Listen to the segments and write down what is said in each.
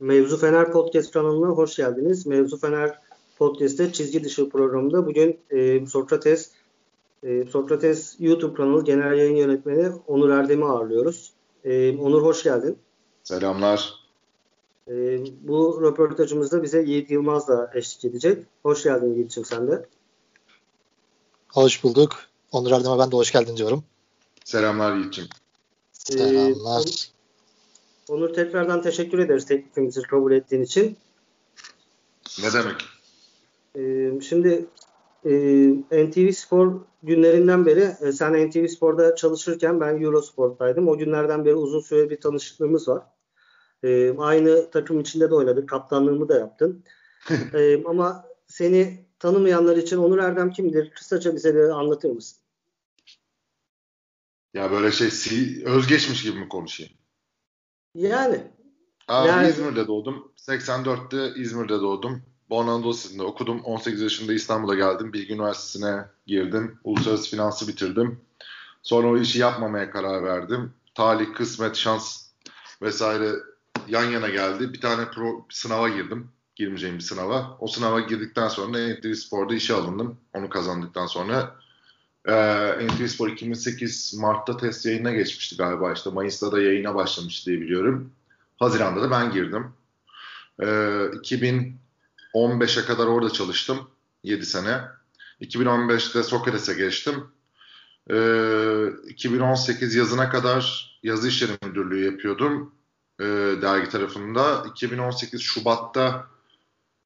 Mevzu Fener Podcast kanalına hoş geldiniz. Mevzu Fener Podcast'te çizgi dışı programında bugün e, Sokrates e, Sokrates YouTube kanalı genel yayın yönetmeni Onur Erdem'i ağırlıyoruz. E, Onur hoş geldin. Selamlar. E, bu röportajımızda bize Yiğit Yılmaz da eşlik edecek. Hoş geldin Yiğit'ciğim sen de. Hoş bulduk. Onur Erdem'e ben de hoş geldin diyorum. Selamlar Yiğit'ciğim. Selamlar. Ee, Onur tekrardan teşekkür ederiz teklifimizi kabul ettiğin için. Ne demek? Ee, şimdi e, NTV Spor günlerinden beri e, sen NTV Spor'da çalışırken ben Eurosport'taydım. O günlerden beri uzun süre bir tanışıklığımız var. E, aynı takım içinde de oynadık. Kaptanlığımı da yaptın. e, ama seni tanımayanlar için Onur Erdem kimdir? Kısaca bize de anlatır mısın? Ya böyle şey özgeçmiş gibi mi konuşayım? Yani. Abi yani. İzmir'de doğdum. 84'te İzmir'de doğdum. Born Anadolu okudum. 18 yaşında İstanbul'a geldim. Bilgi Üniversitesi'ne girdim. Uluslararası finansı bitirdim. Sonra o işi yapmamaya karar verdim. Talih, kısmet, şans vesaire yan yana geldi. Bir tane pro, sınava girdim. Girmeyeceğim bir sınava. O sınava girdikten sonra NTV Spor'da işe alındım. Onu kazandıktan sonra ee, NTV Spor 2008 Mart'ta test yayına geçmişti galiba işte Mayıs'ta da yayına başlamış diye biliyorum. Haziran'da da ben girdim. Ee, 2015'e kadar orada çalıştım. 7 sene. 2015'te Sokrates'e geçtim. Ee, 2018 yazına kadar yazı işleri müdürlüğü yapıyordum e, dergi tarafında. 2018 Şubat'ta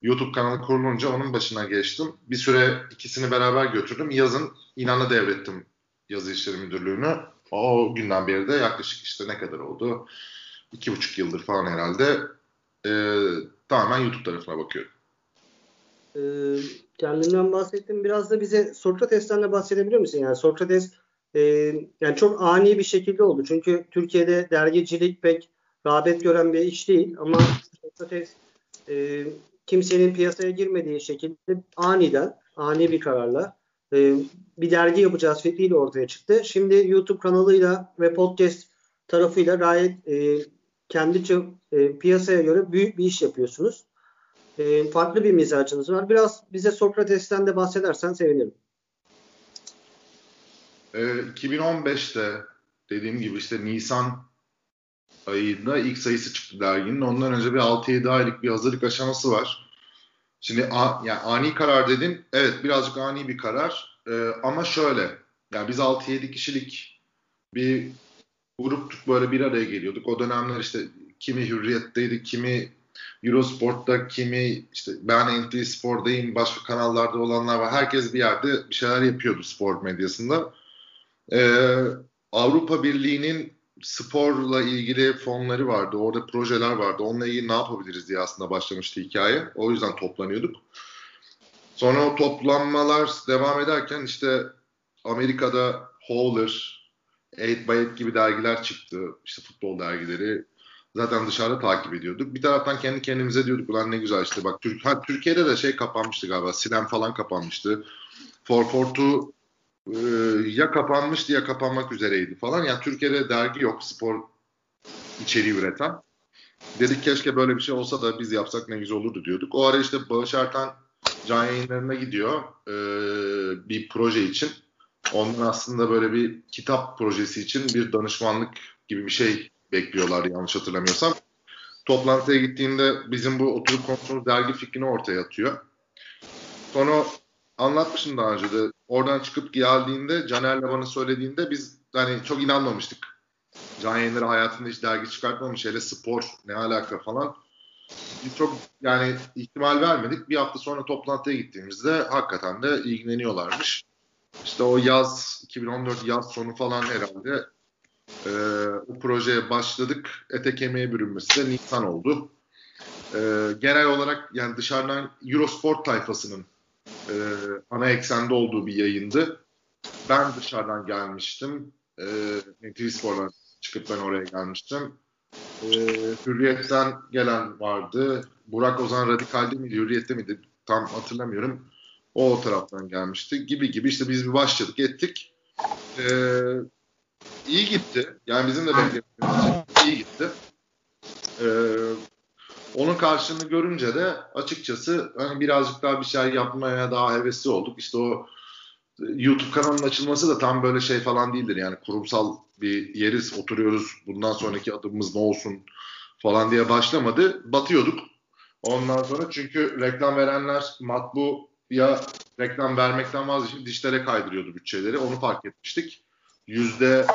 YouTube kanalı kurulunca onun başına geçtim. Bir süre ikisini beraber götürdüm. Yazın İnan'a devrettim yazı işleri müdürlüğünü. O günden beri de yaklaşık işte ne kadar oldu? İki buçuk yıldır falan herhalde e, tamamen YouTube tarafına bakıyorum. E, kendinden bahsettim. Biraz da bize Sokrates'ten de bahsedebilir misin? Yani Sokrates e, yani çok ani bir şekilde oldu. Çünkü Türkiye'de dergicilik pek rağbet gören bir iş değil. Ama Sokrates e, kimsenin piyasaya girmediği şekilde aniden, ani bir kararla e, bir dergi yapacağız fikriyle ortaya çıktı. Şimdi YouTube kanalıyla ve podcast tarafıyla gayet e, kendi e, piyasaya göre büyük bir iş yapıyorsunuz. E, farklı bir mizacınız var. Biraz bize Sokrates'ten de bahsedersen sevinirim. E, 2015'te dediğim gibi işte Nisan ayında ilk sayısı çıktı derginin. Ondan önce bir 6-7 aylık bir hazırlık aşaması var. Şimdi a, yani ani karar dedin. Evet birazcık ani bir karar. Ee, ama şöyle. Yani biz 6-7 kişilik bir gruptuk böyle bir araya geliyorduk. O dönemler işte kimi Hürriyet'teydi, kimi Eurosport'ta, kimi işte ben NTV Spor'dayım, başka kanallarda olanlar var. Herkes bir yerde bir şeyler yapıyordu spor medyasında. Ee, Avrupa Birliği'nin sporla ilgili fonları vardı. Orada projeler vardı. Onunla ilgili ne yapabiliriz diye aslında başlamıştı hikaye. O yüzden toplanıyorduk. Sonra o toplanmalar devam ederken işte Amerika'da Howler, 8 by 8 gibi dergiler çıktı. İşte futbol dergileri. Zaten dışarıda takip ediyorduk. Bir taraftan kendi kendimize diyorduk ulan ne güzel işte bak Türk ha, Türkiye'de de şey kapanmıştı galiba. Sinem falan kapanmıştı. 442 e, ya kapanmıştı ya kapanmak üzereydi falan. Yani Türkiye'de dergi yok spor içeriği üreten. Dedik keşke böyle bir şey olsa da biz yapsak ne güzel olurdu diyorduk. O ara işte Bağış Ertan can yayınlarına gidiyor e, bir proje için. Ondan aslında böyle bir kitap projesi için bir danışmanlık gibi bir şey bekliyorlar yanlış hatırlamıyorsam. Toplantıya gittiğinde bizim bu oturup konuştuğumuz dergi fikrini ortaya atıyor. Sonra anlatmışım daha önce de. Oradan çıkıp geldiğinde Caner'le bana söylediğinde biz hani çok inanmamıştık. Can yayınları hayatında hiç dergi çıkartmamış. Hele spor ne alaka falan. Biz çok yani ihtimal vermedik. Bir hafta sonra toplantıya gittiğimizde hakikaten de ilgileniyorlarmış. İşte o yaz 2014 yaz sonu falan herhalde e, o projeye başladık. Ete kemiğe bürünmesi de Nisan oldu. E, genel olarak yani dışarıdan Eurosport tayfasının e, ana eksende olduğu bir yayındı. Ben dışarıdan gelmiştim. E, TV Spor'dan çıkıp ben oraya gelmiştim. E, Hürriyet'ten gelen vardı. Burak Ozan Radikal'de miydi, Hürriyet'te miydi? tam hatırlamıyorum. O, o taraftan gelmişti gibi gibi işte biz bir başladık ettik. Ee, iyi gitti. Yani bizim de beklediğimiz iyi gitti. Ee, onun karşılığını görünce de açıkçası hani birazcık daha bir şey yapmaya daha hevesli olduk. İşte o YouTube kanalının açılması da tam böyle şey falan değildir. Yani kurumsal bir yeriz, oturuyoruz. Bundan sonraki adımımız ne olsun falan diye başlamadı. Batıyorduk. Ondan sonra çünkü reklam verenler matbu ya reklam vermekten vazgeçip dijitale kaydırıyordu bütçeleri. Onu fark etmiştik. Yüzde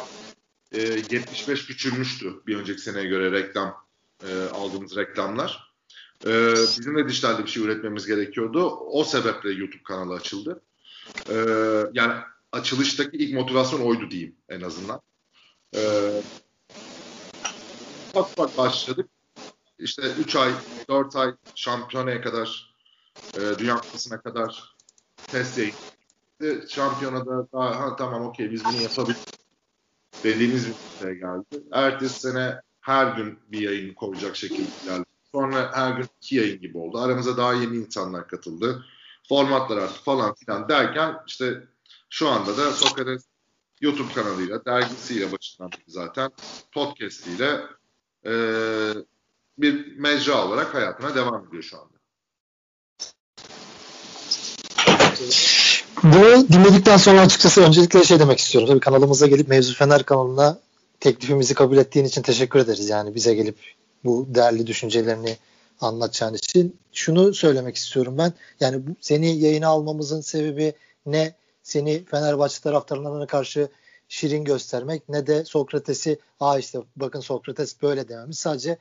e, 75 küçülmüştü bir önceki seneye göre reklam e, aldığımız reklamlar. E, bizim de dijitalde bir şey üretmemiz gerekiyordu. O sebeple YouTube kanalı açıldı. E, yani açılıştaki ilk motivasyon oydu diyeyim en azından. E, ufak ufak başladık. İşte 3 ay, 4 ay şampiyonaya kadar, e, Dünya Kupası'na kadar test yayın. Şampiyonada daha ha, tamam okey biz bunu yapabiliriz dediğimiz bir noktaya geldi. Ertesi sene her gün bir yayın koyacak şekilde ilerledi. Sonra her gün iki yayın gibi oldu. Aramıza daha yeni insanlar katıldı. Formatlar arttı falan filan derken işte şu anda da Sokrates YouTube kanalıyla, dergisiyle başından zaten podcastiyle e, bir mecra olarak hayatına devam ediyor şu anda. Bunu dinledikten sonra açıkçası öncelikle şey demek istiyorum. Tabii kanalımıza gelip Mevzu Fener kanalına teklifimizi kabul ettiğin için teşekkür ederiz. Yani bize gelip bu değerli düşüncelerini anlatacağın için. Şunu söylemek istiyorum ben. Yani seni yayına almamızın sebebi ne? Seni Fenerbahçe taraftarlarına karşı şirin göstermek ne de Sokrates'i aa işte bakın Sokrates böyle dememiz. Sadece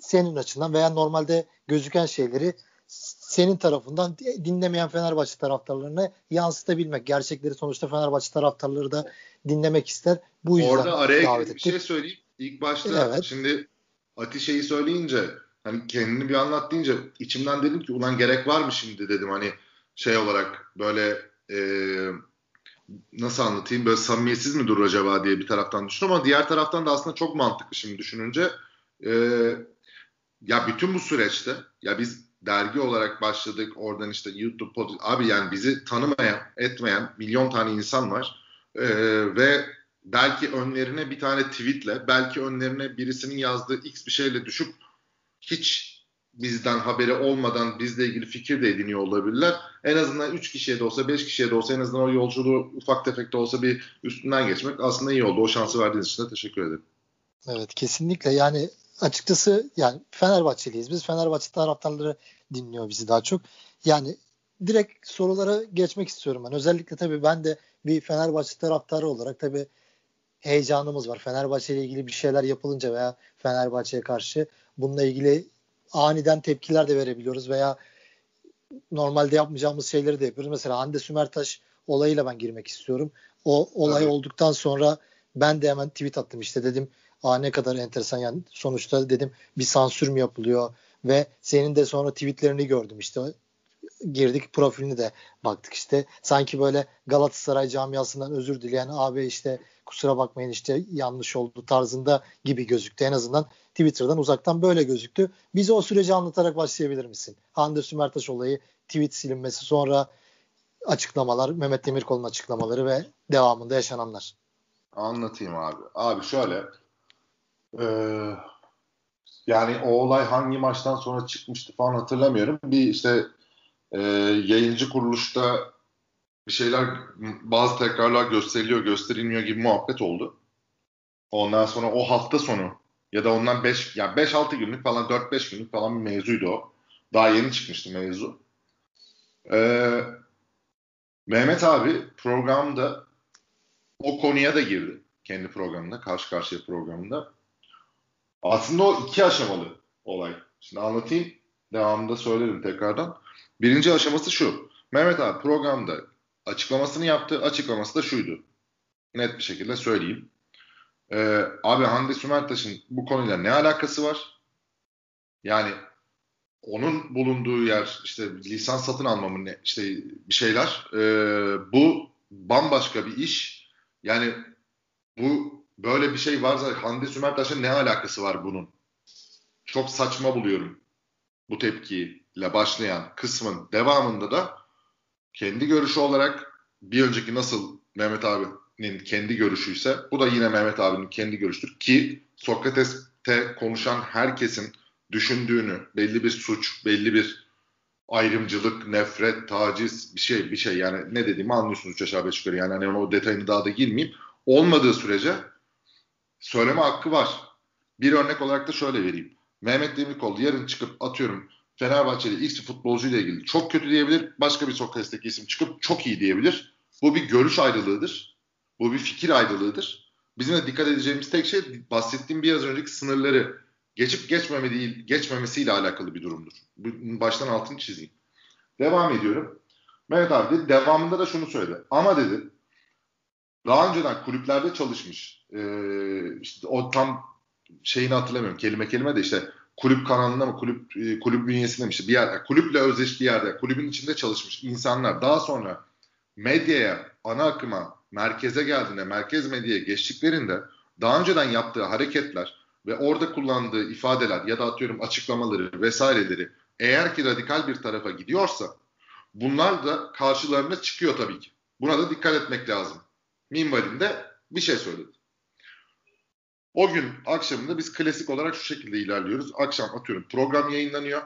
senin açından veya normalde gözüken şeyleri senin tarafından dinlemeyen Fenerbahçe taraftarlarına yansıtabilmek. Gerçekleri sonuçta Fenerbahçe taraftarları da dinlemek ister. Bu yüzden Orada araya bir şey söyleyeyim. İlk başta evet. şimdi Atişe'yi söyleyince hani kendini bir anlat deyince içimden dedim ki ulan gerek var mı şimdi dedim hani şey olarak böyle e, nasıl anlatayım böyle samimiyetsiz mi durur acaba diye bir taraftan düşünüyorum ama diğer taraftan da aslında çok mantıklı şimdi düşününce e, ya bütün bu süreçte ya biz dergi olarak başladık. Oradan işte YouTube. Abi yani bizi tanımayan, etmeyen milyon tane insan var. Ee, ve belki önlerine bir tane tweetle, belki önlerine birisinin yazdığı x bir şeyle düşüp hiç bizden haberi olmadan bizle ilgili fikir de ediniyor olabilirler. En azından 3 kişiye de olsa 5 kişiye de olsa en azından o yolculuğu ufak tefek de olsa bir üstünden geçmek aslında iyi oldu. O şansı verdiğiniz için de teşekkür ederim. Evet kesinlikle yani açıkçası yani Fenerbahçeliyiz. Biz Fenerbahçe taraftarları dinliyor bizi daha çok. Yani direkt sorulara geçmek istiyorum ben. Özellikle tabii ben de bir Fenerbahçe taraftarı olarak tabii heyecanımız var. Fenerbahçe ile ilgili bir şeyler yapılınca veya Fenerbahçe'ye karşı bununla ilgili aniden tepkiler de verebiliyoruz veya normalde yapmayacağımız şeyleri de yapıyoruz. Mesela Hande Sümertaş olayıyla ben girmek istiyorum. O olay evet. olduktan sonra ben de hemen tweet attım işte dedim Aa ne kadar enteresan yani sonuçta dedim bir sansür mü yapılıyor ve senin de sonra tweetlerini gördüm işte girdik profiline de baktık işte sanki böyle Galatasaray camiasından özür dileyen abi işte kusura bakmayın işte yanlış oldu tarzında gibi gözüktü en azından Twitter'dan uzaktan böyle gözüktü. Bize o süreci anlatarak başlayabilir misin? Hande Sümertaş olayı, tweet silinmesi sonra açıklamalar, Mehmet Demirkol'un açıklamaları ve devamında yaşananlar. Anlatayım abi. Abi şöyle ee, yani o olay hangi maçtan sonra çıkmıştı falan hatırlamıyorum. Bir işte e, yayıncı kuruluşta bir şeyler bazı tekrarlar gösteriliyor gösterilmiyor gibi muhabbet oldu. Ondan sonra o hafta sonu ya da ondan 5 yani 5-6 günlük falan 4-5 günlük falan bir mevzuydu o. Daha yeni çıkmıştı mevzu. Ee, Mehmet abi programda o konuya da girdi. Kendi programında, karşı karşıya programında. Aslında o iki aşamalı olay. Şimdi anlatayım. Devamında söylerim tekrardan. Birinci aşaması şu. Mehmet abi programda açıklamasını yaptı. Açıklaması da şuydu. Net bir şekilde söyleyeyim. Ee, abi Hande Sümertaş'ın bu konuyla ne alakası var? Yani onun bulunduğu yer işte lisans satın almamın işte bir şeyler. Ee, bu bambaşka bir iş. Yani bu böyle bir şey varsa Hande Sümertaş'ın ne alakası var bunun? Çok saçma buluyorum bu tepkiyi. İle başlayan kısmın devamında da kendi görüşü olarak bir önceki nasıl Mehmet abinin kendi görüşüyse bu da yine Mehmet abinin kendi görüştür ki Sokrates'te konuşan herkesin düşündüğünü, belli bir suç, belli bir ayrımcılık, nefret, taciz bir şey bir şey yani ne dediğimi anlıyorsunuz üç aşağı beş yukarı yani hani o detayını daha da girmeyeyim. Olmadığı sürece söyleme hakkı var. Bir örnek olarak da şöyle vereyim. Mehmet Demirkol yarın çıkıp atıyorum Fenerbahçeli X futbolcu ile ilgili çok kötü diyebilir. Başka bir Sokrates'teki isim çıkıp çok iyi diyebilir. Bu bir görüş ayrılığıdır. Bu bir fikir ayrılığıdır. Bizim de dikkat edeceğimiz tek şey bahsettiğim biraz önceki sınırları geçip geçmeme değil, geçmemesiyle alakalı bir durumdur. Baştan altını çizeyim. Devam ediyorum. Mehmet abi dedi, devamında da şunu söyledi. Ama dedi daha önceden kulüplerde çalışmış. Ee, işte o tam şeyini hatırlamıyorum. Kelime kelime de işte kulüp kanalında mı kulüp e, kulüp bünyesinde mi işte bir yerde kulüple özdeştiği yerde kulübün içinde çalışmış insanlar daha sonra medyaya ana akıma merkeze geldiğinde merkez medyaya geçtiklerinde daha önceden yaptığı hareketler ve orada kullandığı ifadeler ya da atıyorum açıklamaları vesaireleri eğer ki radikal bir tarafa gidiyorsa bunlar da karşılarına çıkıyor tabii ki. Buna da dikkat etmek lazım. Minvalinde bir şey söyledi. O gün akşamında biz klasik olarak şu şekilde ilerliyoruz. Akşam atıyorum program yayınlanıyor.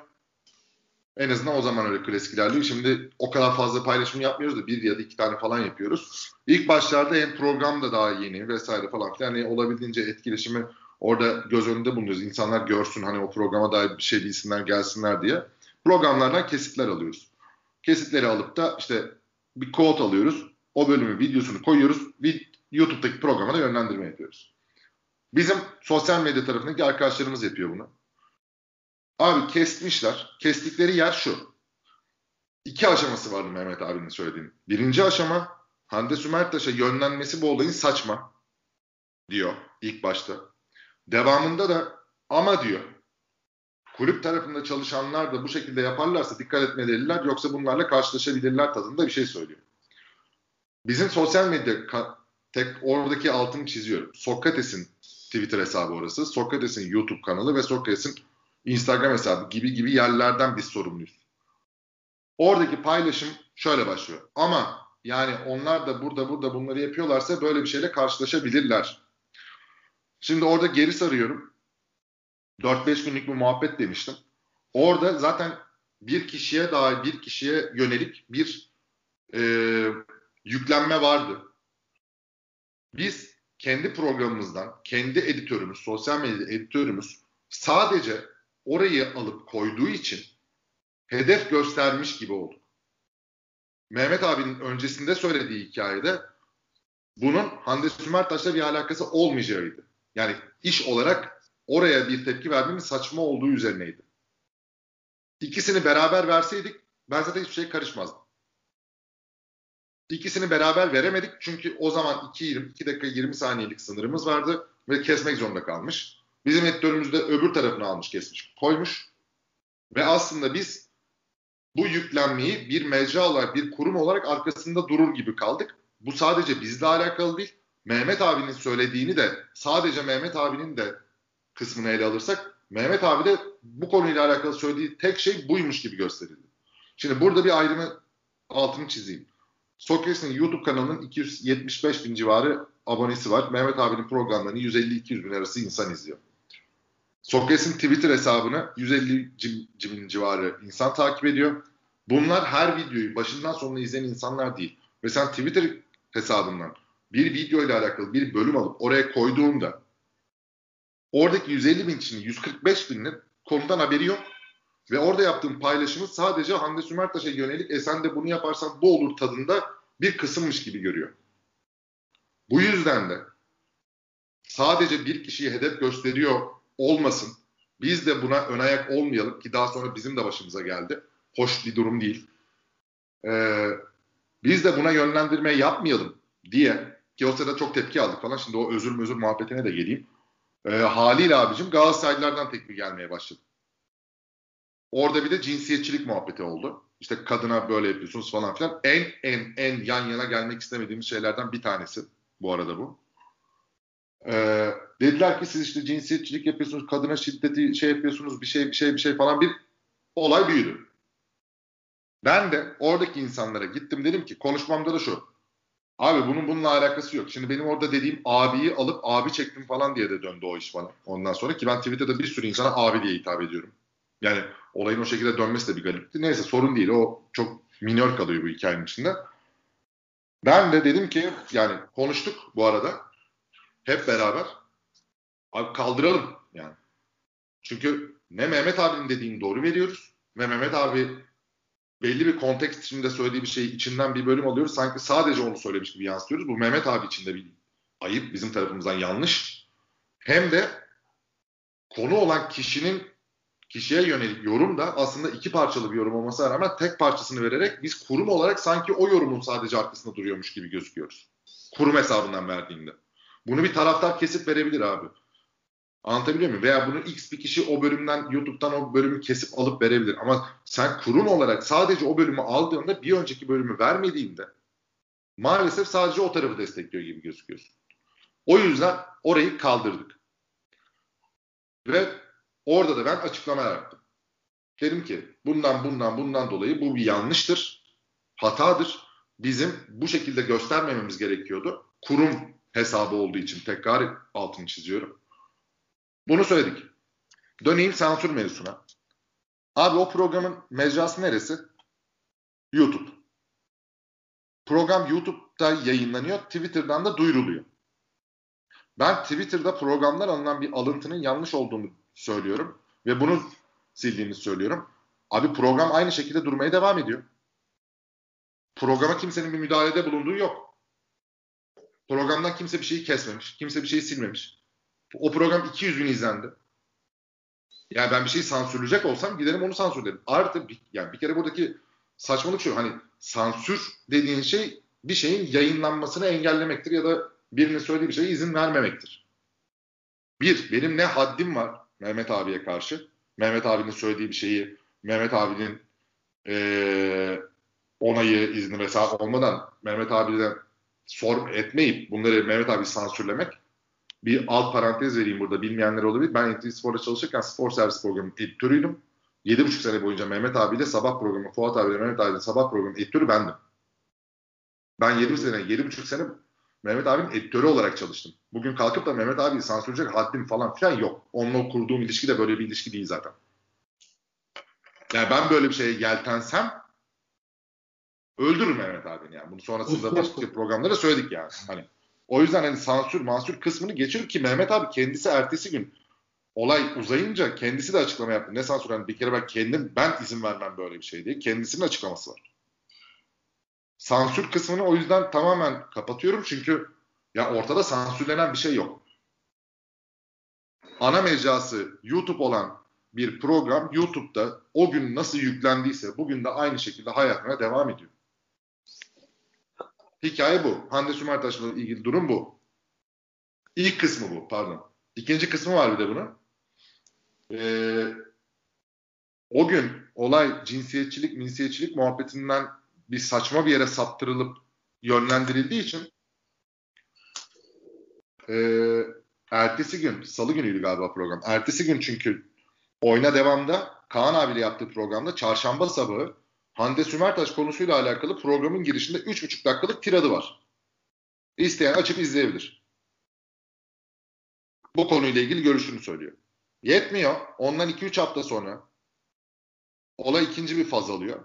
En azından o zaman öyle klasik ilerliyor. Şimdi o kadar fazla paylaşım yapmıyoruz da bir ya da iki tane falan yapıyoruz. İlk başlarda hem program da daha yeni vesaire falan filan. Yani olabildiğince etkileşimi orada göz önünde bulunuyoruz. İnsanlar görsün hani o programa dair bir şey bilsinler gelsinler diye. Programlardan kesitler alıyoruz. Kesitleri alıp da işte bir quote alıyoruz. O bölümün videosunu koyuyoruz. YouTube'daki programa da yönlendirme yapıyoruz. Bizim sosyal medya tarafındaki arkadaşlarımız yapıyor bunu. Abi kesmişler. Kestikleri yer şu. İki aşaması vardı Mehmet abinin söylediğinin. Birinci aşama Hande Sümertaş'a yönlenmesi bu olayın saçma diyor ilk başta. Devamında da ama diyor kulüp tarafında çalışanlar da bu şekilde yaparlarsa dikkat etmeliler yoksa bunlarla karşılaşabilirler tadında bir şey söylüyor. Bizim sosyal medya tek oradaki altını çiziyorum. Sokrates'in Twitter hesabı orası. Sokrates'in YouTube kanalı ve Sokrates'in Instagram hesabı gibi gibi yerlerden biz sorumluyuz. Oradaki paylaşım şöyle başlıyor. Ama yani onlar da burada burada bunları yapıyorlarsa böyle bir şeyle karşılaşabilirler. Şimdi orada geri sarıyorum. 4-5 günlük bir muhabbet demiştim. Orada zaten bir kişiye dair bir kişiye yönelik bir e, yüklenme vardı. Biz kendi programımızdan, kendi editörümüz, sosyal medya editörümüz sadece orayı alıp koyduğu için hedef göstermiş gibi olduk. Mehmet abinin öncesinde söylediği hikayede bunun Hande Sümertaş'la bir alakası olmayacağıydı. Yani iş olarak oraya bir tepki vermenin saçma olduğu üzerineydi. İkisini beraber verseydik ben zaten hiçbir şey karışmazdım. İkisini beraber veremedik çünkü o zaman 2, 20, 2 dakika 20 saniyelik sınırımız vardı ve kesmek zorunda kalmış. Bizim editörümüz de öbür tarafını almış kesmiş koymuş. Ve aslında biz bu yüklenmeyi bir mecra olarak bir kurum olarak arkasında durur gibi kaldık. Bu sadece bizle alakalı değil. Mehmet abinin söylediğini de sadece Mehmet abinin de kısmını ele alırsak Mehmet abi de bu konuyla alakalı söylediği tek şey buymuş gibi gösterildi. Şimdi burada bir ayrımı altını çizeyim. Sokrates'in YouTube kanalının 275 bin civarı abonesi var. Mehmet abinin programlarını 150-200 bin arası insan izliyor. Sokrates'in Twitter hesabını 150 bin civarı insan takip ediyor. Bunlar her videoyu başından sonuna izleyen insanlar değil. Ve sen Twitter hesabından bir video ile alakalı bir bölüm alıp oraya koyduğunda oradaki 150 bin kişinin 145 binin konudan haberi yok. Ve orada yaptığım paylaşımı sadece Hande Sümertaş'a yönelik e sen de bunu yaparsan bu olur tadında bir kısımmış gibi görüyor. Bu yüzden de sadece bir kişiyi hedef gösteriyor olmasın. Biz de buna ön ayak olmayalım ki daha sonra bizim de başımıza geldi. Hoş bir durum değil. Ee, biz de buna yönlendirme yapmayalım diye ki o sırada çok tepki aldık falan. Şimdi o özür özür muhabbetine de geleyim. Ee, haliyle abicim Galatasaraylılardan tepki gelmeye başladı. Orada bir de cinsiyetçilik muhabbeti oldu. İşte kadına böyle yapıyorsunuz falan filan. En en en yan yana gelmek istemediğimiz şeylerden bir tanesi bu arada bu. Ee, dediler ki siz işte cinsiyetçilik yapıyorsunuz, kadına şiddeti şey yapıyorsunuz, bir şey bir şey bir şey falan bir olay büyüdü. Ben de oradaki insanlara gittim dedim ki konuşmamda da şu. Abi bunun bununla alakası yok. Şimdi benim orada dediğim abiyi alıp abi çektim falan diye de döndü o iş bana. Ondan sonra ki ben Twitter'da bir sürü insana abi diye hitap ediyorum. Yani olayın o şekilde dönmesi de bir garipti. Neyse sorun değil. O çok minör kalıyor bu hikayenin içinde. Ben de dedim ki yani konuştuk bu arada. Hep beraber. Abi kaldıralım yani. Çünkü ne Mehmet abinin dediğini doğru veriyoruz ve Mehmet abi belli bir kontekst içinde söylediği bir şeyi içinden bir bölüm alıyoruz. Sanki sadece onu söylemiş gibi yansıtıyoruz. Bu Mehmet abi için de bir ayıp. Bizim tarafımızdan yanlış. Hem de konu olan kişinin kişiye yönelik yorum da aslında iki parçalı bir yorum olmasına rağmen tek parçasını vererek biz kurum olarak sanki o yorumun sadece arkasında duruyormuş gibi gözüküyoruz. Kurum hesabından verdiğinde. Bunu bir taraftar kesip verebilir abi. Anlatabiliyor muyum? Veya bunu X bir kişi o bölümden YouTube'dan o bölümü kesip alıp verebilir. Ama sen kurum olarak sadece o bölümü aldığında bir önceki bölümü vermediğinde maalesef sadece o tarafı destekliyor gibi gözüküyorsun. O yüzden orayı kaldırdık. Ve orada da ben açıklama yaptım. Dedim ki bundan bundan bundan dolayı bu bir yanlıştır, hatadır. Bizim bu şekilde göstermememiz gerekiyordu. Kurum hesabı olduğu için tekrar altını çiziyorum. Bunu söyledik. Döneyim sansür mevzusuna. Abi o programın mecrası neresi? YouTube. Program YouTube'da yayınlanıyor. Twitter'dan da duyuruluyor. Ben Twitter'da programlar alınan bir alıntının yanlış olduğunu söylüyorum. Ve bunu sildiğimizi söylüyorum. Abi program aynı şekilde durmaya devam ediyor. Programa kimsenin bir müdahalede bulunduğu yok. Programdan kimse bir şeyi kesmemiş. Kimse bir şeyi silmemiş. O program 200 bin izlendi. Yani ben bir şeyi sansürleyecek olsam giderim onu sansürlerim. Artı bir, yani bir kere buradaki saçmalık şu hani sansür dediğin şey bir şeyin yayınlanmasını engellemektir ya da birinin söylediği bir şeye izin vermemektir. Bir, benim ne haddim var Mehmet abiye karşı. Mehmet abinin söylediği bir şeyi Mehmet abinin ee, onayı, izni vesaire olmadan Mehmet abiden sor etmeyip bunları Mehmet abi sansürlemek bir alt parantez vereyim burada bilmeyenler olabilir. Ben NTV Spor'da çalışırken spor servis programı editörüydüm. 7,5 sene boyunca Mehmet abiyle sabah programı, Fuat abiyle Mehmet abiyle sabah programı editörü bendim. Ben 7 sene, 7,5 sene Mehmet abinin editörü olarak çalıştım. Bugün kalkıp da Mehmet abiyi sansürleyecek haddim falan filan yok. Onunla kurduğum ilişki de böyle bir ilişki değil zaten. Yani ben böyle bir şeye yeltensem öldürür Mehmet abini yani. Bunu sonrasında başka programda da söyledik yani. Hani o yüzden hani sansür mansür kısmını geçiyor ki Mehmet abi kendisi ertesi gün olay uzayınca kendisi de açıklama yaptı. Ne sansür? Hani bir kere ben kendim ben izin vermem böyle bir şey diye. Kendisinin açıklaması var. Sansür kısmını o yüzden tamamen kapatıyorum çünkü ya ortada sansürlenen bir şey yok. Ana mecrası YouTube olan bir program YouTube'da o gün nasıl yüklendiyse bugün de aynı şekilde hayatına devam ediyor. Hikaye bu. Hande Sümertaş'la ilgili durum bu. İlk kısmı bu pardon. İkinci kısmı var bir de bunun. Ee, o gün olay cinsiyetçilik, minsiyetçilik muhabbetinden bir saçma bir yere saptırılıp yönlendirildiği için e, ertesi gün, salı günüydü galiba program. Ertesi gün çünkü oyna devamda Kaan abiyle yaptığı programda çarşamba sabahı Hande Sümertaş konusuyla alakalı programın girişinde 3,5 dakikalık tiradı var. İsteyen açıp izleyebilir. Bu konuyla ilgili görüşünü söylüyor. Yetmiyor. Ondan 2-3 hafta sonra olay ikinci bir faz alıyor.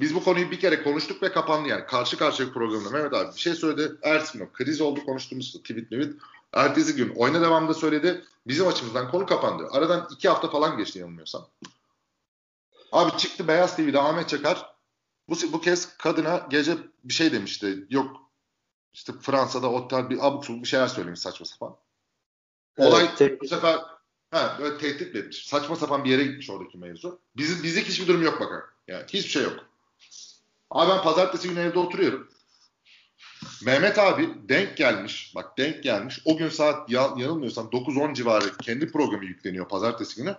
Biz bu konuyu bir kere konuştuk ve kapandı yani. Karşı karşıya programda Mehmet abi bir şey söyledi. Ertesi gün kriz oldu konuştuğumuz tweet tweet. Ertesi gün oyuna devamında söyledi. Bizim açımızdan konu kapandı. Aradan iki hafta falan geçti yanılmıyorsam. Abi çıktı Beyaz TV'de Ahmet Çakar bu, bu kez kadına gece bir şey demişti. Yok işte Fransa'da otel bir abuk bir şeyler söylemiş saçma sapan. Olay evet, bu sefer ha, böyle tehdit etmiş. Saçma sapan bir yere gitmiş oradaki mevzu. Bizim, bizlik hiçbir durum yok bakın. Yani hiçbir şey yok. Abi ben pazartesi günü evde oturuyorum. Mehmet abi denk gelmiş. Bak denk gelmiş. O gün saat yanılmıyorsam 9-10 civarı kendi programı yükleniyor pazartesi günü.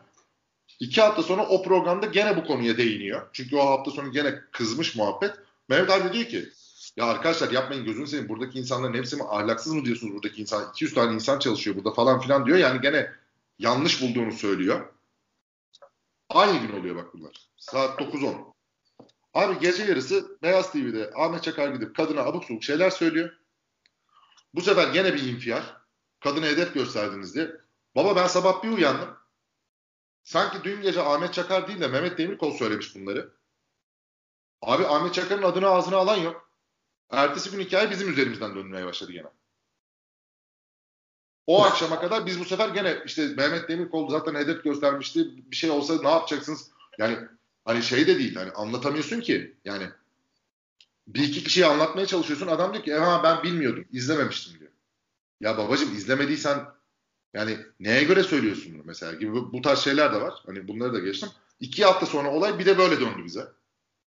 İki hafta sonra o programda gene bu konuya değiniyor. Çünkü o hafta sonu gene kızmış muhabbet. Mehmet abi diyor ki ya arkadaşlar yapmayın gözünü seveyim buradaki insanların hepsi mi ahlaksız mı diyorsunuz buradaki insan 200 tane insan çalışıyor burada falan filan diyor. Yani gene yanlış bulduğunu söylüyor. Aynı gün oluyor bak bunlar. Saat 9-10. Abi gece yarısı Beyaz TV'de Ahmet Çakar gidip kadına abuk subuk şeyler söylüyor. Bu sefer gene bir infial. Kadına hedef gösterdiniz diye. Baba ben sabah bir uyandım. Sanki dün gece Ahmet Çakar değil de Mehmet Demirkol söylemiş bunları. Abi Ahmet Çakar'ın adını ağzına alan yok. Ertesi gün hikaye bizim üzerimizden dönmeye başladı gene. O akşama kadar biz bu sefer gene işte Mehmet Demirkol zaten hedef göstermişti. Bir şey olsa ne yapacaksınız? Yani hani şey de değil. Hani anlatamıyorsun ki. Yani bir iki kişiye anlatmaya çalışıyorsun. Adam diyor ki ha ben bilmiyordum. izlememiştim diyor. Ya babacım izlemediysen yani neye göre söylüyorsun bunu mesela gibi bu, bu tarz şeyler de var. Hani bunları da geçtim. İki hafta sonra olay bir de böyle döndü bize.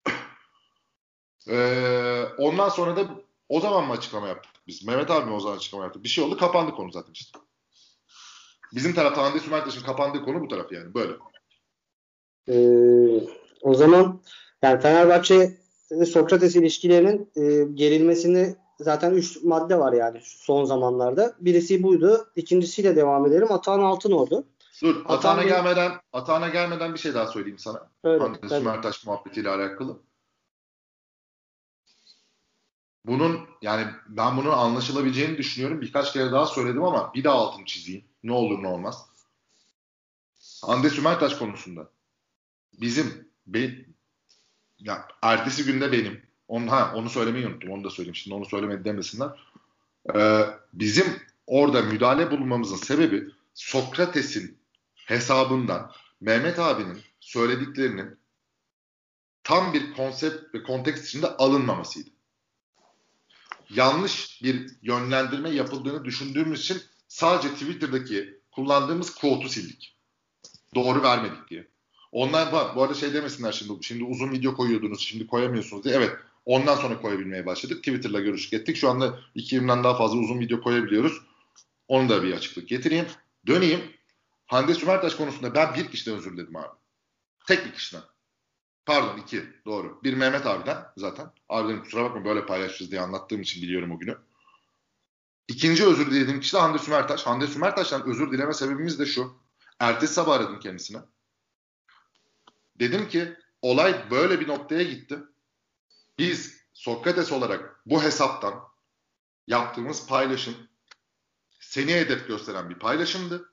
ee, ondan sonra da o zaman mı açıklama yaptık biz? Mehmet abi mi o zaman açıklama yaptı? Bir şey oldu kapandı konu zaten işte. Bizim tarafta Hande Sümertaş'ın kapandığı konu bu taraf yani böyle. Ee, o zaman yani Fenerbahçe Sokrates ilişkilerinin e, gerilmesini zaten 3 madde var yani son zamanlarda. Birisi buydu. İkincisiyle devam edelim. Atan Altınordu. Dur Atan Atağına gelmeden Atağına gelmeden bir şey daha söyleyeyim sana. Öyle, Hande Sümertaş muhabbetiyle alakalı. Bunun yani ben bunun anlaşılabileceğini düşünüyorum. Birkaç kere daha söyledim ama bir daha altını çizeyim. Ne olur ne olmaz. Hande Sümertaş konusunda bizim be, ya ertesi günde benim onu, ha, onu söylemeyi unuttum. Onu da söyleyeyim. Şimdi onu söylemedi demesinler. Ee, bizim orada müdahale bulunmamızın sebebi Sokrates'in hesabından Mehmet abinin söylediklerinin tam bir konsept ve kontekst içinde alınmamasıydı. Yanlış bir yönlendirme yapıldığını düşündüğümüz için sadece Twitter'daki kullandığımız quote'u sildik. Doğru vermedik diye. Onlar var. Bu arada şey demesinler şimdi. Şimdi uzun video koyuyordunuz. Şimdi koyamıyorsunuz diye. Evet. Ondan sonra koyabilmeye başladık. Twitter'la görüştük ettik. Şu anda 2000'den daha fazla uzun video koyabiliyoruz. Onu da bir açıklık getireyim. Döneyim. Hande Sümertaş konusunda ben bir kişiden özür diledim abi. Tek bir kişiden. Pardon iki. Doğru. Bir Mehmet abiden zaten. Abiden kusura bakma böyle paylaşacağız diye anlattığım için biliyorum o günü. İkinci özür dilediğim kişi de Hande Sümertaş. Hande Sümertaş'tan özür dileme sebebimiz de şu. Ertesi sabah aradım kendisine. Dedim ki olay böyle bir noktaya gitti. Biz Sokrates olarak bu hesaptan yaptığımız paylaşım seni hedef gösteren bir paylaşımdı.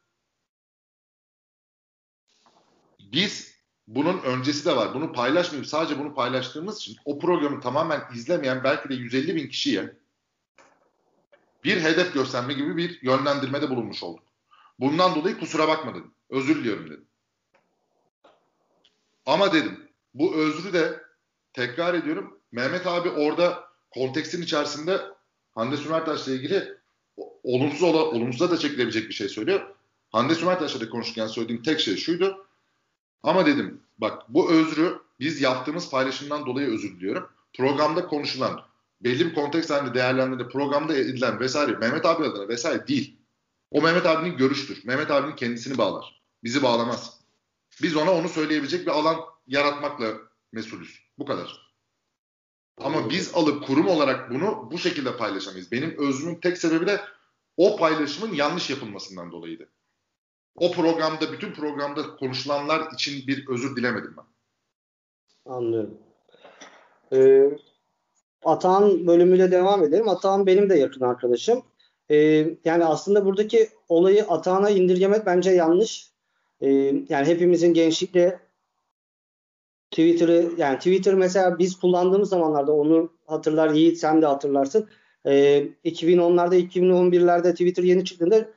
Biz bunun öncesi de var. Bunu paylaşmayıp sadece bunu paylaştığımız için o programı tamamen izlemeyen belki de 150 bin kişiye bir hedef gösterme gibi bir yönlendirmede bulunmuş olduk. Bundan dolayı kusura bakma dedim. Özür diliyorum dedim. Ama dedim bu özrü de tekrar ediyorum Mehmet abi orada kontekstin içerisinde Hande Sümertaş'la ilgili olumsuz ola, olumsuza da çekilebilecek bir şey söylüyor. Hande Sümertaş'la da konuşurken söylediğim tek şey şuydu. Ama dedim bak bu özrü biz yaptığımız paylaşımdan dolayı özür diliyorum. Programda konuşulan belli bir kontekst halinde değerlendirildi. Programda edilen vesaire Mehmet abi adına vesaire değil. O Mehmet abinin görüştür. Mehmet abinin kendisini bağlar. Bizi bağlamaz. Biz ona onu söyleyebilecek bir alan yaratmakla mesulüz. Bu kadar. Ama biz alıp kurum olarak bunu bu şekilde paylaşamayız. Benim özrümün tek sebebi de o paylaşımın yanlış yapılmasından dolayıydı. O programda, bütün programda konuşulanlar için bir özür dilemedim ben. Anlıyorum. Ee, Atahan bölümüyle devam edelim. Atahan benim de yakın arkadaşım. Ee, yani aslında buradaki olayı Atahan'a indirgemek bence yanlış. Ee, yani hepimizin gençlikte Twitter'ı yani Twitter mesela biz kullandığımız zamanlarda onu hatırlar Yiğit sen de hatırlarsın. Ee, 2010'larda 2011'lerde Twitter yeni çıktığında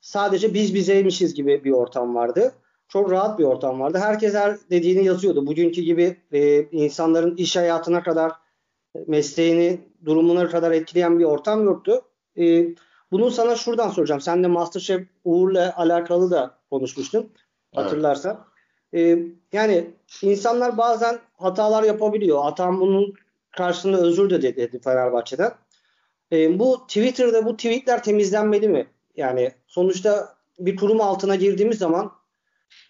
sadece biz bizeymişiz gibi bir ortam vardı. Çok rahat bir ortam vardı. Herkes her dediğini yazıyordu. Bugünkü gibi e, insanların iş hayatına kadar mesleğini, durumuna kadar etkileyen bir ortam yoktu. E, bunu sana şuradan soracağım. Sen de Masterchef Uğur'la alakalı da konuşmuştun. Hatırlarsan. Evet. E, yani insanlar bazen hatalar yapabiliyor. Hatam bunun karşılığında özür de dedi Fenerbahçe'den. E, bu Twitter'da bu tweetler temizlenmeli mi? Yani sonuçta bir kurum altına girdiğimiz zaman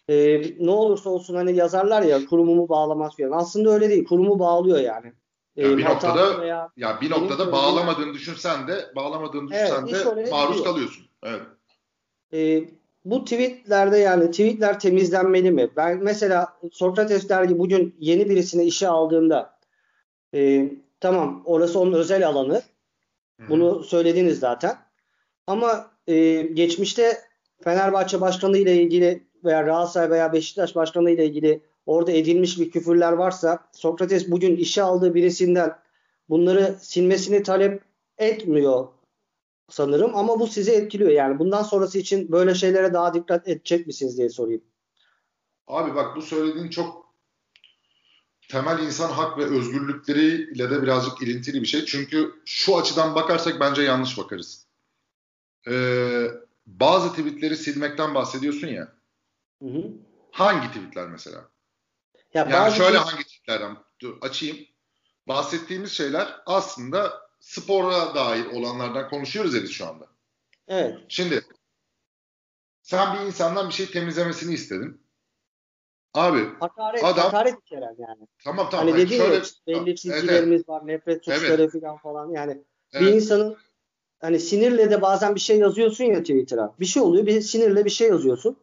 e, ne olursa olsun hani yazarlar ya kurumumu bağlamaz falan. Aslında öyle değil. Kurumu bağlıyor yani. Ya bir noktada veya ya bir noktada bağlamadığını düşünsen de bağlamadığını düşünsen evet, de maruz kalıyorsun. Evet. E, bu tweetlerde yani tweetler temizlenmeli mi? Ben mesela Sokrates dergi bugün yeni birisini işe aldığında E, tamam orası onun özel alanı. Bunu söylediniz zaten. Ama e, geçmişte Fenerbahçe Başkanı ile ilgili veya Galatasaray veya Beşiktaş Başkanı ile ilgili orada edilmiş bir küfürler varsa Sokrates bugün işe aldığı birisinden bunları silmesini talep etmiyor sanırım ama bu sizi etkiliyor. Yani bundan sonrası için böyle şeylere daha dikkat edecek misiniz diye sorayım. Abi bak bu söylediğin çok temel insan hak ve özgürlükleriyle de birazcık ilintili bir şey. Çünkü şu açıdan bakarsak bence yanlış bakarız. Ee, bazı tweetleri silmekten bahsediyorsun ya. Hı hı. Hangi tweetler mesela? Ya yani şöyle tweet... hangi tweetlerden? Dur, açayım. Bahsettiğimiz şeyler aslında spora dair olanlardan konuşuyoruz ya biz şu anda. Evet. Şimdi sen bir insandan bir şey temizlemesini istedin. Abi hakaret, adam hakaret içeren yani. Tamam tamam. Hani dediğin şöyle, belli çizgilerimiz evet. var. Nefret suçları evet. falan falan yani. Evet. Bir insanın hani sinirle de bazen bir şey yazıyorsun ya Twitter'a. Bir şey oluyor. Bir sinirle bir şey yazıyorsun.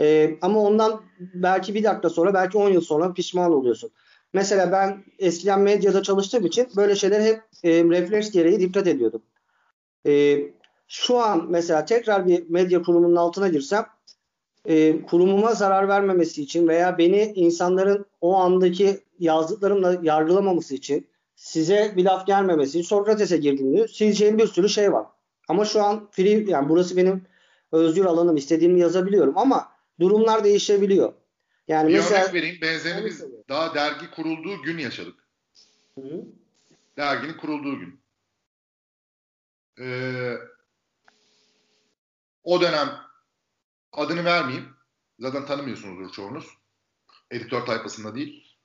Ee, ama ondan belki bir dakika sonra belki 10 yıl sonra pişman oluyorsun. Mesela ben eskiden medyada çalıştığım için böyle şeyler hep e, refleks gereği dikkat ediyordum. E, şu an mesela tekrar bir medya kurumunun altına girsem e, kurumuma zarar vermemesi için veya beni insanların o andaki yazdıklarımla yargılamaması için size bir laf gelmemesi için Sokrates'e girdiğinde sileceğim bir sürü şey var. Ama şu an free yani burası benim özgür alanım istediğimi yazabiliyorum ama durumlar değişebiliyor. Yani bir mesela, örnek vereyim. Benzerini biz daha dergi kurulduğu gün yaşadık. Hı. Derginin kurulduğu gün. Ee, o dönem adını vermeyeyim. Zaten tanımıyorsunuzdur çoğunuz. Editör tayfasında değil.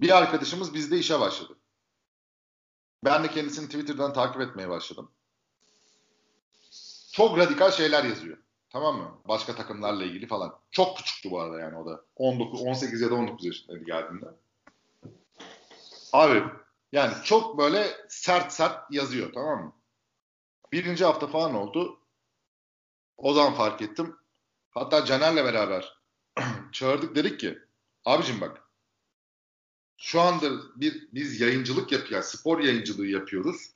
Bir arkadaşımız bizde işe başladı. Ben de kendisini Twitter'dan takip etmeye başladım. Çok radikal şeyler yazıyor. Tamam mı? Başka takımlarla ilgili falan. Çok küçüktü bu arada yani o da. 19, 18 ya da 19 yaşındaydı geldiğinde. Abi yani çok böyle sert sert yazıyor tamam mı? Birinci hafta falan oldu. O zaman fark ettim. Hatta Caner'le beraber çağırdık dedik ki abicim bak şu anda bir biz yayıncılık yapıyoruz, spor yayıncılığı yapıyoruz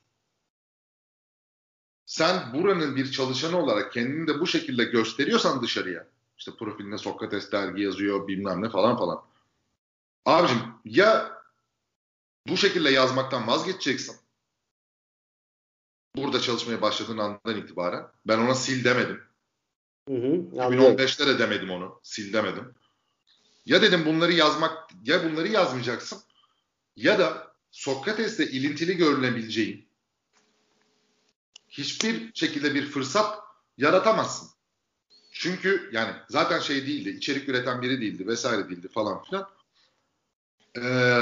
sen buranın bir çalışanı olarak kendini de bu şekilde gösteriyorsan dışarıya işte profilinde Sokrates dergi yazıyor bilmem ne falan falan. Abicim ya bu şekilde yazmaktan vazgeçeceksin. Burada çalışmaya başladığın andan itibaren. Ben ona sil demedim. Hı hı, 2015'te de demedim onu. Sil demedim. Ya dedim bunları yazmak ya bunları yazmayacaksın ya da Sokrates'le ilintili görülebileceğin hiçbir şekilde bir fırsat yaratamazsın. Çünkü yani zaten şey değildi, içerik üreten biri değildi vesaire değildi falan filan. Ee,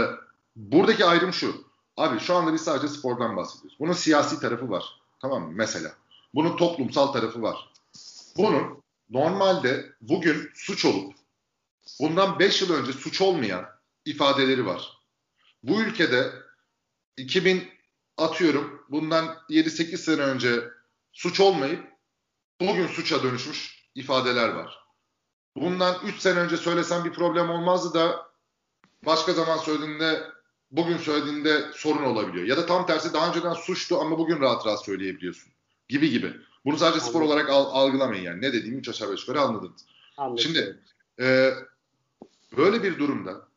buradaki ayrım şu. Abi şu anda biz sadece spordan bahsediyoruz. Bunun siyasi tarafı var. Tamam mı? Mesela. Bunun toplumsal tarafı var. Bunun normalde bugün suç olup bundan 5 yıl önce suç olmayan ifadeleri var. Bu ülkede 2000 atıyorum bundan 7-8 sene önce suç olmayıp bugün suça dönüşmüş ifadeler var. Bundan 3 sene önce söylesen bir problem olmazdı da başka zaman söylediğinde bugün söylediğinde sorun olabiliyor. Ya da tam tersi daha önceden suçtu ama bugün rahat rahat söyleyebiliyorsun. Gibi gibi. Bunu sadece spor olarak al, algılamayın yani. Ne dediğimi 3 aşağı 5 yukarı anladınız. Anladım. Şimdi e, böyle bir durumda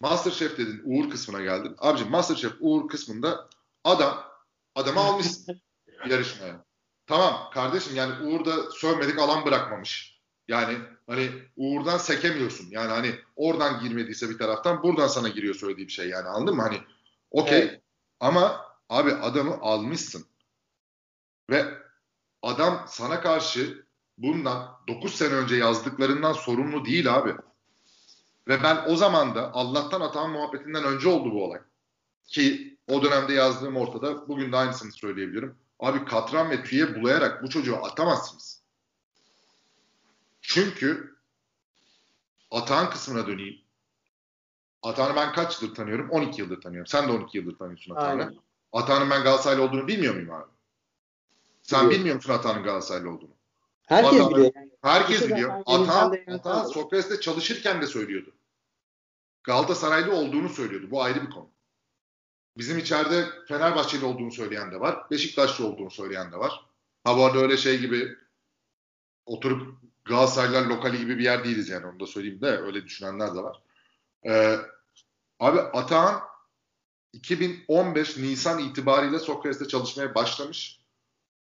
Masterchef dedin Uğur kısmına geldin. Abicim Masterchef Uğur kısmında adam adamı almışsın yarışmaya. Tamam kardeşim yani Uğur da sövmedik alan bırakmamış. Yani hani Uğur'dan sekemiyorsun. Yani hani oradan girmediyse bir taraftan buradan sana giriyor söylediği bir şey yani anladın mı? Hani okey evet. ama abi adamı almışsın. Ve adam sana karşı bundan 9 sene önce yazdıklarından sorumlu değil abi. Ve ben o zaman da Allah'tan atan muhabbetinden önce oldu bu olay. Ki o dönemde yazdığım ortada. Bugün de aynısını söyleyebilirim. Abi katran ve tüye bulayarak bu çocuğu atamazsınız. Çünkü Atahan kısmına döneyim. Atahan'ı ben kaç yıldır tanıyorum? 12 yıldır tanıyorum. Sen de 12 yıldır tanıyorsun Atahan'ı. Atahan'ın ben Galatasaraylı olduğunu bilmiyor muyum abi? Sen Biliyor. bilmiyor musun Atahan'ın Galatasaraylı olduğunu? Herkes Atahan, biliyor. Herkes biliyor. Atahan, Atahan Sokrates'te çalışırken de söylüyordu. Galatasaraylı olduğunu söylüyordu. Bu ayrı bir konu. bizim içeride Fenerbahçeli olduğunu söyleyen de var. Beşiktaşlı olduğunu söyleyen de var. Ha bu arada öyle şey gibi oturup Galatasaraylar lokali gibi bir yer değiliz yani onu da söyleyeyim de öyle düşünenler de var. Ee, abi Atahan 2015 Nisan itibariyle Sokrates'te çalışmaya başlamış.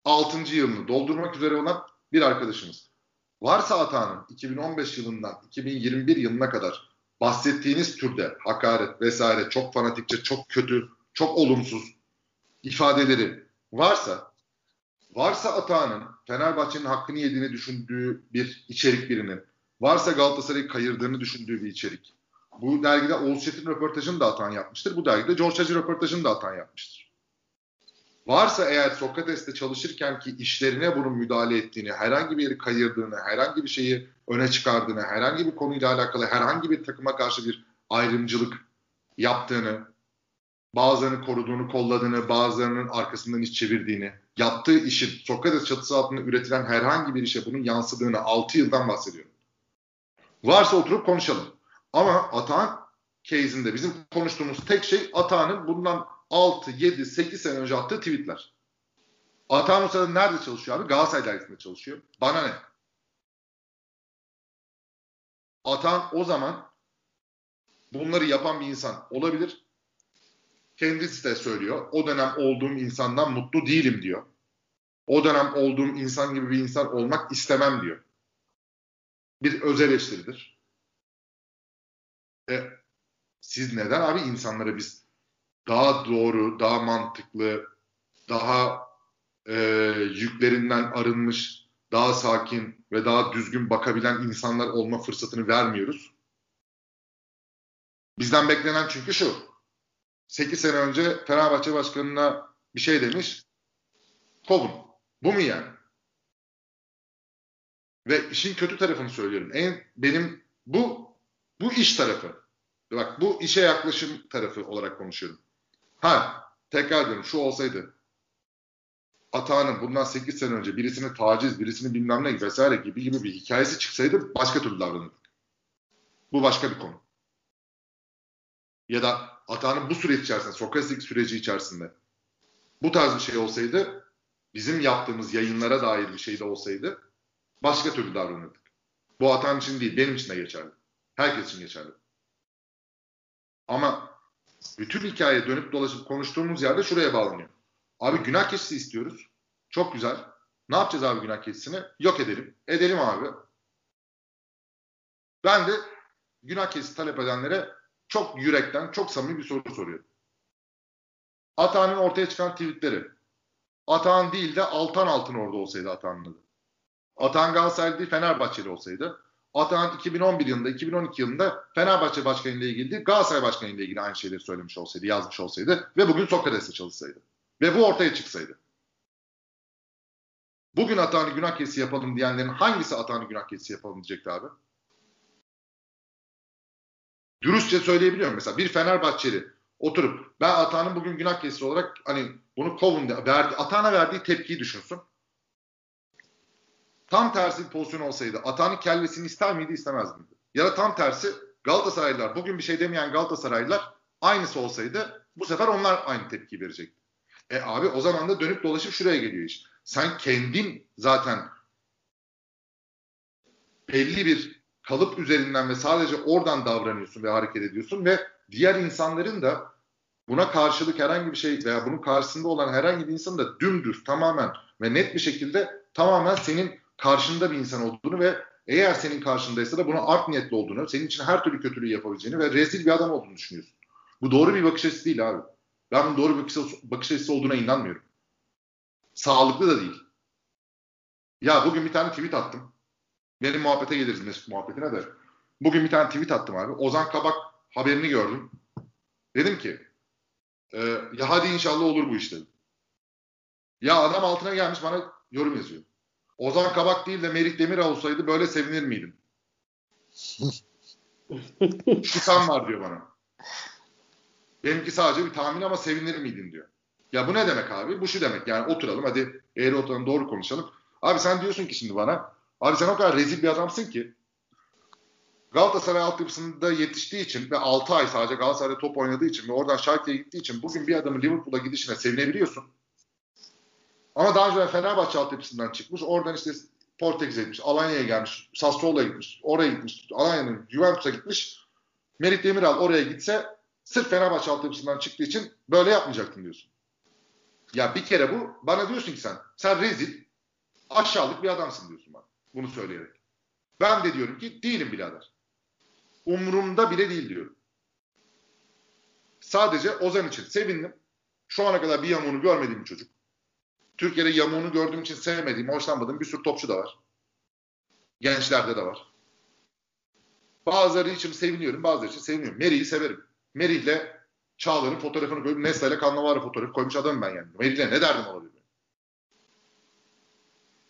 6. yılını doldurmak üzere olan bir arkadaşımız. Varsa Atahan'ın 2015 yılından 2021 yılına kadar bahsettiğiniz türde hakaret vesaire çok fanatikçe, çok kötü, çok olumsuz ifadeleri varsa varsa Atahan'ın Fenerbahçe'nin hakkını yediğini düşündüğü bir içerik birinin varsa Galatasaray'ı kayırdığını düşündüğü bir içerik. Bu dergide Oğuz Çetin röportajını da Atahan yapmıştır. Bu dergide George Hacı röportajını da Atahan yapmıştır. Varsa eğer Sokrates'te çalışırken ki işlerine bunun müdahale ettiğini, herhangi bir yeri kayırdığını, herhangi bir şeyi öne çıkardığını, herhangi bir konuyla alakalı herhangi bir takıma karşı bir ayrımcılık yaptığını, bazılarını koruduğunu, kolladığını, bazılarının arkasından iş çevirdiğini, yaptığı işin Sokrates çatısı altında üretilen herhangi bir işe bunun yansıdığını 6 yıldan bahsediyorum. Varsa oturup konuşalım. Ama Atahan case'inde bizim konuştuğumuz tek şey Atahan'ın bundan 6, 7, 8 sene önce attığı tweetler. Atahan o sırada nerede çalışıyor abi? Galatasaray dergisinde çalışıyor. Bana ne? Atahan o zaman bunları yapan bir insan olabilir. Kendisi de söylüyor. O dönem olduğum insandan mutlu değilim diyor. O dönem olduğum insan gibi bir insan olmak istemem diyor. Bir öz eleştiridir. E, siz neden abi insanlara biz daha doğru, daha mantıklı, daha e, yüklerinden arınmış, daha sakin ve daha düzgün bakabilen insanlar olma fırsatını vermiyoruz. Bizden beklenen çünkü şu. 8 sene önce Fenerbahçe Başkanı'na bir şey demiş. Kovun. Bu mu yani? Ve işin kötü tarafını söylüyorum. En benim bu bu iş tarafı. Bak bu işe yaklaşım tarafı olarak konuşuyorum. Ha tekrar diyorum şu olsaydı Atağan'ın bundan 8 sene önce birisini taciz, birisini bilmem ne vesaire gibi gibi bir hikayesi çıksaydı başka türlü davranırdık. Bu başka bir konu. Ya da Atağan'ın bu süreç içerisinde, Sokratik süreci içerisinde bu tarz bir şey olsaydı, bizim yaptığımız yayınlara dair bir şey de olsaydı başka türlü davranırdık. Bu Atağan için değil, benim için de geçerli. Herkes için geçerli. Ama bütün hikaye dönüp dolaşıp konuştuğumuz yerde şuraya bağlanıyor. Abi günah keçisi istiyoruz. Çok güzel. Ne yapacağız abi günah keçisini? Yok edelim. Edelim abi. Ben de günah keçisi talep edenlere çok yürekten, çok samimi bir soru soruyorum. Atahan'ın ortaya çıkan tweetleri. Atahan değil de Altan Altın orada olsaydı Atahan'ın adı. Atahan Galatasaraylı değil Fenerbahçeli olsaydı. Atahan 2011 yılında, 2012 yılında Fenerbahçe Başkanı ile ilgili değil, Galatasaray Başkanı ile ilgili aynı şeyleri söylemiş olsaydı, yazmış olsaydı ve bugün Sokrates'te çalışsaydı. Ve bu ortaya çıksaydı. Bugün Atahan'ı günah kesi yapalım diyenlerin hangisi Atahan'ı günah kesi yapalım diyecekti abi? Dürüstçe söyleyebiliyorum. Mesela bir Fenerbahçeli oturup ben Atahan'ın bugün günah kesisi olarak hani bunu kovun de, verdi, Atahan'a verdiği tepkiyi düşünsün. Tam tersi bir pozisyon olsaydı Atahan'ın kellesini ister miydi istemez miydi? Ya da tam tersi Galatasaraylılar bugün bir şey demeyen Galatasaraylılar aynısı olsaydı bu sefer onlar aynı tepki verecekti. E abi o zaman da dönüp dolaşıp şuraya geliyor iş. Sen kendin zaten belli bir kalıp üzerinden ve sadece oradan davranıyorsun ve hareket ediyorsun ve diğer insanların da buna karşılık herhangi bir şey veya bunun karşısında olan herhangi bir insan da dümdüz tamamen ve net bir şekilde tamamen senin karşında bir insan olduğunu ve eğer senin karşındaysa da buna art niyetli olduğunu, senin için her türlü kötülüğü yapabileceğini ve rezil bir adam olduğunu düşünüyorsun. Bu doğru bir bakış açısı değil abi. Ben doğru bir bakış açısı olduğuna inanmıyorum. Sağlıklı da değil. Ya bugün bir tane tweet attım. Benim muhabbete geliriz Mesut muhabbetine de. Bugün bir tane tweet attım abi. Ozan Kabak haberini gördüm. Dedim ki e, ya hadi inşallah olur bu iş dedim. Ya adam altına gelmiş bana yorum yazıyor. Ozan Kabak değil de Merih Demiral olsaydı böyle sevinir miydim? Şüphem var diyor bana. Benimki sadece bir tahmin ama sevinir miydin diyor. Ya bu ne demek abi? Bu şu demek yani oturalım hadi eğri oturalım doğru konuşalım. Abi sen diyorsun ki şimdi bana abi sen o kadar rezil bir adamsın ki Galatasaray altyapısında yetiştiği için ve 6 ay sadece Galatasaray'da top oynadığı için ve oradan Schalke'ye gittiği için bugün bir adamın Liverpool'a gidişine sevinebiliyorsun. Ama daha önce Fenerbahçe altyapısından çıkmış. Oradan işte Portekiz'e gitmiş, Alanya'ya gelmiş, Sassuolo'ya gitmiş, oraya gitmiş, Alanya'nın Juventus'a gitmiş. Merit Demiral oraya gitse sırf Fenerbahçe altyapısından çıktığı için böyle yapmayacaktın diyorsun. Ya bir kere bu bana diyorsun ki sen sen rezil aşağılık bir adamsın diyorsun bana bunu söyleyerek. Ben de diyorum ki değilim birader. Umurumda bile değil diyorum. Sadece Ozan için sevindim. Şu ana kadar bir yamuğunu görmediğim çocuk. Türkiye'de yamuğunu gördüğüm için sevmediğim, hoşlanmadığım bir sürü topçu da var. Gençlerde de var. Bazıları için seviniyorum, bazıları için seviniyorum. Meri'yi severim. Meri ile Çağlar'ın fotoğrafını koyup Nesta ile Cannavaro fotoğrafı koymuş adamım ben yani. Meri ile ne derdim olabilir?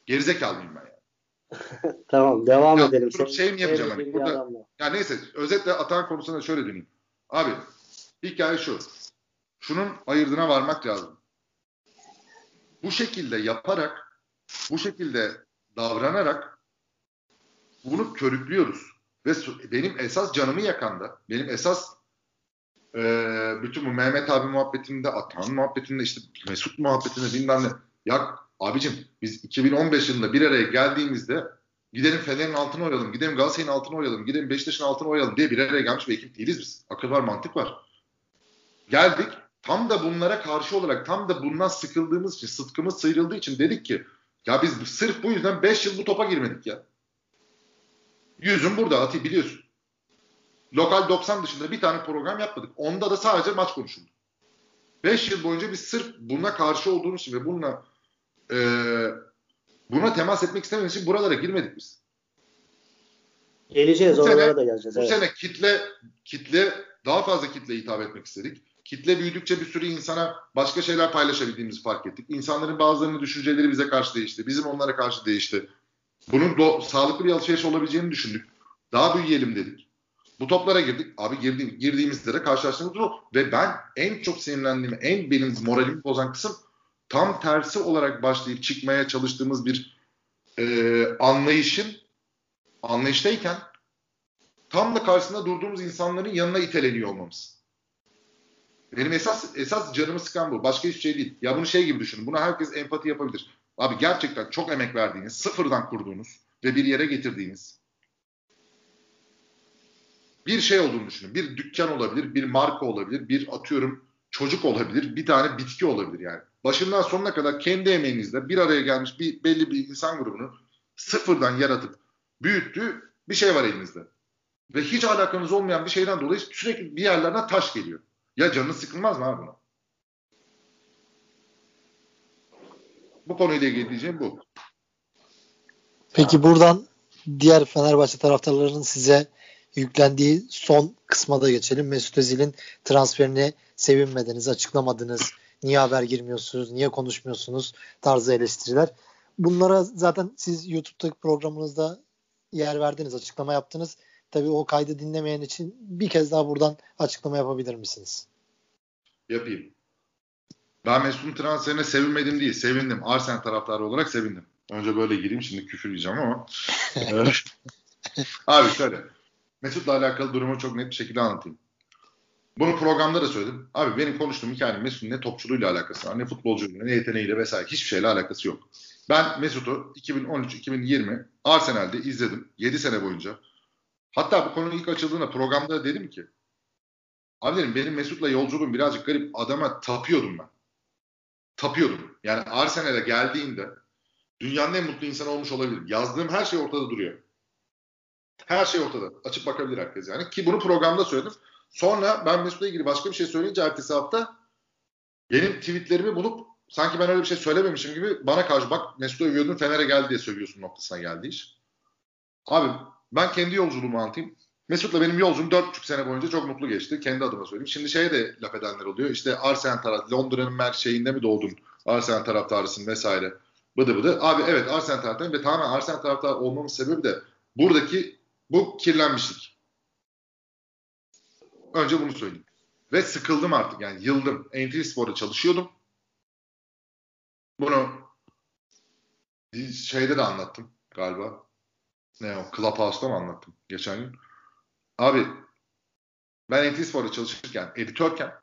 Gerizekalıyım ben yani. tamam devam ya, edelim. Durup şey mi yapacağım hani? Burada, ya neyse özetle atan konusunda şöyle döneyim. Abi hikaye şu. Şunun ayırdına varmak lazım. Bu şekilde yaparak bu şekilde davranarak bunu körüklüyoruz. Ve benim esas canımı yakan da benim esas e, bütün bu Mehmet abi muhabbetinde, Atan muhabbetinde, işte Mesut muhabbetinde bilmem ne. Ya abicim biz 2015 yılında bir araya geldiğimizde gidelim Fener'in altına oynayalım, gidelim Galatasaray'ın altına oynayalım, gidelim Beşiktaş'ın altına oynayalım diye bir araya gelmiş bir ekip değiliz biz. Akıl var, mantık var. Geldik, tam da bunlara karşı olarak, tam da bundan sıkıldığımız için, sıtkımız sıyrıldığı için dedik ki ya biz sırf bu yüzden 5 yıl bu topa girmedik ya. Yüzüm burada Ati biliyorsun. Lokal 90 dışında bir tane program yapmadık. Onda da sadece maç konuşuldu. 5 yıl boyunca biz sırf buna karşı olduğumuz için ve bununla e, buna temas etmek istemediğimiz için buralara girmedik biz. Geleceğiz bu oralara sene, da geleceğiz. Bu evet. sene kitle kitle daha fazla kitle hitap etmek istedik. Kitle büyüdükçe bir sürü insana başka şeyler paylaşabildiğimizi fark ettik. İnsanların bazılarının düşünceleri bize karşı değişti. Bizim onlara karşı değişti. Bunun do- sağlıklı bir alışveriş olabileceğini düşündük. Daha büyüyelim dedik. Bu toplara girdik. Abi girdi, girdiğimizde de karşılaştığımız o. Ve ben en çok sinirlendiğim, en benim moralimi bozan kısım tam tersi olarak başlayıp çıkmaya çalıştığımız bir e, anlayışın anlayıştayken tam da karşısında durduğumuz insanların yanına iteleniyor olmamız. Benim esas esas canımı sıkan bu. Başka hiçbir şey değil. Ya bunu şey gibi düşünün. Buna herkes empati yapabilir. Abi gerçekten çok emek verdiğiniz, sıfırdan kurduğunuz ve bir yere getirdiğiniz bir şey olduğunu düşünün. Bir dükkan olabilir, bir marka olabilir, bir atıyorum çocuk olabilir, bir tane bitki olabilir yani. Başından sonuna kadar kendi emeğinizle bir araya gelmiş bir belli bir insan grubunu sıfırdan yaratıp büyüttüğü bir şey var elinizde. Ve hiç alakanız olmayan bir şeyden dolayı sürekli bir yerlerden taş geliyor. Ya canınız sıkılmaz mı abi buna? Bu konuyla ilgili diyeceğim bu. Peki buradan diğer Fenerbahçe taraftarlarının size yüklendiği son kısma da geçelim. Mesut Özil'in transferini sevinmediniz, açıklamadınız. Niye haber girmiyorsunuz, niye konuşmuyorsunuz tarzı eleştiriler. Bunlara zaten siz YouTube'daki programınızda yer verdiniz, açıklama yaptınız. Tabii o kaydı dinlemeyen için bir kez daha buradan açıklama yapabilir misiniz? Yapayım. Ben Mesut'un transferine sevinmedim değil, sevindim. Arsenal taraftarı olarak sevindim. Önce böyle gireyim, şimdi küfür yiyeceğim ama. Abi şöyle. Mesut'la alakalı durumu çok net bir şekilde anlatayım. Bunu programda da söyledim. Abi benim konuştuğum hikayenin Mesut'un ne topçuluğuyla alakası var, ne futbolculuğuyla, ne yeteneğiyle vesaire hiçbir şeyle alakası yok. Ben Mesut'u 2013-2020 Arsenal'de izledim 7 sene boyunca. Hatta bu konu ilk açıldığında programda dedim ki Abi dedim benim Mesut'la yolculuğum birazcık garip. Adama tapıyordum ben. Tapıyordum. Yani Arsenal'e geldiğinde dünyanın en mutlu insanı olmuş olabilir. Yazdığım her şey ortada duruyor. Her şey ortada. Açıp bakabilir herkes yani. Ki bunu programda söyledim. Sonra ben Mesut'la ilgili başka bir şey söyleyince ertesi hafta benim tweetlerimi bulup sanki ben öyle bir şey söylememişim gibi bana karşı bak Mesut'u övüyordun Fener'e geldi diye söylüyorsun noktasına geldi iş. Abi ben kendi yolculuğumu anlatayım. Mesut'la benim yolculuğum 4,5 sene boyunca çok mutlu geçti. Kendi adıma söyleyeyim. Şimdi şeye de laf edenler oluyor. İşte Arsenal taraf, Londra'nın mer şeyinde mi doğdun? Arsenal taraftarısın vesaire. Bıdı bıdı. Abi evet Arsenal taraftarıyım ve tamamen Arsenal taraftarı olmamın sebebi de buradaki bu kirlenmişlik. Önce bunu söyleyeyim. Ve sıkıldım artık yani yıldım. Entry Spor'da çalışıyordum. Bunu şeyde de anlattım galiba. Ne o? Clubhouse'da mı anlattım geçen gün? Abi ben NTV Spor'da çalışırken, editörken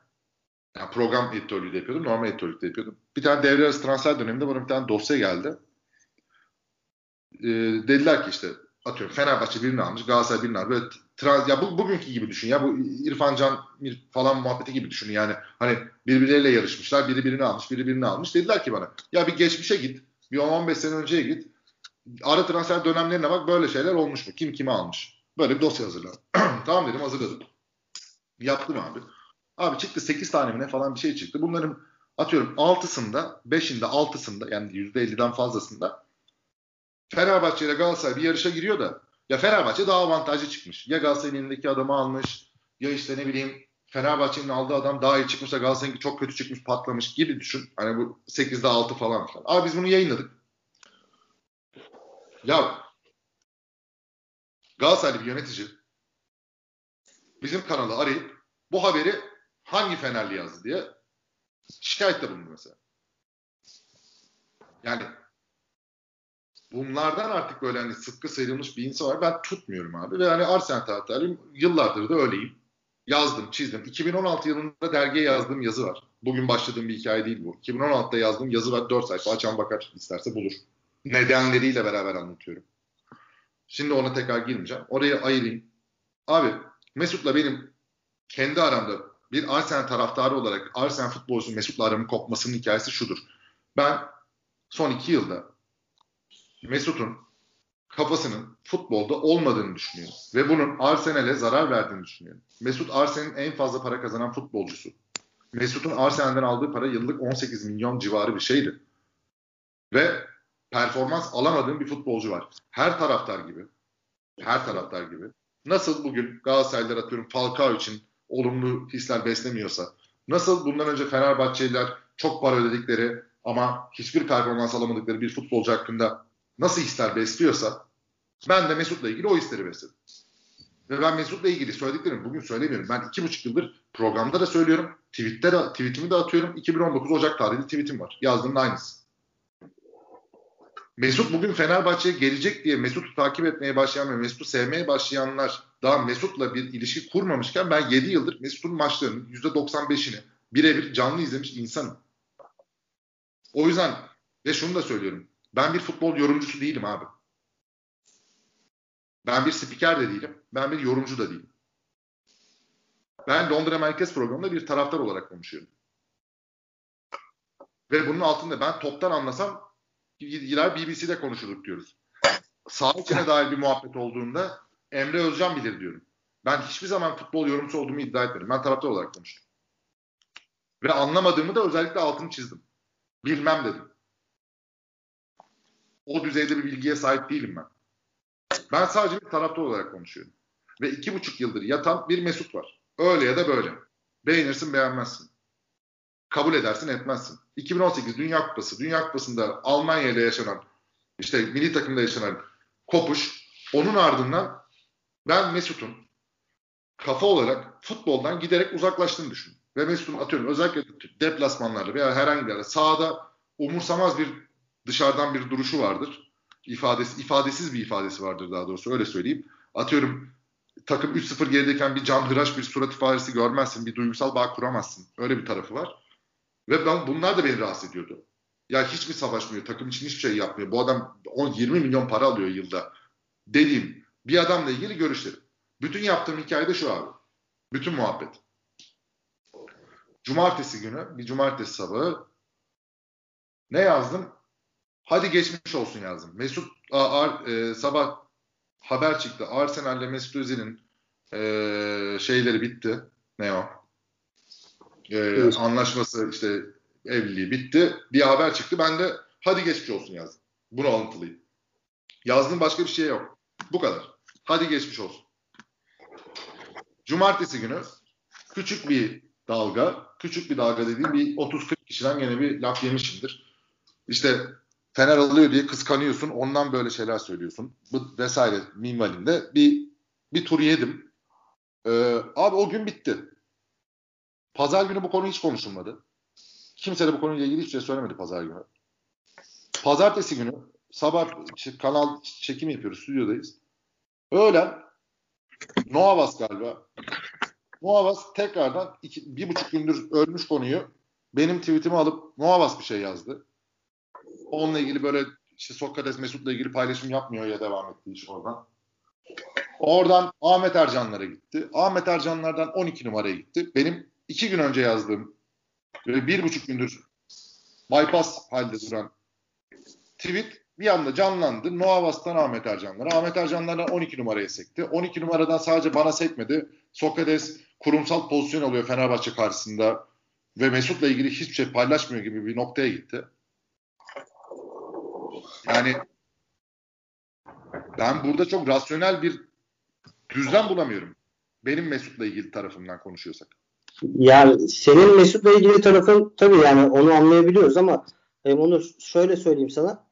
yani program editörlüğü de yapıyordum, normal editörlük de yapıyordum. Bir tane devre arası transfer döneminde bana bir tane dosya geldi. Ee, dediler ki işte atıyorum Fenerbahçe birini almış, Galatasaray birini almış. Böyle trans, ya bu, bugünkü gibi düşün ya bu İrfan Can falan muhabbeti gibi düşün yani. Hani birbirleriyle yarışmışlar, biri birini almış, biri birini almış. Dediler ki bana ya bir geçmişe git, bir 10-15 sene önceye git. Ara transfer dönemlerine bak böyle şeyler olmuş mu? Kim kimi almış? Böyle bir dosya hazırla. tamam dedim hazırladım. Yaptım abi. Abi çıktı 8 tane mi ne falan bir şey çıktı. Bunların atıyorum 6'sında, 5'inde, 6'sında yani %50'den fazlasında Fenerbahçe ile Galatasaray bir yarışa giriyor da ya Fenerbahçe daha avantajlı çıkmış. Ya Galatasaray'ın elindeki adamı almış ya işte ne bileyim Fenerbahçe'nin aldığı adam daha iyi çıkmış da Galatasaray'ınki çok kötü çıkmış patlamış gibi düşün. Hani bu 8'de 6 falan filan. Abi biz bunu yayınladık. Ya Galatasaraylı bir yönetici bizim kanalı arayıp bu haberi hangi Fenerli yazdı diye şikayette bulundu mesela. Yani bunlardan artık böyle hani sıkı sıyrılmış bir insan var. Ben tutmuyorum abi. Ve hani Arsenal taraftarıyım. Yıllardır da öyleyim. Yazdım, çizdim. 2016 yılında dergiye yazdığım yazı var. Bugün başladığım bir hikaye değil bu. 2016'da yazdığım yazı var. 4 sayfa. Açan bakar isterse bulur. Nedenleriyle beraber anlatıyorum. Şimdi ona tekrar girmeyeceğim. Oraya ayırayım. Abi Mesut'la benim kendi aramda bir Arsenal taraftarı olarak Arsenal futbolcusu Mesut'la aramın kopmasının hikayesi şudur. Ben son iki yılda Mesut'un kafasının futbolda olmadığını düşünüyorum. Ve bunun Arsenal'e zarar verdiğini düşünüyorum. Mesut Arsenal'in en fazla para kazanan futbolcusu. Mesut'un Arsenal'den aldığı para yıllık 18 milyon civarı bir şeydi. Ve performans alamadığım bir futbolcu var. Her taraftar gibi. Her taraftar gibi. Nasıl bugün Galatasaraylılar atıyorum Falcao için olumlu hisler beslemiyorsa, nasıl bundan önce Fenerbahçeliler çok para ödedikleri ama hiçbir performans alamadıkları bir futbolcu hakkında nasıl hisler besliyorsa ben de Mesut'la ilgili o hisleri besledim. Ve ben Mesut'la ilgili söylediklerimi bugün söylemiyorum. Ben iki buçuk yıldır programda da söylüyorum. Tweet'te de, tweetimi de atıyorum. 2019 Ocak tarihli tweetim var. Yazdığımın aynısı. Mesut bugün Fenerbahçe'ye gelecek diye Mesut'u takip etmeye başlayan ve Mesut'u sevmeye başlayanlar daha Mesut'la bir ilişki kurmamışken ben 7 yıldır Mesut'un maçlarının %95'ini birebir canlı izlemiş insanım. O yüzden ve şunu da söylüyorum. Ben bir futbol yorumcusu değilim abi. Ben bir spiker de değilim. Ben bir yorumcu da değilim. Ben Londra Merkez programında bir taraftar olarak konuşuyorum. Ve bunun altında ben toptan anlasam gider BBC'de konuşurduk diyoruz. Sağ içine dair bir muhabbet olduğunda Emre Özcan bilir diyorum. Ben hiçbir zaman futbol yorumcusu olduğumu iddia etmedim. Ben taraftar olarak konuştum. Ve anlamadığımı da özellikle altını çizdim. Bilmem dedim. O düzeyde bir bilgiye sahip değilim ben. Ben sadece bir taraftar olarak konuşuyorum. Ve iki buçuk yıldır yatan bir Mesut var. Öyle ya da böyle. Beğenirsin beğenmezsin. Kabul edersin etmezsin. 2018 Dünya Kupası. Dünya Kupası'nda Almanya ile yaşanan işte milli takımda yaşanan kopuş onun ardından ben Mesut'un kafa olarak futboldan giderek uzaklaştığını düşünüyorum. Ve Mesut'un atıyorum özellikle deplasmanlarda veya herhangi bir yerde sahada umursamaz bir dışarıdan bir duruşu vardır. İfadesi, ifadesiz bir ifadesi vardır daha doğrusu öyle söyleyeyim. Atıyorum takım 3-0 gerideyken bir can hıraş bir surat ifadesi görmezsin. Bir duygusal bağ kuramazsın. Öyle bir tarafı var. Ve ben, bunlar da beni rahatsız ediyordu. Ya hiç mi savaşmıyor? Takım için hiçbir şey yapmıyor. Bu adam 10-20 milyon para alıyor yılda. Dediğim bir adamla ilgili görüşlerim. Bütün yaptığım hikayede şu abi. Bütün muhabbet. Cumartesi günü, bir cumartesi sabahı ne yazdım? Hadi geçmiş olsun yazdım. Mesut a, a, e, sabah haber çıktı. Arsenal ile Mesut Özil'in e, şeyleri bitti. Ne o? E, evet. Anlaşması işte evliliği bitti. Bir haber çıktı. Ben de hadi geçmiş olsun yazdım. Bunu alıntılayayım. Yazdım başka bir şey yok. Bu kadar. Hadi geçmiş olsun. Cumartesi günü küçük bir dalga, küçük bir dalga dediğim bir 30-40 kişiden gene bir laf yemişimdir. İşte Fener alıyor diye kıskanıyorsun, ondan böyle şeyler söylüyorsun. Bu vesaire minvalinde bir bir tur yedim. Ee, abi o gün bitti. Pazar günü bu konu hiç konuşulmadı. Kimse de bu konuyla ilgili hiçbir şey söylemedi pazar günü. Pazartesi günü sabah kanal çekim yapıyoruz, stüdyodayız. Öğlen Noavas galiba. Noavas tekrardan iki, bir buçuk gündür ölmüş konuyu benim tweetimi alıp Noavas bir şey yazdı. Onunla ilgili böyle işte Sokrates Mesut'la ilgili paylaşım yapmıyor ya devam etti iş oradan. Oradan Ahmet Ercanlara gitti. Ahmet Ercanlardan 12 numaraya gitti. Benim iki gün önce yazdığım böyle bir buçuk gündür bypass halde duran tweet bir anda canlandı. Noavas'tan Ahmet Ercanlara. Ahmet Ercanlardan 12 numaraya sekti. 12 numaradan sadece bana sekmedi. Sokrates kurumsal pozisyon alıyor Fenerbahçe karşısında ve Mesut'la ilgili hiçbir şey paylaşmıyor gibi bir noktaya gitti. Yani ben burada çok rasyonel bir düzlem bulamıyorum. Benim Mesut'la ilgili tarafımdan konuşuyorsak. Yani senin Mesut'la ilgili tarafın tabii yani onu anlayabiliyoruz ama e, onu şöyle söyleyeyim sana.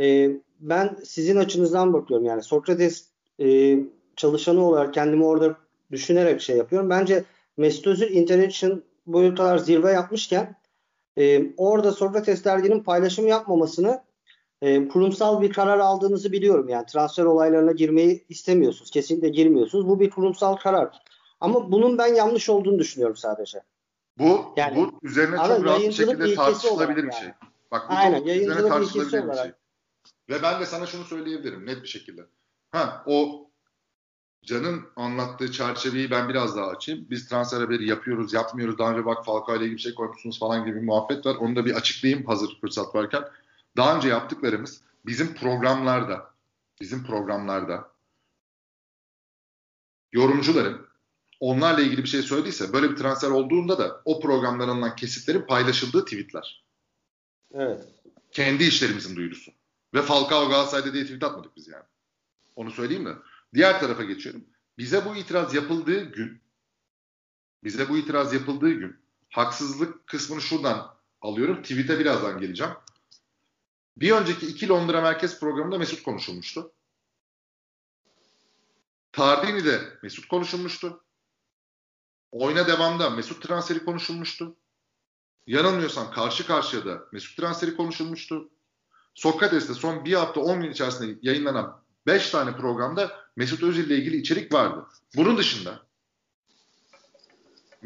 E, ben sizin açınızdan bakıyorum. Yani Sokrates e, çalışanı olarak kendimi orada düşünerek şey yapıyorum. Bence Mesut Özil International boyutalar zirve yapmışken e, orada Sokrates derginin paylaşım yapmamasını e, kurumsal bir karar aldığınızı biliyorum. Yani transfer olaylarına girmeyi istemiyorsunuz. Kesinlikle girmiyorsunuz. Bu bir kurumsal karar. Ama bunun ben yanlış olduğunu düşünüyorum sadece. Bu yani, bu üzerine çok rahat bir şekilde tartışılabilir bir şey. Bak bu Aynen, çok üzerine tartışılabilir bir şey. Ve ben de sana şunu söyleyebilirim net bir şekilde. Ha o Can'ın anlattığı çerçeveyi ben biraz daha açayım. Biz transfer haberi yapıyoruz, yapmıyoruz. Daha önce bak Falcao ile ilgili bir şey koymuşsunuz falan gibi bir muhabbet var. Onu da bir açıklayayım hazır fırsat varken. Daha önce yaptıklarımız bizim programlarda, bizim programlarda yorumcuların onlarla ilgili bir şey söylediyse böyle bir transfer olduğunda da o programdan alınan kesitlerin paylaşıldığı tweetler. Evet. Kendi işlerimizin duyurusu. Ve Falcao Galatasaray'da diye tweet atmadık biz yani. Onu söyleyeyim mi? Diğer tarafa geçiyorum. Bize bu itiraz yapıldığı gün bize bu itiraz yapıldığı gün haksızlık kısmını şuradan alıyorum. Tweet'e birazdan geleceğim. Bir önceki iki Londra Merkez programında Mesut konuşulmuştu. Tardini'de Mesut konuşulmuştu. Oyuna devamda Mesut transferi konuşulmuştu. Yanılmıyorsam karşı karşıya da Mesut transferi konuşulmuştu. Sokrates'te son bir hafta 10 gün içerisinde yayınlanan 5 tane programda Mesut Özil ile ilgili içerik vardı. Bunun dışında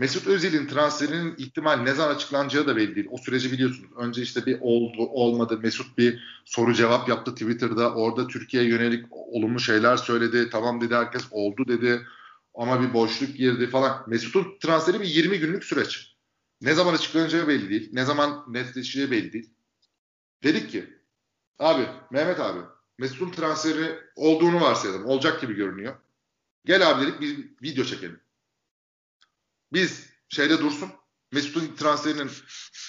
Mesut Özil'in transferinin ihtimal ne zaman açıklanacağı da belli değil. O süreci biliyorsunuz. Önce işte bir oldu olmadı. Mesut bir soru cevap yaptı Twitter'da. Orada Türkiye'ye yönelik olumlu şeyler söyledi. Tamam dedi herkes oldu dedi. Ama bir boşluk girdi falan. Mesut'un transferi bir 20 günlük süreç. Ne zaman açıklanacağı belli değil. Ne zaman netleşeceği belli değil. Dedik ki abi Mehmet abi Mesut'un transferi olduğunu varsayalım. Olacak gibi görünüyor. Gel abi dedik bir video çekelim. Biz şeyde dursun. Mesut'un transferinin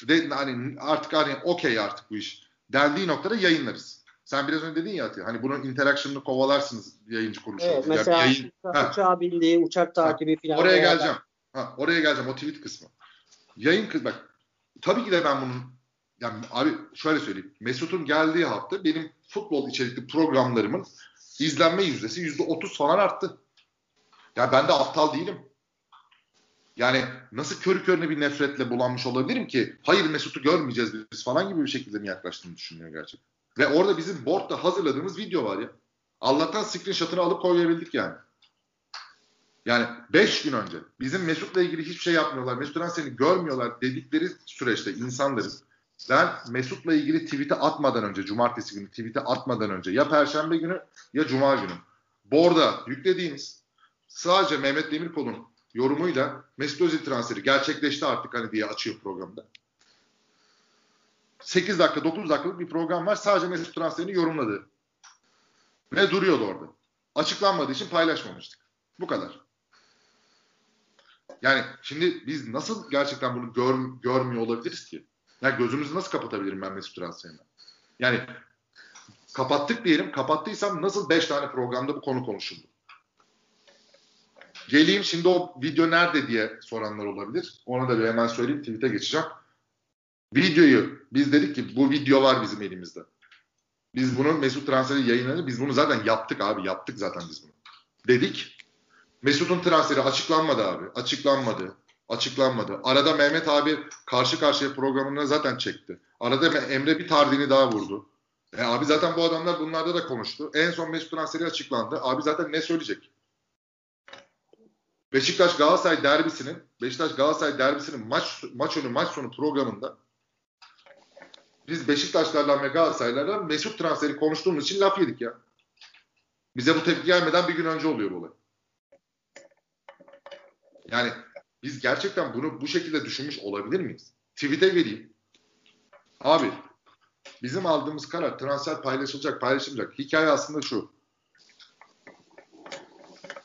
de, hani artık hani okey artık bu iş dendiği noktada yayınlarız. Sen biraz önce dedin ya Ati, hani bunun interaction'ını kovalarsınız yayıncı kuruluşu. Evet, mesela yani yayın, uçağı bildiği, uçak takibi falan. Oraya geleceğim. Ha, oraya geleceğim o tweet kısmı. Yayın kız bak tabii ki de ben bunun yani abi şöyle söyleyeyim. Mesut'un geldiği hafta benim futbol içerikli programlarımın izlenme yüzdesi yüzde otuz falan arttı. Ya ben de aptal değilim. Yani nasıl körü körüne bir nefretle bulanmış olabilirim ki hayır Mesut'u görmeyeceğiz biz falan gibi bir şekilde mi yaklaştığını düşünüyor gerçekten. Ve orada bizim board'da hazırladığımız video var ya. Allah'tan screenshot'ını alıp koyabildik yani. Yani 5 gün önce bizim Mesut'la ilgili hiçbir şey yapmıyorlar. Mesut seni görmüyorlar dedikleri süreçte insanların ben Mesut'la ilgili tweet'i atmadan önce, cumartesi günü tweet'i atmadan önce ya perşembe günü ya cuma günü Borda yüklediğimiz sadece Mehmet Demirkol'un yorumuyla Mesut Özil transferi gerçekleşti artık hani diye açıyor programda. 8 dakika 9 dakikalık bir program var. Sadece Mesut transferini yorumladı. Ve duruyordu orada. Açıklanmadığı için paylaşmamıştık. Bu kadar. Yani şimdi biz nasıl gerçekten bunu gör, görmüyor olabiliriz ki? Ya gözümüzü nasıl kapatabilirim ben Mesut transferine? Yani kapattık diyelim. Kapattıysam nasıl 5 tane programda bu konu konuşuldu? Geleyim şimdi o video nerede diye soranlar olabilir. Ona da bir hemen söyleyeyim. Tweet'e geçeceğim. Videoyu biz dedik ki bu video var bizim elimizde. Biz bunu Mesut transferi yayınladık. Biz bunu zaten yaptık abi. Yaptık zaten biz bunu. Dedik. Mesut'un transferi açıklanmadı abi. Açıklanmadı. Açıklanmadı. Arada Mehmet abi karşı karşıya programını zaten çekti. Arada Emre bir tardini daha vurdu. E abi zaten bu adamlar bunlarda da konuştu. En son Mesut transferi açıklandı. Abi zaten ne söyleyecek? Beşiktaş Galatasaray derbisinin Beşiktaş Galatasaray derbisinin maç maç önü maç sonu programında biz Beşiktaşlarla ve Galatasaraylarla Mesut transferi konuştuğumuz için laf yedik ya. Bize bu tepki gelmeden bir gün önce oluyor bu olay. Yani biz gerçekten bunu bu şekilde düşünmüş olabilir miyiz? Tweet'e vereyim. Abi bizim aldığımız karar transfer paylaşılacak, paylaşılmayacak. Hikaye aslında şu.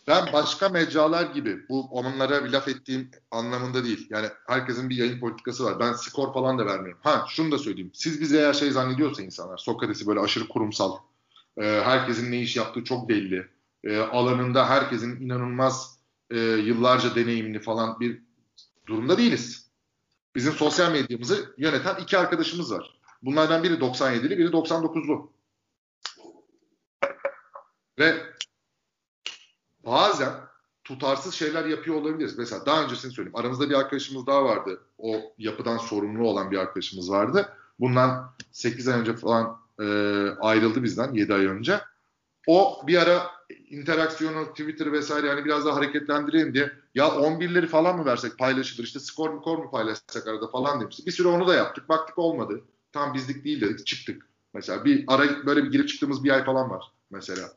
Ben başka mecralar gibi bu onlara bir laf ettiğim anlamında değil. Yani herkesin bir yayın politikası var. Ben skor falan da vermiyorum. Ha şunu da söyleyeyim. Siz bize eğer şey zannediyorsa insanlar Sokrates'i böyle aşırı kurumsal e, herkesin ne iş yaptığı çok belli. E, alanında herkesin inanılmaz e, yıllarca deneyimli falan bir durumda değiliz. Bizim sosyal medyamızı yöneten iki arkadaşımız var. Bunlardan biri 97'li, biri 99'lu. Ve bazen tutarsız şeyler yapıyor olabiliriz. Mesela daha öncesini söyleyeyim. Aramızda bir arkadaşımız daha vardı. O yapıdan sorumlu olan bir arkadaşımız vardı. Bundan 8 ay önce falan e, ayrıldı bizden 7 ay önce. O bir ara interaksiyonu Twitter vesaire hani biraz daha hareketlendireyim diye ya 11'leri falan mı versek paylaşılır işte skor mu kor mu paylaşsak arada falan demişti. Bir süre onu da yaptık. Baktık olmadı. Tam bizlik değil dedik çıktık. Mesela bir ara böyle bir girip çıktığımız bir ay falan var mesela.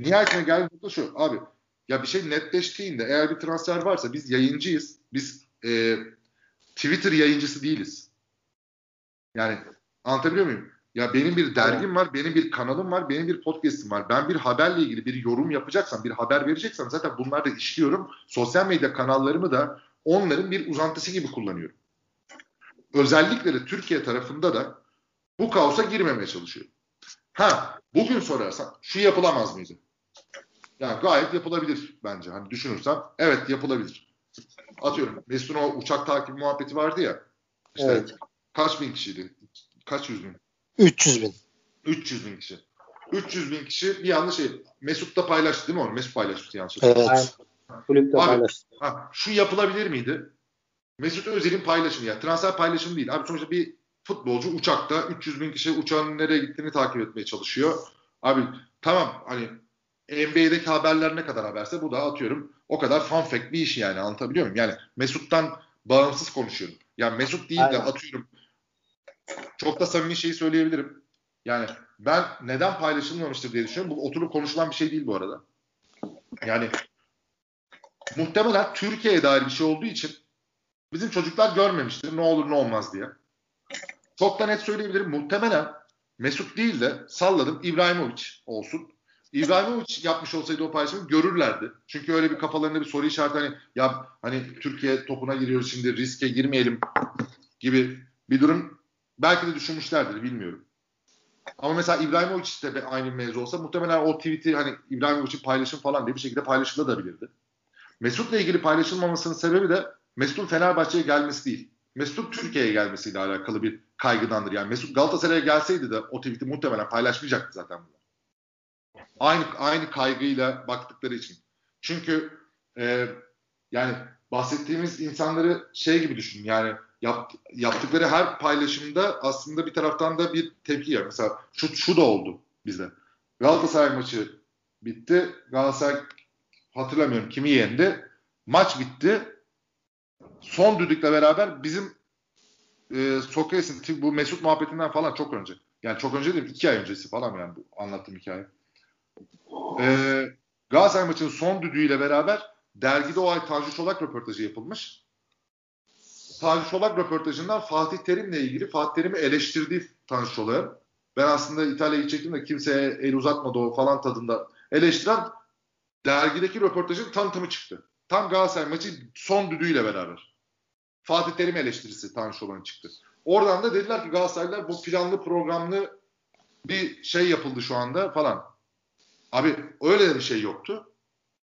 Nihayetine geldiği nokta şu abi ya bir şey netleştiğinde eğer bir transfer varsa biz yayıncıyız. Biz e, Twitter yayıncısı değiliz. Yani anlatabiliyor muyum? Ya benim bir dergim var, benim bir kanalım var, benim bir podcast'im var. Ben bir haberle ilgili bir yorum yapacaksam, bir haber vereceksem zaten bunları da işliyorum. Sosyal medya kanallarımı da onların bir uzantısı gibi kullanıyorum. Özellikle de Türkiye tarafında da bu kaosa girmemeye çalışıyor. Ha, bugün sorarsan şu yapılamaz mıydı? Yani gayet yapılabilir bence. Hani düşünürsem evet yapılabilir. Atıyorum Mesut'un o uçak takibi muhabbeti vardı ya. İşte evet. kaç bin kişiydi? Kaç yüz bin? 300 bin. 300 bin kişi. 300 bin kişi bir yanlış şey. Mesut da paylaştı değil mi onu? Mesut paylaştı yanlış. Evet. Kulüp de paylaştı. Ha, şu yapılabilir miydi? Mesut Özil'in paylaşımı ya. Transfer paylaşımı değil. Abi sonuçta bir futbolcu uçakta 300 bin kişi uçağın nereye gittiğini takip etmeye çalışıyor. Abi tamam hani NBA'deki haberler ne kadar haberse bu da atıyorum o kadar fun fact bir iş yani anlatabiliyor muyum? Yani Mesut'tan bağımsız konuşuyorum. Yani Mesut değil de Aynen. atıyorum çok da samimi şeyi söyleyebilirim. Yani ben neden paylaşılmamıştır diye düşünüyorum. Bu oturup konuşulan bir şey değil bu arada. Yani muhtemelen Türkiye'ye dair bir şey olduğu için bizim çocuklar görmemiştir ne olur ne olmaz diye. Çok da net söyleyebilirim. Muhtemelen Mesut değil de salladım İbrahimovic olsun. İbrahimovic yapmış olsaydı o paylaşımı görürlerdi. Çünkü öyle bir kafalarında bir soru işareti hani ya hani Türkiye topuna giriyoruz şimdi riske girmeyelim gibi bir durum belki de düşünmüşlerdir bilmiyorum. Ama mesela İbrahimovic de aynı mevzu olsa muhtemelen o tweet'i hani İbrahimovic'in paylaşım falan diye bir şekilde paylaşılabilirdi. Mesut'la ilgili paylaşılmamasının sebebi de Mesut'un Fenerbahçe'ye gelmesi değil. Mesut'un Türkiye'ye gelmesiyle alakalı bir kaygıdandır. Yani Mesut Galatasaray'a gelseydi de o tweet'i muhtemelen paylaşmayacaktı zaten bunlar. Aynı aynı kaygıyla baktıkları için. Çünkü e, yani bahsettiğimiz insanları şey gibi düşün. Yani yap, yaptıkları her paylaşımda aslında bir taraftan da bir tepki var. Mesela şu, şu da oldu bizde. Galatasaray maçı bitti. Galatasaray hatırlamıyorum kimi yendi. Maç bitti. Son düdükle beraber bizim e, Sokrates'in bu Mesut muhabbetinden falan çok önce. Yani çok önce değil iki ay öncesi falan yani bu anlattığım hikaye. E, Galatasaray maçının son düdüğüyle beraber dergide o ay Tanju Çolak röportajı yapılmış. Tanju Çolak röportajından Fatih Terim'le ilgili Fatih Terim'i eleştirdiği Tanju Çolak'ın ben aslında İtalya'ya gidecektim de kimseye el uzatmadı o falan tadında eleştiren dergideki röportajın tanıtımı çıktı. Tam Galatasaray maçı son düdüğüyle beraber. Fatih Terim eleştirisi Tanju Çolak'ın çıktı. Oradan da dediler ki Galatasaraylılar bu planlı programlı bir şey yapıldı şu anda falan. Abi öyle de bir şey yoktu.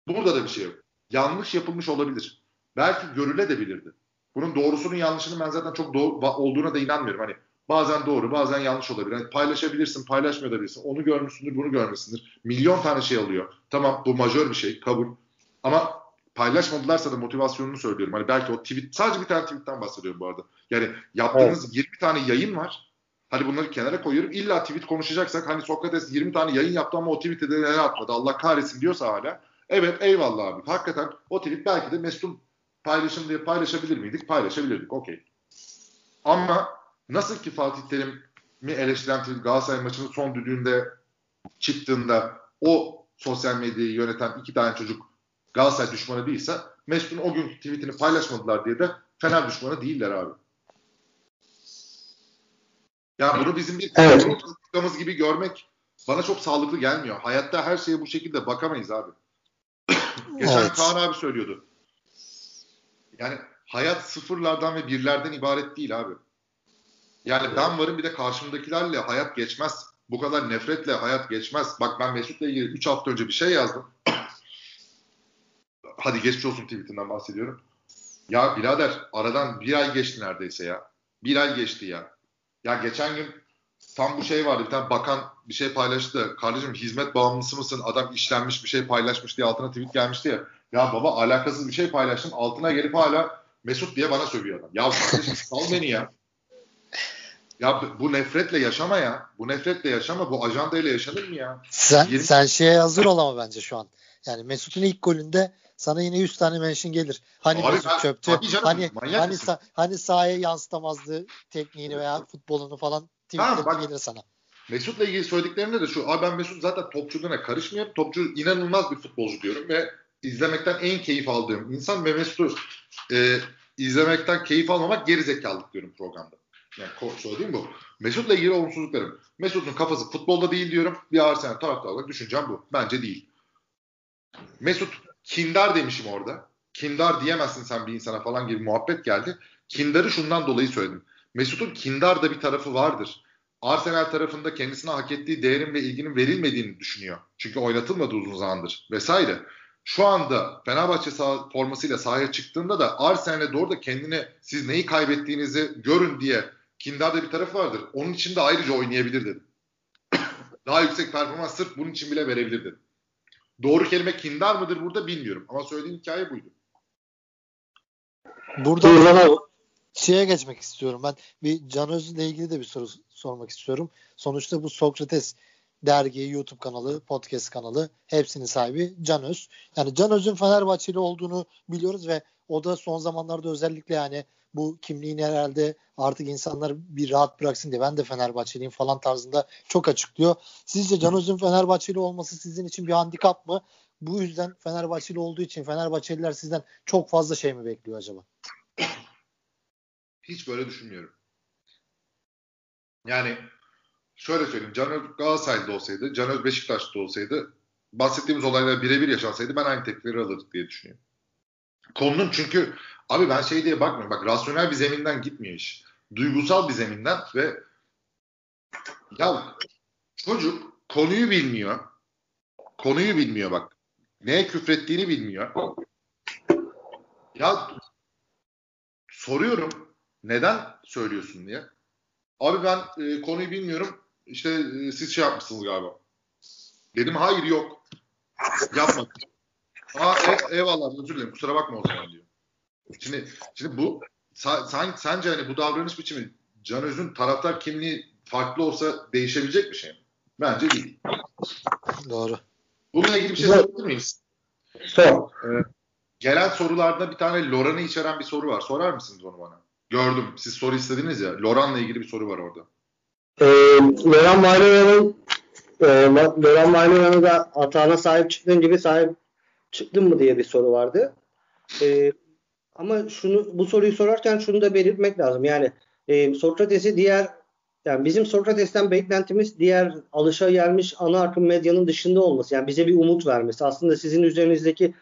Burada da bir şey yok. Yanlış yapılmış olabilir. Belki görüle de bilirdi. Bunun doğrusunun yanlışının ben zaten çok doğru, olduğuna da inanmıyorum. Hani bazen doğru bazen yanlış olabilir. Hani paylaşabilirsin paylaşmayabilirsin. Onu görmüşsündür bunu görmüşsündür. Milyon tane şey alıyor. Tamam bu majör bir şey kabul. Ama paylaşmadılarsa da motivasyonunu söylüyorum. Hani belki o tweet sadece bir tane tweetten bahsediyorum bu arada. Yani yaptığınız evet. 20 tane yayın var. Hani bunları kenara koyuyorum. İlla tweet konuşacaksak hani Sokrates 20 tane yayın yaptı ama o tweet'e de neler atmadı. Allah kahretsin diyorsa hala. Evet eyvallah abi. Hakikaten o tweet belki de Mesut'un paylaşım diye paylaşabilir miydik? Paylaşabilirdik. Okey. Ama nasıl ki Fatih Terim'i eleştiren tweet Galatasaray maçının son düdüğünde çıktığında o sosyal medyayı yöneten iki tane çocuk Galatasaray düşmanı değilse Mesut'un o gün tweetini paylaşmadılar diye de Fener düşmanı değiller abi. Ya bunu bizim bir evet. politikamız gibi görmek bana çok sağlıklı gelmiyor. Hayatta her şeye bu şekilde bakamayız abi. Geçen evet. Kaan abi söylüyordu. Yani hayat sıfırlardan ve birlerden ibaret değil abi. Yani ben varım bir de karşımdakilerle hayat geçmez. Bu kadar nefretle hayat geçmez. Bak ben Mesut'la ilgili 3 hafta önce bir şey yazdım. Hadi geçmiş olsun tweetinden bahsediyorum. Ya birader aradan bir ay geçti neredeyse ya. Bir ay geçti ya. Ya geçen gün tam bu şey vardı. Bir tane bakan bir şey paylaştı. Kardeşim hizmet bağımlısı mısın? Adam işlenmiş bir şey paylaşmış diye altına tweet gelmişti ya. Ya baba alakasız bir şey paylaştım. Altına gelip hala Mesut diye bana sövüyor adam. Ya kardeşim sal beni ya. Ya bu nefretle yaşama ya. Bu nefretle yaşama. Bu ajandayla yaşanır mı ya? Sen, 20... sen şeye hazır ol ama bence şu an. Yani Mesut'un ilk golünde sana yine 100 tane mention gelir. Hani abi Mesut ben, çöptü. Canım, hani hani sa, hani sahaya yansıtamazdı tekniğini veya futbolunu falan tamam, bak, gelir sana. Mesut'la ilgili söylediklerinde de şu. Abi ben Mesut zaten topçuluğuna karışmıyorum. Topçu inanılmaz bir futbolcu diyorum ve izlemekten en keyif aldığım insan ve Mesut'u e, izlemekten keyif almamak gerizekalılık diyorum programda. Yani söylediğim bu. Mesut'la ilgili olumsuzluklarım. Mesut'un kafası futbolda değil diyorum. Bir Arsenal taraftarı olarak düşüncem bu. Bence değil. Mesut kindar demişim orada. Kindar diyemezsin sen bir insana falan gibi muhabbet geldi. Kindarı şundan dolayı söyledim. Mesut'un kindar da bir tarafı vardır. Arsenal tarafında kendisine hak ettiği değerin ve ilginin verilmediğini düşünüyor. Çünkü oynatılmadı uzun zamandır vesaire. Şu anda Fenerbahçe sah formasıyla sahaya çıktığında da Arsenal'e doğru da kendine siz neyi kaybettiğinizi görün diye kindarda bir tarafı vardır. Onun için de ayrıca oynayabilir dedim. Daha yüksek performans sırf bunun için bile verebilir dedim. Doğru kelime kindar mıdır burada bilmiyorum. Ama söylediğim hikaye buydu. Burada şeye geçmek istiyorum. Ben bir Can Öz'le ilgili de bir soru sormak istiyorum. Sonuçta bu Sokrates dergi, YouTube kanalı, podcast kanalı hepsinin sahibi Can Öz. Yani Can Öz'ün Fenerbahçeli olduğunu biliyoruz ve o da son zamanlarda özellikle yani bu kimliğini herhalde artık insanlar bir rahat bıraksın diye ben de Fenerbahçeliyim falan tarzında çok açıklıyor. Sizce Can Öz'ün Fenerbahçeli olması sizin için bir handikap mı? Bu yüzden Fenerbahçeli olduğu için Fenerbahçeliler sizden çok fazla şey mi bekliyor acaba? Hiç böyle düşünmüyorum. Yani şöyle söyleyeyim. Can Galatasaray'da olsaydı, Can Beşiktaş'ta olsaydı bahsettiğimiz olaylar birebir yaşansaydı ben aynı tepkileri alırdık diye düşünüyorum. Konunun çünkü abi ben şey diye bakmıyorum. Bak rasyonel bir zeminden gitmiyor iş. Duygusal bir zeminden ve ya çocuk konuyu bilmiyor. Konuyu bilmiyor bak. Neye küfrettiğini bilmiyor. Ya soruyorum neden söylüyorsun diye. Abi ben e, konuyu bilmiyorum. İşte e, siz şey yapmışsınız galiba. Dedim hayır yok. Yapmadım. Aa evet, eyvallah özür dilerim kusura bakma o zaman diyor. Şimdi, şimdi bu sen, sence hani bu davranış biçimi Can Öz'ün taraftar kimliği farklı olsa değişebilecek bir şey mi? Bence değil. Doğru. Bununla ilgili bir şey sorabilir miyiz? Sor. Ee, gelen sorularda bir tane Loran'ı içeren bir soru var. Sorar mısınız onu bana? Gördüm. Siz soru istediniz ya. Loran'la ilgili bir soru var orada. Ee, Loran Maynara'nın e, Loran Maynara'nın da hatana sahip çıktığın gibi sahip çıktın mı diye bir soru vardı. E, ama şunu bu soruyu sorarken şunu da belirtmek lazım. Yani e, Sokrates'i diğer yani bizim Sokrates'ten beklentimiz diğer alışa gelmiş ana akım medyanın dışında olması. Yani bize bir umut vermesi. Aslında sizin üzerinizdeki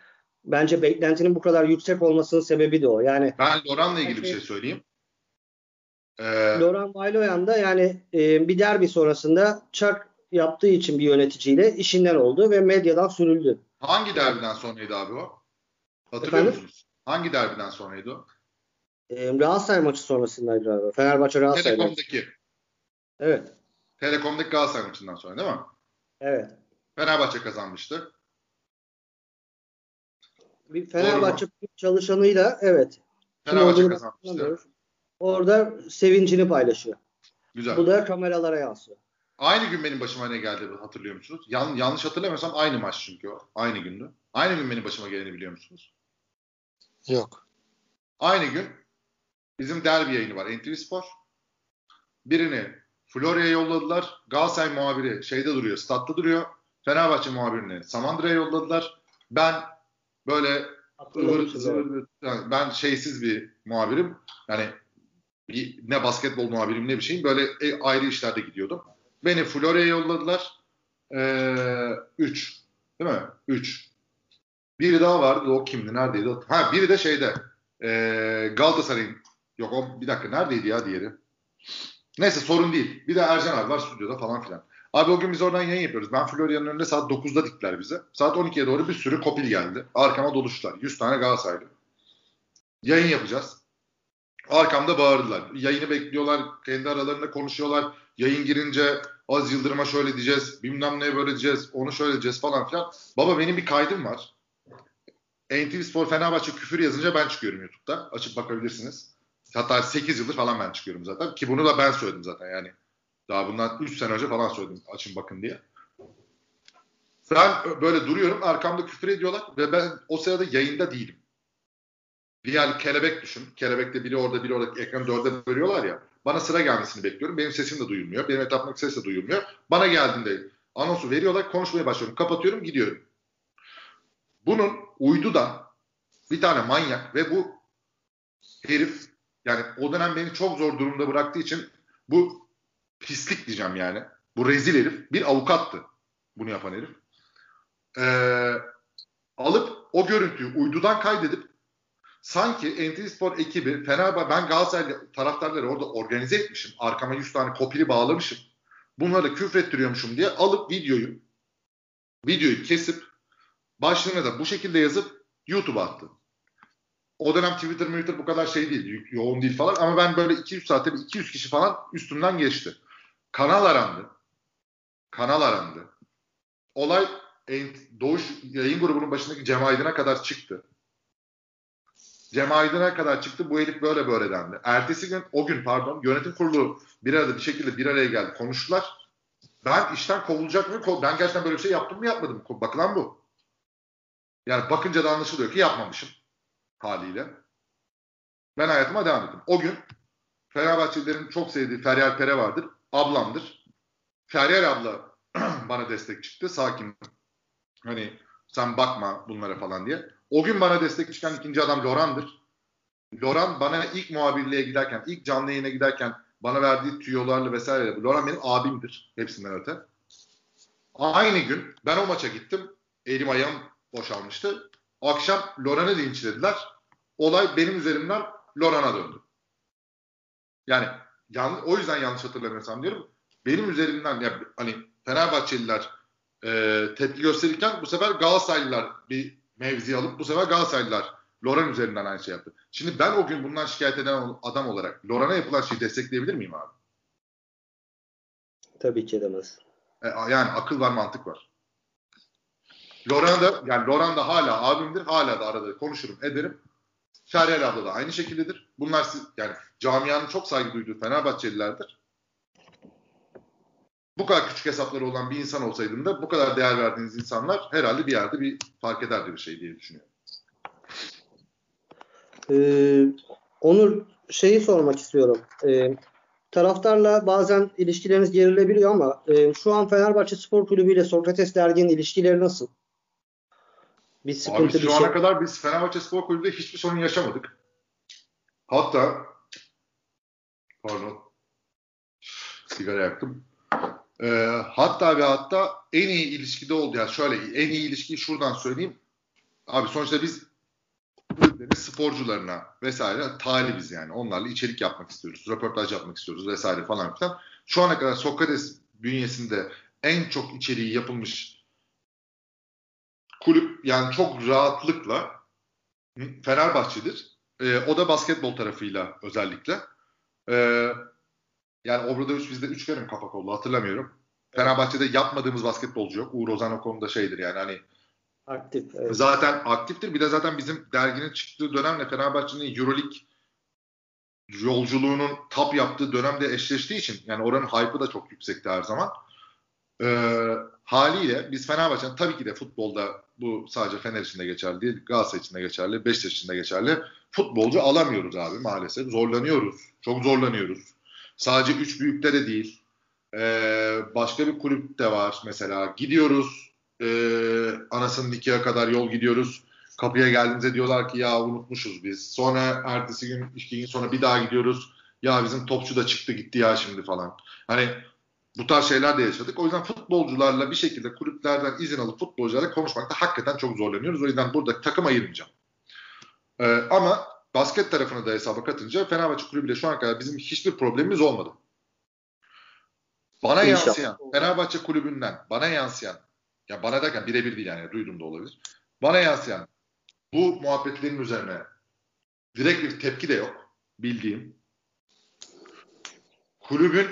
bence beklentinin bu kadar yüksek olmasının sebebi de o. Yani ben Loran'la ilgili bir şey söyleyeyim. Ee, Loran Bayloyan da yani e, bir derbi sonrasında çak yaptığı için bir yöneticiyle işinden oldu ve medyadan sürüldü. Hangi derbiden sonraydı abi o? Hatırlıyor Efendim? musunuz? Hangi derbiden sonraydı o? E, Galatasaray maçı sonrasındaydı galiba. Fenerbahçe Galatasaray Telekom'daki. Maçı. Evet. Telekom'daki Galatasaray maçından sonra değil mi? Evet. Fenerbahçe kazanmıştı. Bir Fenerbahçe çalışanıyla evet. Fenerbahçe kazanmıştı. Orada sevincini paylaşıyor. Güzel. Bu da kameralara yansıyor. aynı gün benim başıma ne geldi hatırlıyor musunuz? Yan, yanlış hatırlamıyorsam aynı maç çünkü o. Aynı gündü. Aynı gün benim başıma geleni biliyor musunuz? Yok. Aynı gün bizim derbi yayını var. NTV Spor. Birini Florya'ya yolladılar. Galatasaray muhabiri şeyde duruyor, statta duruyor. Fenerbahçe muhabirini Samandıra'ya yolladılar. Ben böyle ıvır, ıvır, ben şeysiz bir muhabirim. Yani bir, ne basketbol muhabirim ne bir şeyim. Böyle e, ayrı işlerde gidiyordum. Beni Florya'ya yolladılar. Ee, üç. Değil mi? Üç. Biri daha vardı. O kimdi? Neredeydi? Ha biri de şeyde. Ee, Galatasaray'ın. Yok o bir dakika. Neredeydi ya diğeri? Neyse sorun değil. Bir de Ercan abi var stüdyoda falan filan. Abi o gün biz oradan yayın yapıyoruz. Ben Florya'nın önünde saat 9'da diktiler bize. Saat 12'ye doğru bir sürü kopil geldi. Arkama doluştular. 100 tane Galatasaraylı. Yayın yapacağız. Arkamda bağırdılar. Yayını bekliyorlar. Kendi aralarında konuşuyorlar. Yayın girince Az Yıldırım'a şöyle diyeceğiz. Bilmem ne böyle diyeceğiz. Onu şöyle diyeceğiz falan filan. Baba benim bir kaydım var. NTV Spor Fenerbahçe küfür yazınca ben çıkıyorum YouTube'da. Açıp bakabilirsiniz. Hatta 8 yıldır falan ben çıkıyorum zaten. Ki bunu da ben söyledim zaten yani. Daha bundan 3 sene önce falan söyledim açın bakın diye. Ben böyle duruyorum arkamda küfür ediyorlar ve ben o sırada yayında değilim. Bir yani kelebek düşün. Kelebekte biri orada biri orada ekranı dörde bölüyorlar ya. Bana sıra gelmesini bekliyorum. Benim sesim de duyulmuyor. Benim etrafımdaki ses de duyulmuyor. Bana geldiğinde anonsu veriyorlar. Konuşmaya başlıyorum. Kapatıyorum gidiyorum. Bunun uydudan bir tane manyak ve bu herif yani o dönem beni çok zor durumda bıraktığı için bu pislik diyeceğim yani. Bu rezil herif bir avukattı bunu yapan herif. Ee, alıp o görüntüyü uydudan kaydedip sanki NTV Spor ekibi Fenerbahçe ben Galatasaraylı taraftarları orada organize etmişim. Arkama 100 tane kopili bağlamışım. Bunları küfrettiriyormuşum diye alıp videoyu videoyu kesip başlığına da bu şekilde yazıp YouTube'a attı. O dönem Twitter, Twitter bu kadar şey değil, yoğun değil falan ama ben böyle 200 saatte 200 kişi falan üstümden geçti. Kanal arandı. Kanal arandı. Olay Doğuş yayın grubunun başındaki Cem Aydın'a kadar çıktı. Cem Aydın'a kadar çıktı. Bu herif böyle böyle dendi. Ertesi gün, o gün pardon, yönetim kurulu bir arada bir şekilde bir araya geldi. Konuştular. Ben işten kovulacak mı? Ben gerçekten böyle bir şey yaptım mı yapmadım mı? Bakılan bu. Yani bakınca da anlaşılıyor ki yapmamışım haliyle. Ben hayatıma devam ettim. O gün Fenerbahçelilerin çok sevdiği Feryal Pere vardır. Ablamdır. Feryal abla bana destek çıktı. Sakin. Hani sen bakma bunlara falan diye. O gün bana destek çıkan ikinci adam Loran'dır. Loran bana ilk muhabirliğe giderken, ilk canlı yayına giderken bana verdiği tüyolarla vesaire. Loran benim abimdir. Hepsinden öte. Aynı gün ben o maça gittim. Elim ayağım boşalmıştı. Akşam Loran'ı linçlediler. Olay benim üzerimden Loran'a döndü. Yani yan, o yüzden yanlış hatırlamıyorsam diyorum. Benim üzerimden ya hani Fenerbahçeliler e, tepki gösterirken bu sefer Galatasaraylılar bir mevzi alıp bu sefer Galatasaraylılar Loran üzerinden aynı şey yaptı. Şimdi ben o gün bundan şikayet eden adam olarak Loran'a yapılan şeyi destekleyebilir miyim abi? Tabii ki edemez. E, yani akıl var mantık var. Loran da yani Loran da hala abimdir. Hala da arada konuşurum ederim. Feryal abla da aynı şekildedir. Bunlar yani camianın çok saygı duyduğu Fenerbahçelilerdir. Bu kadar küçük hesapları olan bir insan olsaydım da bu kadar değer verdiğiniz insanlar herhalde bir yerde bir fark ederdi bir şey diye düşünüyorum. Ee, Onur şeyi sormak istiyorum. Ee, taraftarla bazen ilişkileriniz gerilebiliyor ama e, şu an Fenerbahçe Spor Kulübü ile Sokrates Dergi'nin ilişkileri nasıl? Bir sıkıntı Abi, şu bir ana şey. kadar biz Fenerbahçe Spor Kulübü'de hiçbir sorun yaşamadık. Hatta pardon sigara yaktım. Ee, hatta ve hatta en iyi ilişkide oldu. Yani şöyle en iyi ilişkiyi şuradan söyleyeyim. Abi sonuçta biz kulüplerin sporcularına vesaire talibiz yani. Onlarla içerik yapmak istiyoruz. Röportaj yapmak istiyoruz vesaire falan filan. Şu ana kadar Sokrates bünyesinde en çok içeriği yapılmış kulüp yani çok rahatlıkla Fenerbahçe'dir. E, o da basketbol tarafıyla özellikle. E, yani Obradoviç bizde 3 kere mi kapak oldu hatırlamıyorum. Fenerbahçe'de yapmadığımız basketbolcu yok. Uğur Ozan o konuda şeydir yani hani aktif. Evet. Zaten aktiftir. Bir de zaten bizim derginin çıktığı dönemle Fenerbahçe'nin Euroleague yolculuğunun tap yaptığı dönemde eşleştiği için yani oranın hype'ı da çok yüksekti her zaman. Ee, haliyle biz Fenerbahçe'nin tabii ki de futbolda bu sadece Fener için de geçerli değil, Galatasaray için de geçerli, Beşiktaş için de geçerli. Futbolcu alamıyoruz abi maalesef. Zorlanıyoruz. Çok zorlanıyoruz. Sadece üç büyükte de değil. Ee, başka bir kulüp de var mesela. Gidiyoruz e, anasının ikiye kadar yol gidiyoruz. Kapıya geldiğimizde diyorlar ki ya unutmuşuz biz. Sonra ertesi gün iki gün sonra bir daha gidiyoruz. Ya bizim topçu da çıktı gitti ya şimdi falan. Hani bu tarz şeyler de yaşadık. O yüzden futbolcularla bir şekilde kulüplerden izin alıp futbolcularla konuşmakta hakikaten çok zorlanıyoruz. O yüzden burada takım ayırmayacağım. Ee, ama basket tarafını da hesaba katınca Fenerbahçe kulübüyle şu an kadar bizim hiçbir problemimiz olmadı. Bana İnşallah. yansıyan, Fenerbahçe kulübünden bana yansıyan, ya bana derken birebir değil yani duydum da olabilir. Bana yansıyan bu muhabbetlerin üzerine direkt bir tepki de yok bildiğim. Kulübün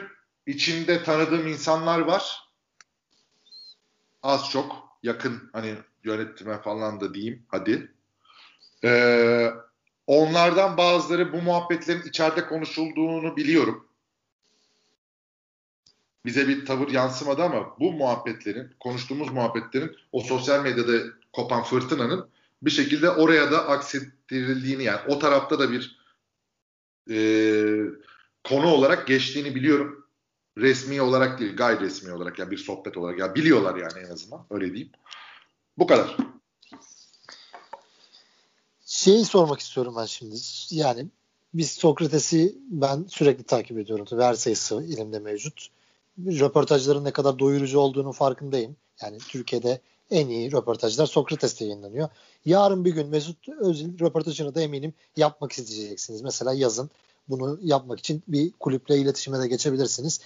içinde tanıdığım insanlar var. Az çok yakın hani yönetime falan da diyeyim hadi. Ee, onlardan bazıları bu muhabbetlerin içeride konuşulduğunu biliyorum. Bize bir tavır yansımadı ama bu muhabbetlerin, konuştuğumuz muhabbetlerin o sosyal medyada kopan fırtınanın bir şekilde oraya da aksettirildiğini yani o tarafta da bir e, konu olarak geçtiğini biliyorum. Resmi olarak değil, gayri resmi olarak yani bir sohbet olarak. Yani biliyorlar yani en azından öyle diyeyim. Bu kadar. Şeyi sormak istiyorum ben şimdi. Yani biz Sokrates'i ben sürekli takip ediyorum. Tabii her sayısı elimde mevcut. Röportajların ne kadar doyurucu olduğunu farkındayım. Yani Türkiye'de en iyi röportajlar Sokrates'te yayınlanıyor. Yarın bir gün Mesut Özil röportajını da eminim yapmak isteyeceksiniz. Mesela yazın bunu yapmak için bir kulüple iletişime de geçebilirsiniz.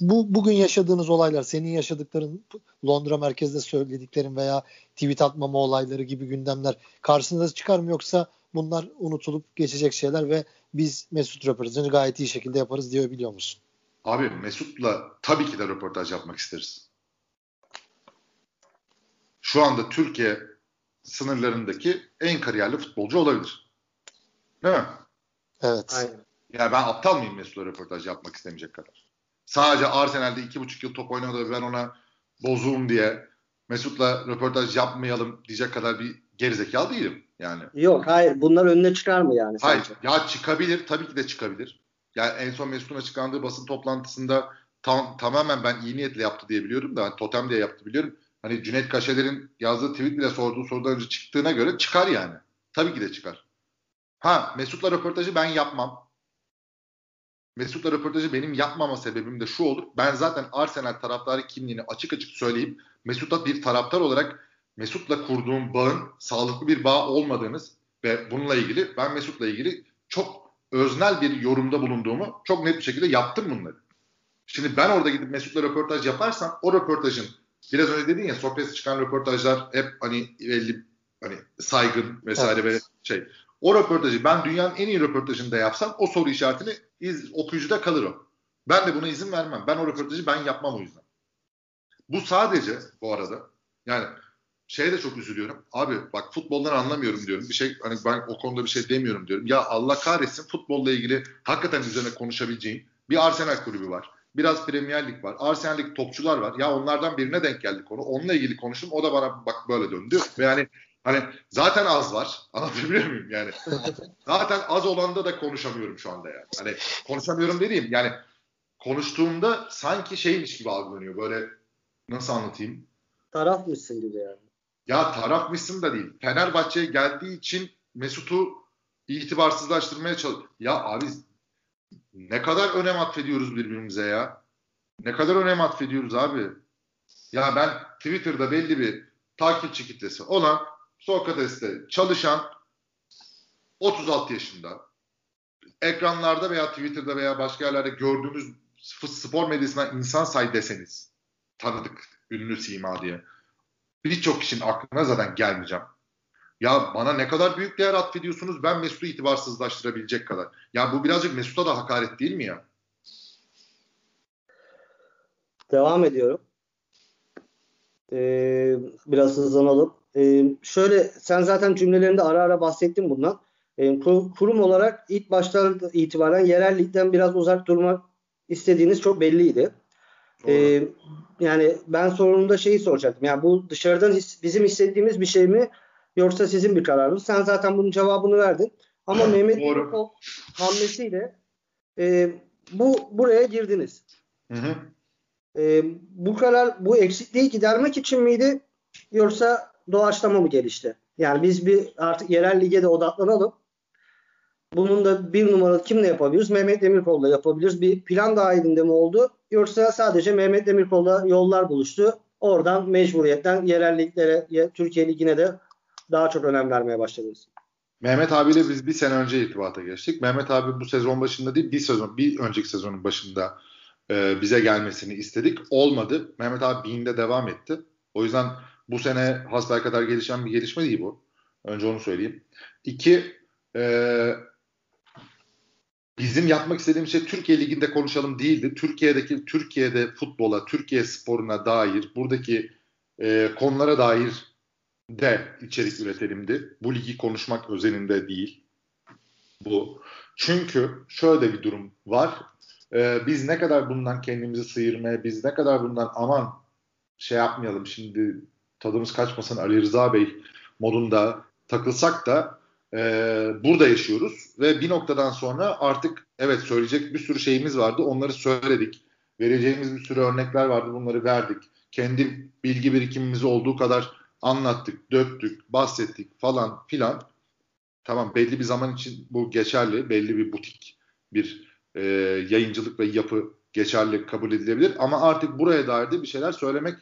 Bu bugün yaşadığınız olaylar, senin yaşadıkların, Londra merkezde söylediklerin veya tweet atmama olayları gibi gündemler karşınıza çıkar mı yoksa bunlar unutulup geçecek şeyler ve biz Mesut röportajını gayet iyi şekilde yaparız diyor biliyor musun? Abi Mesut'la tabii ki de röportaj yapmak isteriz. Şu anda Türkiye sınırlarındaki en kariyerli futbolcu olabilir. Değil mi? Evet. Aynen. Yani ben aptal mıyım Mesut'la röportaj yapmak istemeyecek kadar? Sadece Arsenal'de iki buçuk yıl top oynadı ve ben ona bozuğum diye Mesut'la röportaj yapmayalım diyecek kadar bir gerizekalı değilim yani. Yok hayır bunlar önüne çıkar mı yani? Hayır sence? ya çıkabilir tabii ki de çıkabilir. Yani en son Mesut'un açıklandığı basın toplantısında tam, tamamen ben iyi niyetle yaptı diye biliyorum da hani totem diye yaptı biliyorum. Hani Cüneyt Kaşeler'in yazdığı tweet bile sorduğu sorudan önce çıktığına göre çıkar yani. Tabii ki de çıkar. Ha Mesut'la röportajı ben yapmam. Mesut'la röportajı benim yapmama sebebim de şu olur. Ben zaten Arsenal taraftarı kimliğini açık açık söyleyip Mesut'a bir taraftar olarak Mesut'la kurduğum bağın sağlıklı bir bağ olmadığınız ve bununla ilgili ben Mesut'la ilgili çok öznel bir yorumda bulunduğumu çok net bir şekilde yaptım bunları. Şimdi ben orada gidip Mesut'la röportaj yaparsam o röportajın biraz önce dedin ya Sokrates'e çıkan röportajlar hep hani belli hani saygın vesaire evet. ve şey. O röportajı ben dünyanın en iyi röportajında yapsam o soru işaretini iz, okuyucuda kalır o. Ben de buna izin vermem. Ben o röportajı ben yapmam o yüzden. Bu sadece bu arada yani şeye de çok üzülüyorum. Abi bak futboldan anlamıyorum diyorum. Bir şey hani ben o konuda bir şey demiyorum diyorum. Ya Allah kahretsin futbolla ilgili hakikaten üzerine konuşabileceğim bir Arsenal kulübü var. Biraz Premier Lig var. Arsenal Lig topçular var. Ya onlardan birine denk geldi konu. Onunla ilgili konuştum. O da bana bak böyle döndü. Yani hani zaten az var. Anlatabiliyor muyum? Yani zaten az olanda da konuşamıyorum şu anda yani. Hani konuşamıyorum dediğim yani konuştuğumda sanki şeymiş gibi algılanıyor. Böyle nasıl anlatayım? Tarafmışsın gibi yani. Ya tarafmışsın da değil. Fenerbahçe'ye geldiği için Mesut'u itibarsızlaştırmaya çalış. Ya abi ne kadar önem atfediyoruz birbirimize ya. Ne kadar önem atfediyoruz abi. Ya ben Twitter'da belli bir takipçi kitlesi olan Sokrates'te çalışan 36 yaşında ekranlarda veya Twitter'da veya başka yerlerde gördüğümüz spor medyasından insan say deseniz tanıdık ünlü sima diye birçok kişinin aklına zaten gelmeyeceğim. Ya bana ne kadar büyük değer atfediyorsunuz ben Mesut'u itibarsızlaştırabilecek kadar. Ya bu birazcık Mesut'a da hakaret değil mi ya? Devam ediyorum. Ee, biraz hızlanalım. Ee, şöyle sen zaten cümlelerinde ara ara bahsettin bundan. Ee, kurum olarak ilk baştan itibaren yerel ligden biraz uzak durmak istediğiniz çok belliydi. Ee, yani ben sorununda şeyi soracaktım. Yani bu dışarıdan his, bizim istediğimiz bir şey mi yoksa sizin bir kararınız? Sen zaten bunun cevabını verdin. Ama Mehmet Demirkol hamlesiyle e, bu buraya girdiniz. Hı hı. E, bu karar bu eksikliği gidermek için miydi yoksa doğaçlama mı gelişti? Yani biz bir artık yerel lige de odaklanalım. Bunun da bir numaralı kimle yapabiliriz? Mehmet Demirkol'la yapabiliriz. Bir plan dahilinde mi oldu? Yoksa sadece Mehmet Demirkol'la yollar buluştu. Oradan mecburiyetten yerel liglere, Türkiye Ligi'ne de daha çok önem vermeye başladınız. Mehmet abiyle biz bir sene önce irtibata geçtik. Mehmet abi bu sezon başında değil bir sezon bir önceki sezonun başında e, bize gelmesini istedik. Olmadı. Mehmet abi Bean'de devam etti. O yüzden bu sene hasbel kadar gelişen bir gelişme değil bu. Önce onu söyleyeyim. İki, e, bizim yapmak istediğimiz şey Türkiye Ligi'nde konuşalım değildi. Türkiye'deki Türkiye'de futbola, Türkiye sporuna dair, buradaki e, konulara dair de içerik üretelimdi. Bu ligi konuşmak özelinde değil. Bu. Çünkü şöyle bir durum var. Ee, biz ne kadar bundan kendimizi sıyırmaya, biz ne kadar bundan aman şey yapmayalım şimdi tadımız kaçmasın Ali Rıza Bey modunda takılsak da e, burada yaşıyoruz ve bir noktadan sonra artık evet söyleyecek bir sürü şeyimiz vardı onları söyledik. Vereceğimiz bir sürü örnekler vardı bunları verdik. Kendi bilgi birikimimiz olduğu kadar anlattık, döktük, bahsettik falan filan. Tamam belli bir zaman için bu geçerli. Belli bir butik bir e, yayıncılık ve yapı geçerli kabul edilebilir. Ama artık buraya dair de bir şeyler söylemek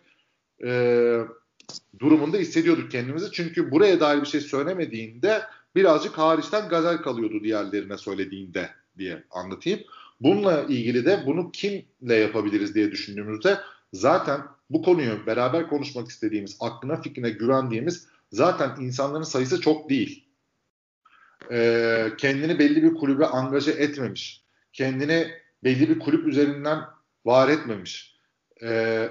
e, durumunda hissediyorduk kendimizi. Çünkü buraya dair bir şey söylemediğinde birazcık hariçten gazel kalıyordu diğerlerine söylediğinde diye anlatayım. Bununla ilgili de bunu kimle yapabiliriz diye düşündüğümüzde zaten bu konuyu beraber konuşmak istediğimiz, aklına fikrine güvendiğimiz zaten insanların sayısı çok değil. Ee, kendini belli bir kulübe angaje etmemiş. Kendini belli bir kulüp üzerinden var etmemiş. Ee,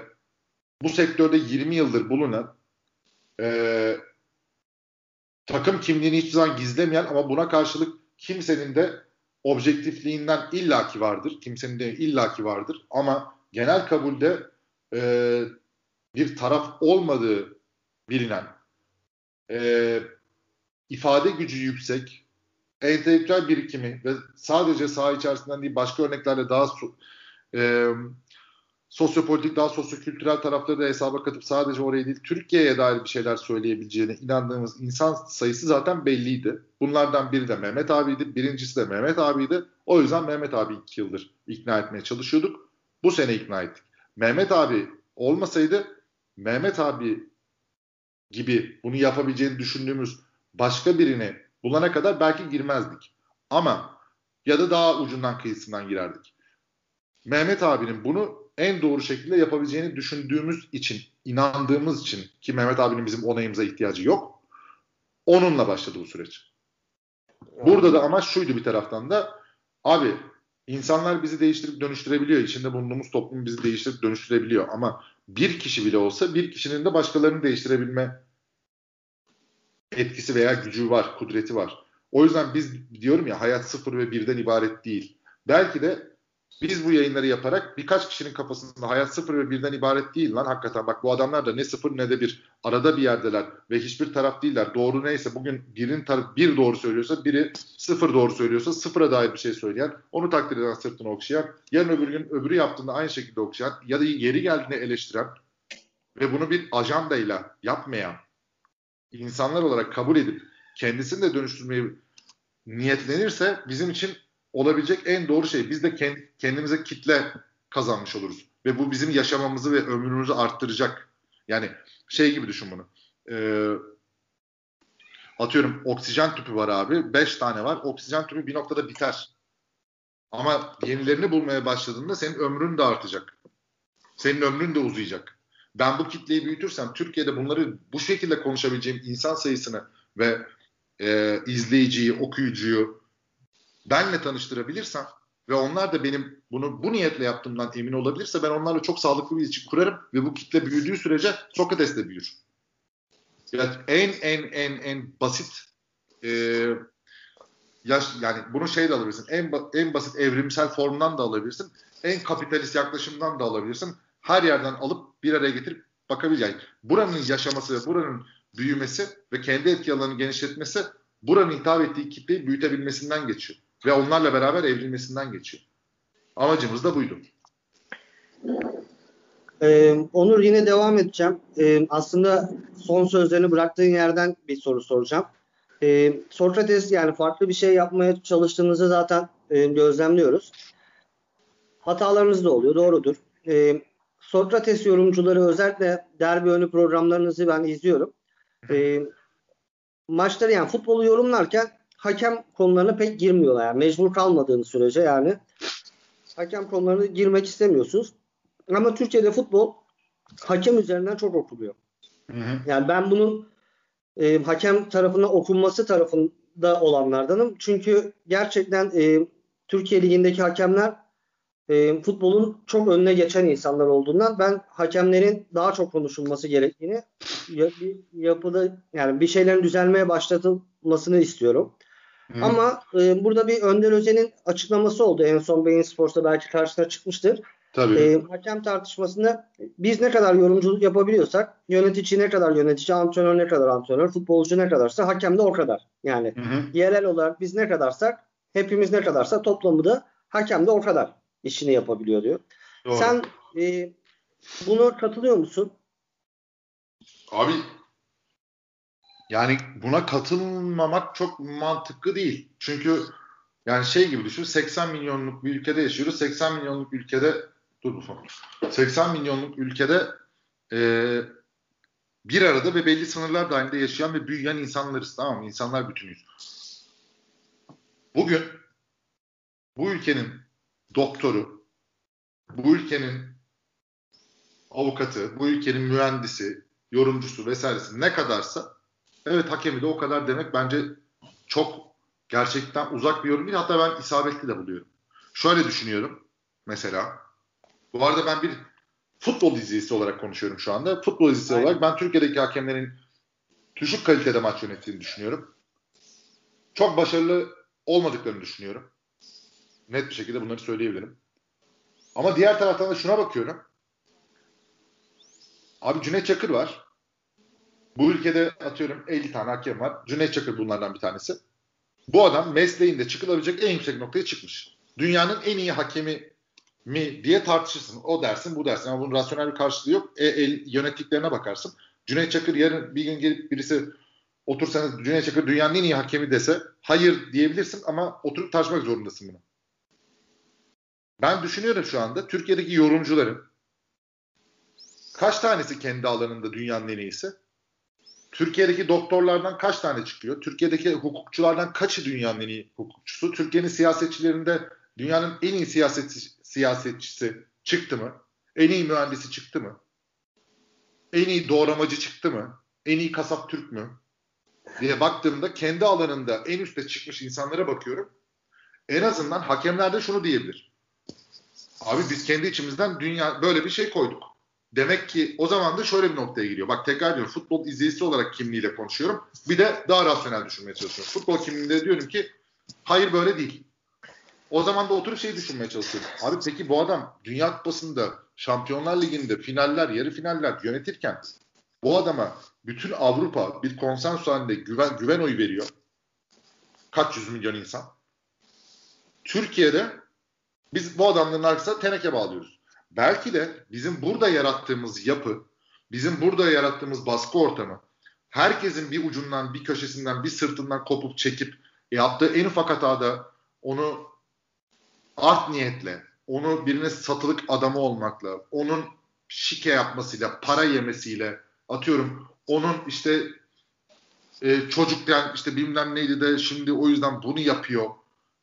bu sektörde 20 yıldır bulunan e, takım kimliğini hiçbir zaman gizlemeyen ama buna karşılık kimsenin de objektifliğinden illaki vardır. Kimsenin de illaki vardır. Ama genel kabulde e, bir taraf olmadığı bilinen, e, ifade gücü yüksek, entelektüel birikimi ve sadece saha içerisinden değil başka örneklerle daha e, sosyopolitik, daha sosyokültürel tarafları da hesaba katıp sadece oraya değil Türkiye'ye dair bir şeyler söyleyebileceğine inandığımız insan sayısı zaten belliydi. Bunlardan biri de Mehmet abiydi. Birincisi de Mehmet abiydi. O yüzden Mehmet abi iki yıldır ikna etmeye çalışıyorduk. Bu sene ikna ettik. Mehmet abi olmasaydı Mehmet abi gibi bunu yapabileceğini düşündüğümüz başka birini bulana kadar belki girmezdik. Ama ya da daha ucundan kıyısından girerdik. Mehmet abinin bunu en doğru şekilde yapabileceğini düşündüğümüz için, inandığımız için ki Mehmet abinin bizim onayımıza ihtiyacı yok. Onunla başladı bu süreç. Burada da amaç şuydu bir taraftan da abi insanlar bizi değiştirip dönüştürebiliyor. İçinde bulunduğumuz toplum bizi değiştirip dönüştürebiliyor. Ama bir kişi bile olsa bir kişinin de başkalarını değiştirebilme etkisi veya gücü var, kudreti var. O yüzden biz diyorum ya hayat sıfır ve birden ibaret değil. Belki de biz bu yayınları yaparak birkaç kişinin kafasında hayat sıfır ve birden ibaret değil lan hakikaten. Bak bu adamlar da ne sıfır ne de bir arada bir yerdeler ve hiçbir taraf değiller. Doğru neyse bugün birinin taraf bir doğru söylüyorsa biri sıfır doğru söylüyorsa sıfıra dair bir şey söyleyen onu takdir eden sırtını okşayan yarın öbür gün öbürü yaptığında aynı şekilde okşayan ya da yeri geldiğinde eleştiren ve bunu bir ajandayla yapmayan insanlar olarak kabul edip kendisini de dönüştürmeyi niyetlenirse bizim için olabilecek en doğru şey. Biz de kendimize kitle kazanmış oluruz. Ve bu bizim yaşamamızı ve ömrümüzü arttıracak. Yani şey gibi düşün bunu. Ee, atıyorum oksijen tüpü var abi. Beş tane var. Oksijen tüpü bir noktada biter. Ama yenilerini bulmaya başladığında senin ömrün de artacak. Senin ömrün de uzayacak. Ben bu kitleyi büyütürsem Türkiye'de bunları bu şekilde konuşabileceğim insan sayısını ve e, izleyiciyi, okuyucuyu, benle tanıştırabilirsem ve onlar da benim bunu bu niyetle yaptığımdan emin olabilirse ben onlarla çok sağlıklı bir ilişki kurarım ve bu kitle büyüdüğü sürece Sokrates de büyür. Yani en en en en basit e, yaş yani bunu şey de alabilirsin. En en basit evrimsel formdan da alabilirsin. En kapitalist yaklaşımdan da alabilirsin. her yerden alıp bir araya getirip bakabilecek. buranın yaşaması, buranın büyümesi ve kendi etki alanını genişletmesi buranın hitap ettiği kitleyi büyütebilmesinden geçiyor. Ve onlarla beraber evrilmesinden geçiyor. Amacımız da buydu. Ee, Onur yine devam edeceğim. Ee, aslında son sözlerini bıraktığın yerden bir soru soracağım. Ee, Sokrates yani farklı bir şey yapmaya çalıştığınızı zaten e, gözlemliyoruz. Hatalarınız da oluyor, doğrudur. Ee, Sokrates yorumcuları özellikle derbi önü programlarınızı ben izliyorum. Ee, maçları yani futbolu yorumlarken hakem konularına pek girmiyorlar. Yani mecbur kalmadığınız sürece yani hakem konularına girmek istemiyorsunuz. Ama Türkiye'de futbol hakem üzerinden çok okuluyor. Hı hı. Yani ben bunun e, hakem tarafından okunması tarafında olanlardanım. Çünkü gerçekten e, Türkiye Ligi'ndeki hakemler e, futbolun çok önüne geçen insanlar olduğundan ben hakemlerin daha çok konuşulması gerektiğini yapıda yani bir şeylerin düzelmeye başlatılmasını istiyorum. Hı. Ama e, burada bir Önder Özen'in açıklaması oldu. En son Beyin Sports'ta belki karşısına çıkmıştır. Tabii. E, hakem tartışmasında biz ne kadar yorumculuk yapabiliyorsak yönetici ne kadar yönetici, antrenör ne kadar antrenör, futbolcu ne kadarsa hakem de o kadar. Yani hı hı. yerel olarak biz ne kadarsak hepimiz ne kadarsa toplamı da hakem de o kadar işini yapabiliyor diyor. Doğru. Sen e, buna katılıyor musun? Abi yani buna katılmamak çok mantıklı değil. Çünkü yani şey gibi düşün 80 milyonluk bir ülkede yaşıyoruz. 80 milyonluk ülkede dur bu son. 80 milyonluk ülkede e, bir arada ve belli sınırlar dahilinde yaşayan ve büyüyen insanlarız tamam mı? İnsanlar bütünüyüz. Bugün bu ülkenin doktoru, bu ülkenin avukatı, bu ülkenin mühendisi, yorumcusu vesairesi ne kadarsa evet hakemi de o kadar demek bence çok gerçekten uzak bir yorum değil. Hatta ben isabetli de buluyorum. Şöyle düşünüyorum mesela. Bu arada ben bir futbol izleyicisi olarak konuşuyorum şu anda. Futbol izleyicisi olarak ben Türkiye'deki hakemlerin düşük kalitede maç yönettiğini düşünüyorum. Çok başarılı olmadıklarını düşünüyorum. Net bir şekilde bunları söyleyebilirim. Ama diğer taraftan da şuna bakıyorum. Abi Cüneyt Çakır var. Bu ülkede atıyorum 50 tane hakem var. Cüneyt Çakır bunlardan bir tanesi. Bu adam mesleğinde çıkılabilecek en yüksek noktaya çıkmış. Dünyanın en iyi hakemi mi diye tartışırsın. O dersin bu dersin ama bunun rasyonel bir karşılığı yok. E, el, yönettiklerine bakarsın. Cüneyt Çakır yarın bir gün gelip birisi otursanız Cüneyt Çakır dünyanın en iyi hakemi dese hayır diyebilirsin ama oturup tartışmak zorundasın bunu. Ben düşünüyorum şu anda Türkiye'deki yorumcuların kaç tanesi kendi alanında dünyanın en iyisi? Türkiye'deki doktorlardan kaç tane çıkıyor? Türkiye'deki hukukçulardan kaçı dünyanın en iyi hukukçusu? Türkiye'nin siyasetçilerinde dünyanın en iyi siyasetçi, siyasetçisi çıktı mı? En iyi mühendisi çıktı mı? En iyi doğramacı çıktı mı? En iyi kasap Türk mü? diye baktığımda kendi alanında en üste çıkmış insanlara bakıyorum. En azından hakemlerde şunu diyebilir. Abi biz kendi içimizden dünya böyle bir şey koyduk. Demek ki o zaman da şöyle bir noktaya giriyor. Bak tekrar diyorum futbol izleyicisi olarak kimliğiyle konuşuyorum. Bir de daha rasyonel düşünmeye çalışıyorum. Futbol kimliğinde diyorum ki hayır böyle değil. O zaman da oturup şey düşünmeye çalışıyorum. Abi peki bu adam Dünya Kupası'nda, Şampiyonlar Ligi'nde finaller, yarı finaller yönetirken bu adama bütün Avrupa bir konsensus halinde güven, güven oyu veriyor. Kaç yüz milyon insan. Türkiye'de biz bu adamların arkasına teneke bağlıyoruz. Belki de bizim burada yarattığımız yapı, bizim burada yarattığımız baskı ortamı, herkesin bir ucundan, bir köşesinden, bir sırtından kopup çekip yaptığı en ufak hatada onu art niyetle, onu birine satılık adamı olmakla, onun şike yapmasıyla, para yemesiyle, atıyorum onun işte e, çocukken işte bilmem neydi de şimdi o yüzden bunu yapıyor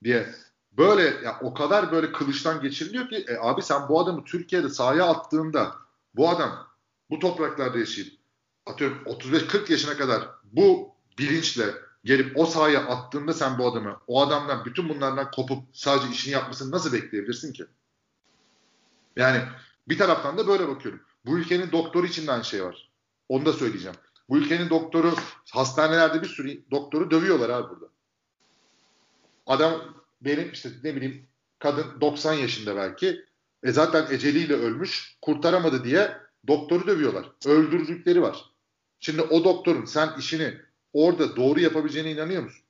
diye böyle ya o kadar böyle kılıçtan geçiriliyor ki e, abi sen bu adamı Türkiye'de sahaya attığında bu adam bu topraklarda yaşayıp atıyorum 35-40 yaşına kadar bu bilinçle gelip o sahaya attığında sen bu adamı o adamdan bütün bunlardan kopup sadece işini yapmasını nasıl bekleyebilirsin ki? Yani bir taraftan da böyle bakıyorum. Bu ülkenin doktoru için de aynı şey var. Onu da söyleyeceğim. Bu ülkenin doktoru hastanelerde bir sürü doktoru dövüyorlar abi burada. Adam benim işte ne bileyim kadın 90 yaşında belki E zaten eceliyle ölmüş, kurtaramadı diye doktoru dövüyorlar. Öldürdükleri var. Şimdi o doktorun sen işini orada doğru yapabileceğine inanıyor musun?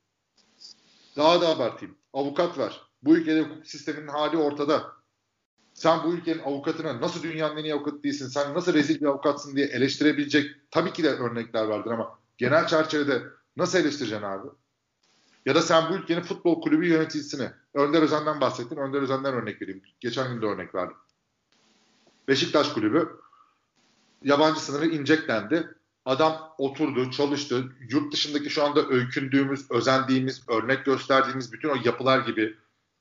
Daha da abartayım. Avukat var. Bu ülkede hukuk sisteminin hali ortada. Sen bu ülkenin avukatına nasıl dünyanın en iyi avukatı değilsin, sen nasıl rezil bir avukatsın diye eleştirebilecek tabii ki de örnekler vardır ama genel çerçevede nasıl eleştireceksin abi? Ya da sen bu ülkenin futbol kulübü yöneticisini, Önder Özen'den bahsettin, Önder Özen'den örnek vereyim. Geçen gün de örnek verdim. Beşiktaş kulübü yabancı sınırı ineceklendi. Adam oturdu, çalıştı. Yurt dışındaki şu anda öykündüğümüz, özendiğimiz, örnek gösterdiğimiz bütün o yapılar gibi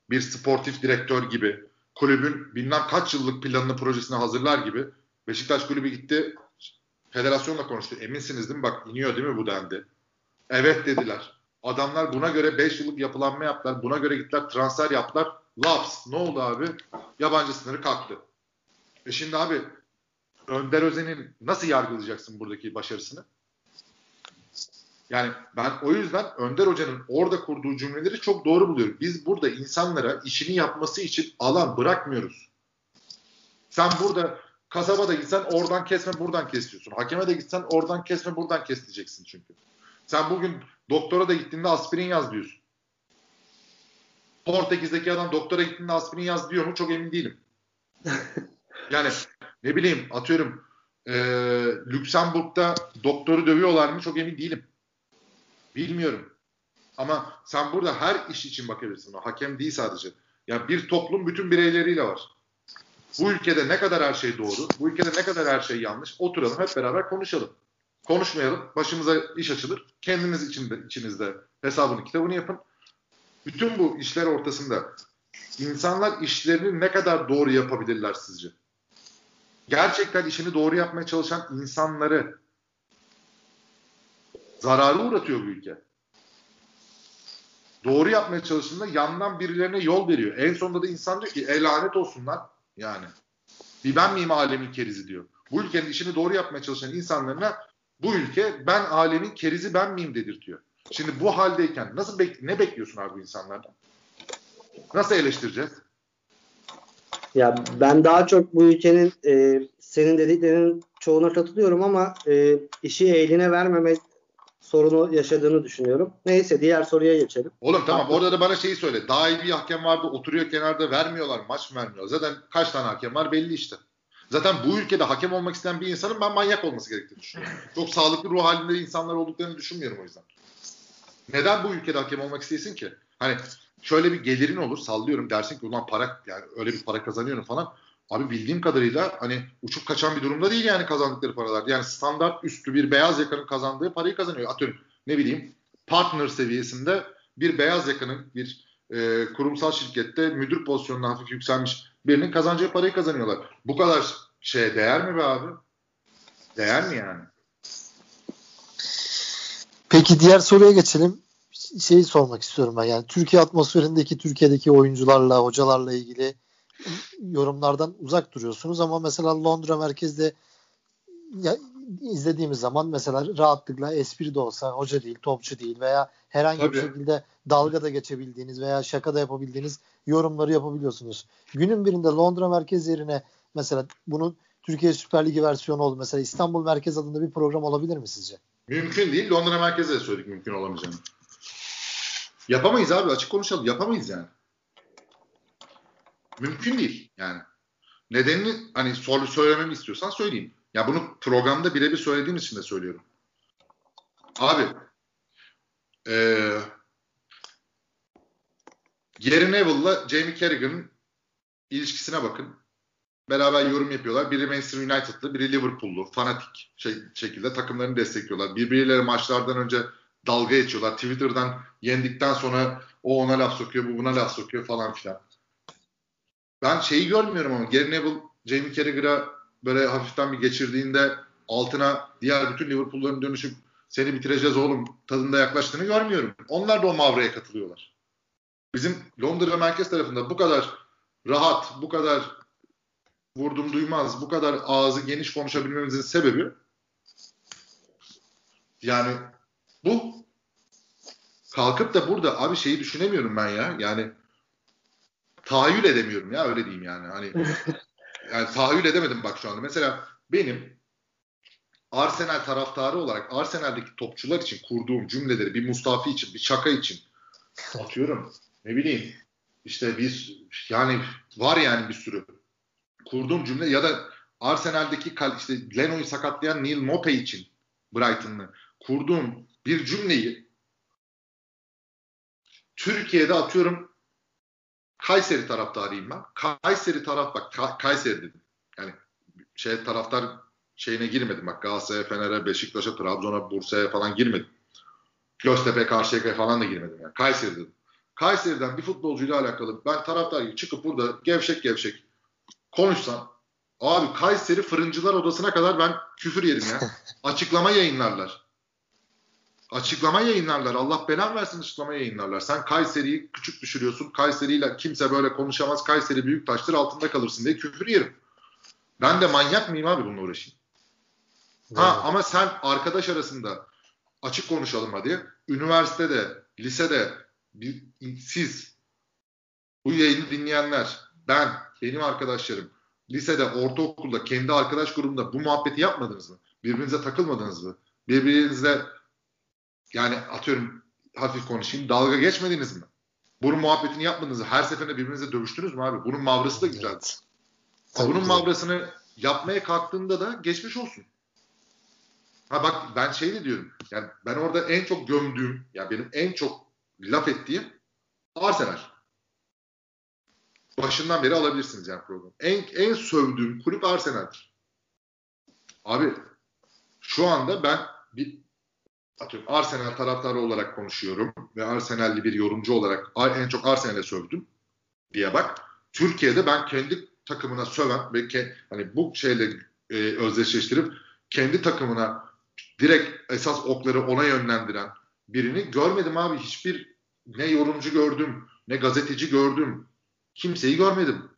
bir sportif direktör gibi kulübün bilmem kaç yıllık planını projesini hazırlar gibi Beşiktaş kulübü gitti federasyonla konuştu. Eminsiniz değil mi? Bak iniyor değil mi bu dendi. Evet dediler. Adamlar buna göre 5 yıllık yapılanma yaptılar. Buna göre gittiler transfer yaptılar. Laps. Ne oldu abi? Yabancı sınırı kalktı. E şimdi abi Önder Özen'in nasıl yargılayacaksın buradaki başarısını? Yani ben o yüzden Önder Hoca'nın orada kurduğu cümleleri çok doğru buluyorum. Biz burada insanlara işini yapması için alan bırakmıyoruz. Sen burada kasaba da gitsen oradan kesme buradan kesiyorsun. Hakeme de gitsen oradan kesme buradan kes diyeceksin çünkü. Sen bugün doktora da gittiğinde aspirin yaz diyorsun. Portekiz'deki adam doktora gittiğinde aspirin yaz diyor mu çok emin değilim. yani ne bileyim atıyorum e, Lüksemburg'da doktoru dövüyorlar mı çok emin değilim. Bilmiyorum. Ama sen burada her iş için bakabilirsin. O hakem değil sadece. Yani bir toplum bütün bireyleriyle var. Bu ülkede ne kadar her şey doğru, bu ülkede ne kadar her şey yanlış oturalım hep beraber konuşalım. Konuşmayalım, başımıza iş açılır. Kendiniz içinde, içinizde hesabını, kitabını yapın. Bütün bu işler ortasında insanlar işlerini ne kadar doğru yapabilirler sizce? Gerçekten işini doğru yapmaya çalışan insanları zararı uğratıyor bu ülke. Doğru yapmaya çalıştığında yandan birilerine yol veriyor. En sonunda da insan diyor ki e lanet olsun lan yani. Bir ben miyim alemin kerizi diyor. Bu ülkenin işini doğru yapmaya çalışan insanlarına bu ülke ben alemin kerizi ben miyim dedirtiyor. Şimdi bu haldeyken nasıl bek ne bekliyorsun abi bu insanlardan? Nasıl eleştireceğiz? Ya ben daha çok bu ülkenin e, senin dediklerinin çoğuna katılıyorum ama e, işi eline vermeme sorunu yaşadığını düşünüyorum. Neyse diğer soruya geçelim. Oğlum tamam orada da bana şeyi söyle. Daha iyi bir hakem vardı oturuyor kenarda vermiyorlar maç vermiyor. Zaten kaç tane hakem var belli işte. Zaten bu ülkede hakem olmak isteyen bir insanın ben manyak olması gerektiğini düşünüyorum. Çok sağlıklı ruh halinde insanlar olduklarını düşünmüyorum o yüzden. Neden bu ülkede hakem olmak isteyesin ki? Hani şöyle bir gelirin olur sallıyorum dersin ki ulan para yani öyle bir para kazanıyorum falan. Abi bildiğim kadarıyla hani uçup kaçan bir durumda değil yani kazandıkları paralar. Yani standart üstü bir beyaz yakanın kazandığı parayı kazanıyor. Atıyorum ne bileyim partner seviyesinde bir beyaz yakanın bir e, kurumsal şirkette müdür pozisyonuna hafif yükselmiş birinin kazanacağı parayı kazanıyorlar. Bu kadar şeye değer mi be abi? Değer mi yani? Peki diğer soruya geçelim. Şeyi sormak istiyorum ben yani Türkiye atmosferindeki Türkiye'deki oyuncularla, hocalarla ilgili yorumlardan uzak duruyorsunuz ama mesela Londra merkezde izlediğimiz zaman mesela rahatlıkla espri de olsa hoca değil, topçu değil veya herhangi Tabii. bir şekilde dalga da geçebildiğiniz veya şaka da yapabildiğiniz yorumları yapabiliyorsunuz. Günün birinde Londra merkez yerine mesela bunun Türkiye Süper Ligi versiyonu oldu. Mesela İstanbul Merkez adında bir program olabilir mi sizce? Mümkün değil. Londra merkezde de söyledik mümkün olamayacağını. Yapamayız abi açık konuşalım. Yapamayız yani. Mümkün değil yani. Nedenini hani soru söylememi istiyorsan söyleyeyim. Ya bunu programda birebir söylediğim için de söylüyorum. Abi ee, Gary Neville'la Jamie Carragher'ın ilişkisine bakın. Beraber yorum yapıyorlar. Biri Manchester United'lı, biri Liverpool'lu. Fanatik şey, şekilde takımlarını destekliyorlar. Birbirleri maçlardan önce dalga geçiyorlar. Twitter'dan yendikten sonra o ona laf sokuyor, bu buna laf sokuyor falan filan. Ben şeyi görmüyorum ama Gary Neville Jamie Carragher'a böyle hafiften bir geçirdiğinde altına diğer bütün Liverpool'ların dönüşüp seni bitireceğiz oğlum tadında yaklaştığını görmüyorum. Onlar da o mavraya katılıyorlar. Bizim Londra merkez tarafında bu kadar rahat, bu kadar vurdum duymaz, bu kadar ağzı geniş konuşabilmemizin sebebi yani bu kalkıp da burada abi şeyi düşünemiyorum ben ya. Yani tahayyül edemiyorum ya öyle diyeyim yani. Hani yani tahayyül edemedim bak şu anda. Mesela benim Arsenal taraftarı olarak Arsenal'deki topçular için kurduğum cümleleri bir Mustafi için, bir Şaka için atıyorum. Ne bileyim işte bir yani var yani bir sürü kurduğum cümle ya da Arsenal'deki işte Leno'yu sakatlayan Neil Mope için Brighton'lı kurduğum bir cümleyi Türkiye'de atıyorum Kayseri taraftarıyım ben. Kayseri taraf bak Kayseri dedim. Yani şey taraftar şeyine girmedim. Bak Galatasaray'a, Fener'e, Beşiktaş'a, Trabzon'a, Bursa'ya falan girmedim. Göztepe, Karşıyaka'ya falan da girmedim. Yani. Kayseri dedim. Kayseri'den bir futbolcuyla alakalı ben taraftar gibi çıkıp burada gevşek gevşek konuşsam abi Kayseri fırıncılar odasına kadar ben küfür yerim ya. Açıklama yayınlarlar. Açıklama yayınlarlar. Allah belan versin açıklama yayınlarlar. Sen Kayseri'yi küçük düşürüyorsun. Kayseri'yle kimse böyle konuşamaz. Kayseri büyük taştır altında kalırsın diye küfür yerim. Ben de manyak mıyım abi bununla uğraşayım? Ha ama sen arkadaş arasında açık konuşalım hadi. Üniversitede, lisede bir, siz bu yayını dinleyenler, ben, benim arkadaşlarım lisede, ortaokulda, kendi arkadaş grubunda bu muhabbeti yapmadınız mı? Birbirinize takılmadınız mı? Birbirinizle yani atıyorum hafif konuşayım dalga geçmediniz mi? Bunun muhabbetini yapmadınız mı? Her seferinde birbirinize dövüştünüz mü abi? Bunun mavrası da güzel. Evet. Bunun mavrasını yapmaya kalktığında da geçmiş olsun. Ha bak ben şey de diyorum. Yani ben orada en çok gömdüğüm, yani benim en çok laf ettiğim Arsenal. Başından beri alabilirsiniz yani program. En, en sövdüğüm kulüp Arsenal'dir. Abi şu anda ben bir atıyorum Arsenal taraftarı olarak konuşuyorum ve Arsenal'li bir yorumcu olarak en çok Arsenal'e sövdüm diye bak. Türkiye'de ben kendi takımına söven ve ke, hani bu şeyle e, özdeşleştirip kendi takımına direkt esas okları ona yönlendiren birini görmedim abi. Hiçbir ne yorumcu gördüm, ne gazeteci gördüm. Kimseyi görmedim.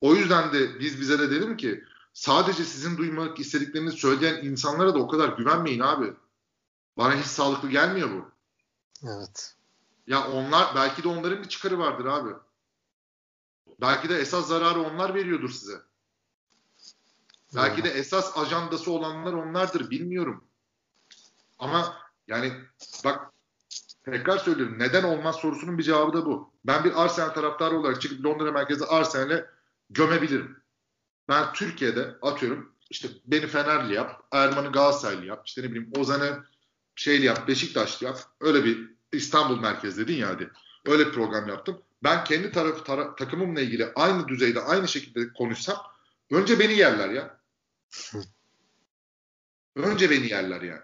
O yüzden de biz bize de dedim ki sadece sizin duymak istediklerinizi söyleyen insanlara da o kadar güvenmeyin abi. Bana hiç sağlıklı gelmiyor bu. Evet. Ya onlar belki de onların bir çıkarı vardır abi. Belki de esas zararı onlar veriyordur size. Belki de esas ajandası olanlar onlardır bilmiyorum. Ama yani bak tekrar söylüyorum neden olmaz sorusunun bir cevabı da bu. Ben bir Arsenal taraftarı olarak çıkıp Londra merkezde Arsenal'e gömebilirim. Ben Türkiye'de atıyorum işte beni Fenerli yap, Erman'ı Galatasaraylı yap, işte ne bileyim Ozan'ı şeyli yap, Beşiktaşlı yap. Öyle bir İstanbul merkez dedin ya hadi. Öyle bir program yaptım. Ben kendi tarafı tara- takımımla ilgili aynı düzeyde aynı şekilde konuşsam önce beni yerler ya. Önce beni yerler yani.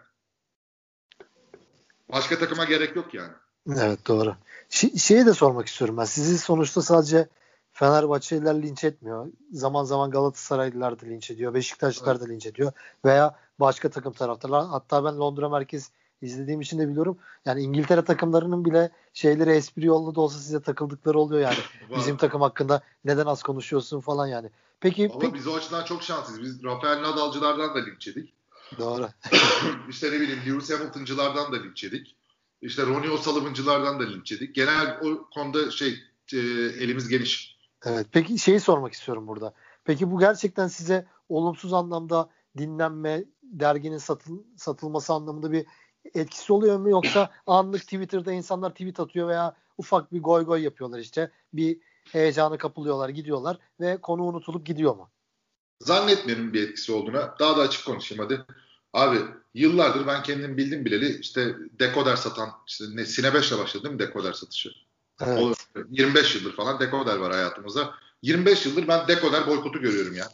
Başka takıma gerek yok yani. Evet doğru. Ş- şeyi de sormak istiyorum ben. Sizi sonuçta sadece Fenerbahçeliler linç etmiyor. Zaman zaman Galatasaraylılar da linç ediyor. Beşiktaşlılar evet. da linç ediyor. Veya başka takım taraftarlar. Hatta ben Londra merkez izlediğim için de biliyorum. Yani İngiltere takımlarının bile şeyleri espri yollu da olsa size takıldıkları oluyor yani. Bizim takım hakkında neden az konuşuyorsun falan yani. Peki, Ama peki... biz o açıdan çok şanslıyız. Biz Rafael Nadal'cılardan da linç yedik. Doğru. İşte ne bileyim Lewis Hamilton'cılardan da linç yedik. İşte Ronnie O'Sullivan'cılardan da linç yedik. Genel o konuda şey e, elimiz geniş. Evet. Peki şeyi sormak istiyorum burada. Peki bu gerçekten size olumsuz anlamda dinlenme, derginin satıl, satılması anlamında bir etkisi oluyor mu yoksa anlık Twitter'da insanlar tweet atıyor veya ufak bir goy goy yapıyorlar işte. Bir heyecana kapılıyorlar, gidiyorlar ve konu unutulup gidiyor mu? Zannetmiyorum bir etkisi olduğuna. Daha da açık konuşayım hadi. Abi yıllardır ben kendim bildim bileli işte dekoder satan işte ne Sine 5 ile başladı değil mi dekoder satışı? Evet. O, 25 yıldır falan dekoder var hayatımızda. 25 yıldır ben dekoder boykotu görüyorum ya.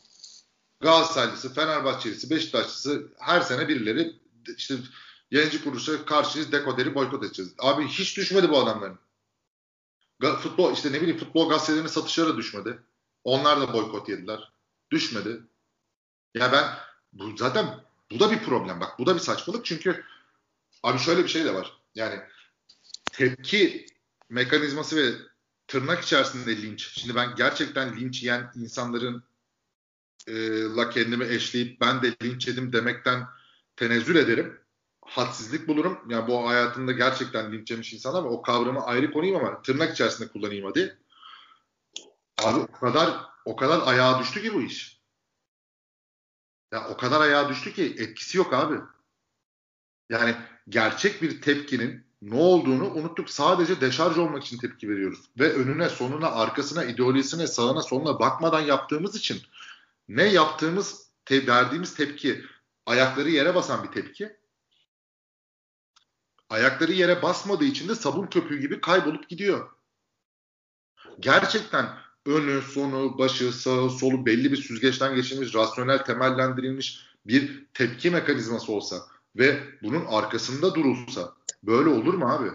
Galatasaraylısı, Fenerbahçelisi, Beşiktaşlısı her sene birileri işte yayıncı kuruluşa karşıyız dekoderi boykot edeceğiz. Abi hiç düşmedi bu adamların. Futbol işte ne bileyim futbol gazetelerinin satışları düşmedi. Onlar da boykot yediler. Düşmedi. Ya ben bu zaten bu da bir problem. Bak bu da bir saçmalık çünkü abi şöyle bir şey de var. Yani tepki mekanizması ve tırnak içerisinde linç. Şimdi ben gerçekten linç yiyen insanların e, la kendimi eşleyip ben de linç yedim demekten tenezzül ederim hadsizlik bulurum. Yani bu hayatımda gerçekten linç yemiş insan ama o kavramı ayrı konayım ama tırnak içerisinde kullanayım hadi. Abi o kadar o kadar ayağa düştü ki bu iş. Ya o kadar ayağa düştü ki etkisi yok abi. Yani gerçek bir tepkinin ne olduğunu unuttuk. Sadece deşarj olmak için tepki veriyoruz. Ve önüne, sonuna, arkasına, ideolojisine, sağına, soluna bakmadan yaptığımız için ne yaptığımız, te- verdiğimiz tepki ayakları yere basan bir tepki. Ayakları yere basmadığı için de sabun köpüğü gibi kaybolup gidiyor. Gerçekten önü, sonu, başı, sağı, solu belli bir süzgeçten geçirilmiş, rasyonel temellendirilmiş bir tepki mekanizması olsa ve bunun arkasında durulsa böyle olur mu abi?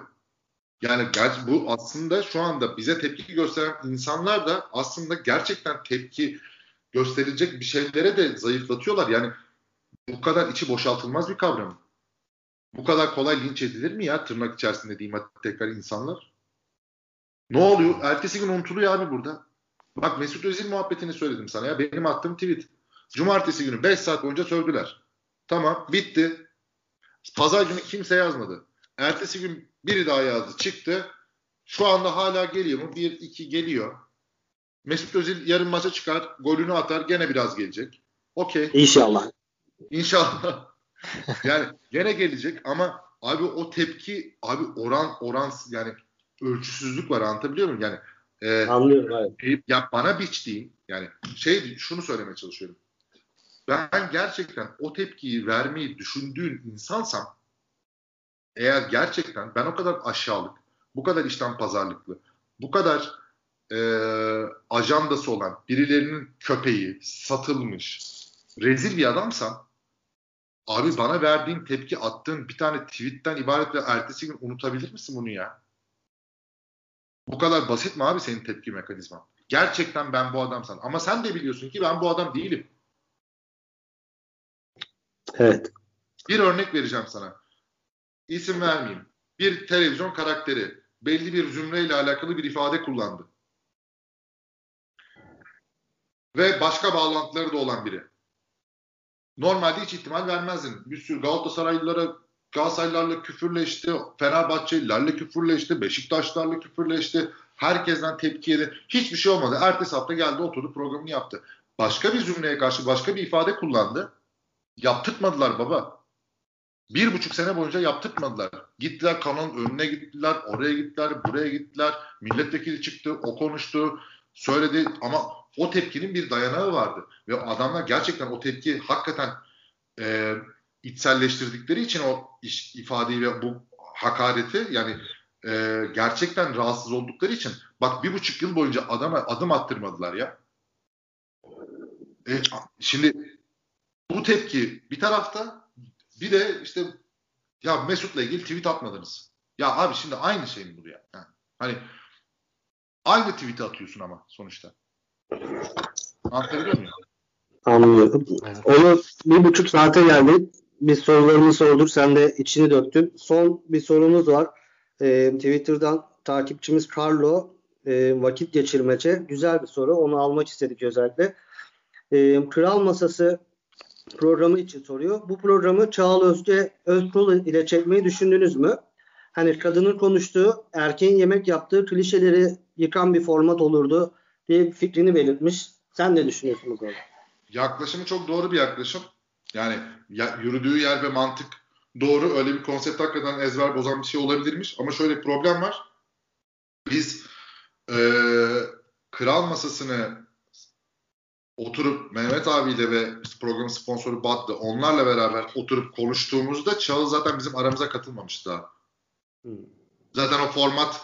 Yani bu aslında şu anda bize tepki gösteren insanlar da aslında gerçekten tepki gösterilecek bir şeylere de zayıflatıyorlar. Yani bu kadar içi boşaltılmaz bir kavram. Bu kadar kolay linç edilir mi ya tırnak içerisinde diyeyim hadi tekrar insanlar? Ne oluyor? Ertesi gün unutuluyor abi burada. Bak Mesut Özil muhabbetini söyledim sana ya. Benim attığım tweet. Cumartesi günü 5 saat boyunca sövdüler. Tamam bitti. Pazar günü kimse yazmadı. Ertesi gün biri daha yazdı çıktı. Şu anda hala geliyor mu? 1-2 geliyor. Mesut Özil yarın maça çıkar. Golünü atar. Gene biraz gelecek. Okey. İnşallah. İnşallah. yani gene gelecek ama abi o tepki abi oran oran yani ölçüsüzlük var anlatabiliyor muyum? Yani e, Anlıyorum. Evet. ya bana biçtiğin yani şey şunu söylemeye çalışıyorum. Ben gerçekten o tepkiyi vermeyi düşündüğün insansam eğer gerçekten ben o kadar aşağılık, bu kadar işten pazarlıklı, bu kadar e, ajandası olan birilerinin köpeği, satılmış, rezil bir adamsam abi bana verdiğin tepki attığın bir tane tweetten ibaret ve ertesi gün unutabilir misin bunu ya? Bu kadar basit mi abi senin tepki mekanizman? Gerçekten ben bu adamsan. Ama sen de biliyorsun ki ben bu adam değilim. Evet. Bir örnek vereceğim sana. İsim vermeyeyim. Bir televizyon karakteri belli bir zümreyle alakalı bir ifade kullandı. Ve başka bağlantıları da olan biri. Normalde hiç ihtimal vermezdin. Bir sürü Galatasaraylılara Galatasaraylılarla küfürleşti, Fenerbahçelilerle küfürleşti, Beşiktaşlarla küfürleşti. Herkesten tepki yedi. Hiçbir şey olmadı. Ertesi hafta geldi oturdu programını yaptı. Başka bir cümleye karşı başka bir ifade kullandı. Yaptırtmadılar baba. Bir buçuk sene boyunca yaptırtmadılar. Gittiler kanalın önüne gittiler, oraya gittiler, buraya gittiler. Milletvekili çıktı, o konuştu, söyledi ama o tepkinin bir dayanağı vardı. Ve adamlar gerçekten o tepki hakikaten e, içselleştirdikleri için o iş, ifadeyi ve bu hakareti yani e, gerçekten rahatsız oldukları için bak bir buçuk yıl boyunca adama adım attırmadılar ya. E, şimdi bu tepki bir tarafta bir de işte ya Mesut'la ilgili tweet atmadınız. Ya abi şimdi aynı şey mi bu ya? Yani, hani aynı tweet'i atıyorsun ama sonuçta. Anlatabiliyor muyum? Anlıyorum. Evet. Onu bir buçuk saate geldik. Biz sorularını sorduk. Sen de içini döktün. Son bir sorumuz var. Ee, Twitter'dan takipçimiz Carlo e, vakit geçirmece. Güzel bir soru. Onu almak istedik özellikle. Ee, Kral Masası programı için soruyor. Bu programı Çağla Özge Öztürk ile çekmeyi düşündünüz mü? Hani kadının konuştuğu, erkeğin yemek yaptığı klişeleri yıkan bir format olurdu diye fikrini belirtmiş. Sen ne düşünüyorsun bu konuda? Yaklaşımı çok doğru bir yaklaşım. Yani ya, yürüdüğü yer ve mantık doğru. Öyle bir konsept hakikaten ezber bozan bir şey olabilirmiş. Ama şöyle bir problem var. Biz e, kral masasını oturup Mehmet abiyle ve işte programın sponsoru Bad'dı onlarla beraber oturup konuştuğumuzda Çağıl zaten bizim aramıza katılmamıştı daha. Hmm. Zaten o format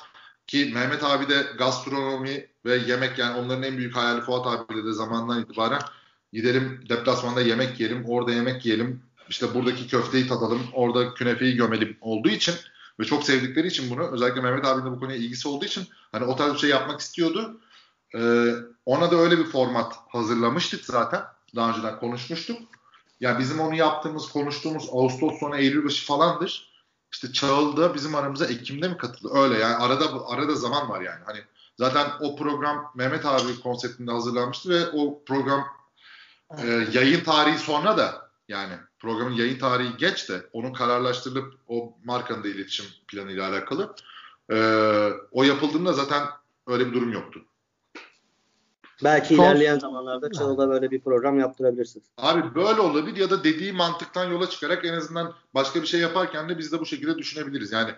ki Mehmet abi de gastronomi ve yemek yani onların en büyük hayali Fuat abiyle de zamandan itibaren gidelim deplasmanda yemek yiyelim, orada yemek yiyelim, işte buradaki köfteyi tadalım, orada künefeyi gömelim olduğu için ve çok sevdikleri için bunu özellikle Mehmet abinin de bu konuya ilgisi olduğu için hani o tarz bir şey yapmak istiyordu. Ee, ona da öyle bir format hazırlamıştık zaten. Daha önceden konuşmuştuk. Yani bizim onu yaptığımız, konuştuğumuz Ağustos sonu Eylül başı falandır. İşte Çağıl'da bizim aramıza Ekim'de mi katıldı? Öyle yani arada arada zaman var yani. Hani zaten o program Mehmet abi konseptinde hazırlanmıştı ve o program e, yayın tarihi sonra da yani programın yayın tarihi geç de onun kararlaştırılıp o markanın da iletişim planıyla alakalı e, o yapıldığında zaten öyle bir durum yoktu. Belki Son... ilerleyen zamanlarda Çalı'da böyle bir program yaptırabilirsiniz. Abi böyle olabilir ya da dediği mantıktan yola çıkarak en azından başka bir şey yaparken de biz de bu şekilde düşünebiliriz. Yani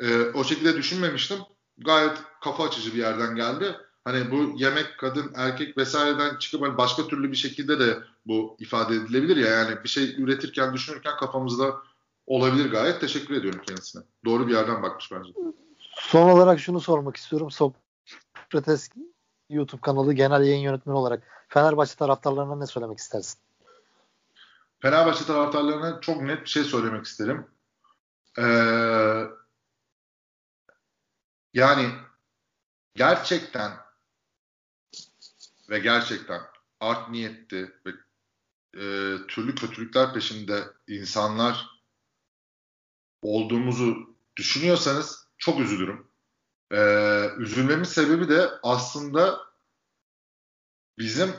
e, o şekilde düşünmemiştim. Gayet kafa açıcı bir yerden geldi. Hani bu yemek, kadın, erkek vesaireden çıkıp hani başka türlü bir şekilde de bu ifade edilebilir ya. Yani bir şey üretirken, düşünürken kafamızda olabilir gayet. Teşekkür ediyorum kendisine. Doğru bir yerden bakmış bence. Son olarak şunu sormak istiyorum. Sokrates YouTube kanalı genel yayın yönetmeni olarak Fenerbahçe taraftarlarına ne söylemek istersin? Fenerbahçe taraftarlarına çok net bir şey söylemek isterim. Ee, yani gerçekten ve gerçekten art niyetli ve e, türlü kötülükler peşinde insanlar olduğumuzu düşünüyorsanız çok üzülürüm. Ee, üzülmemin sebebi de aslında bizim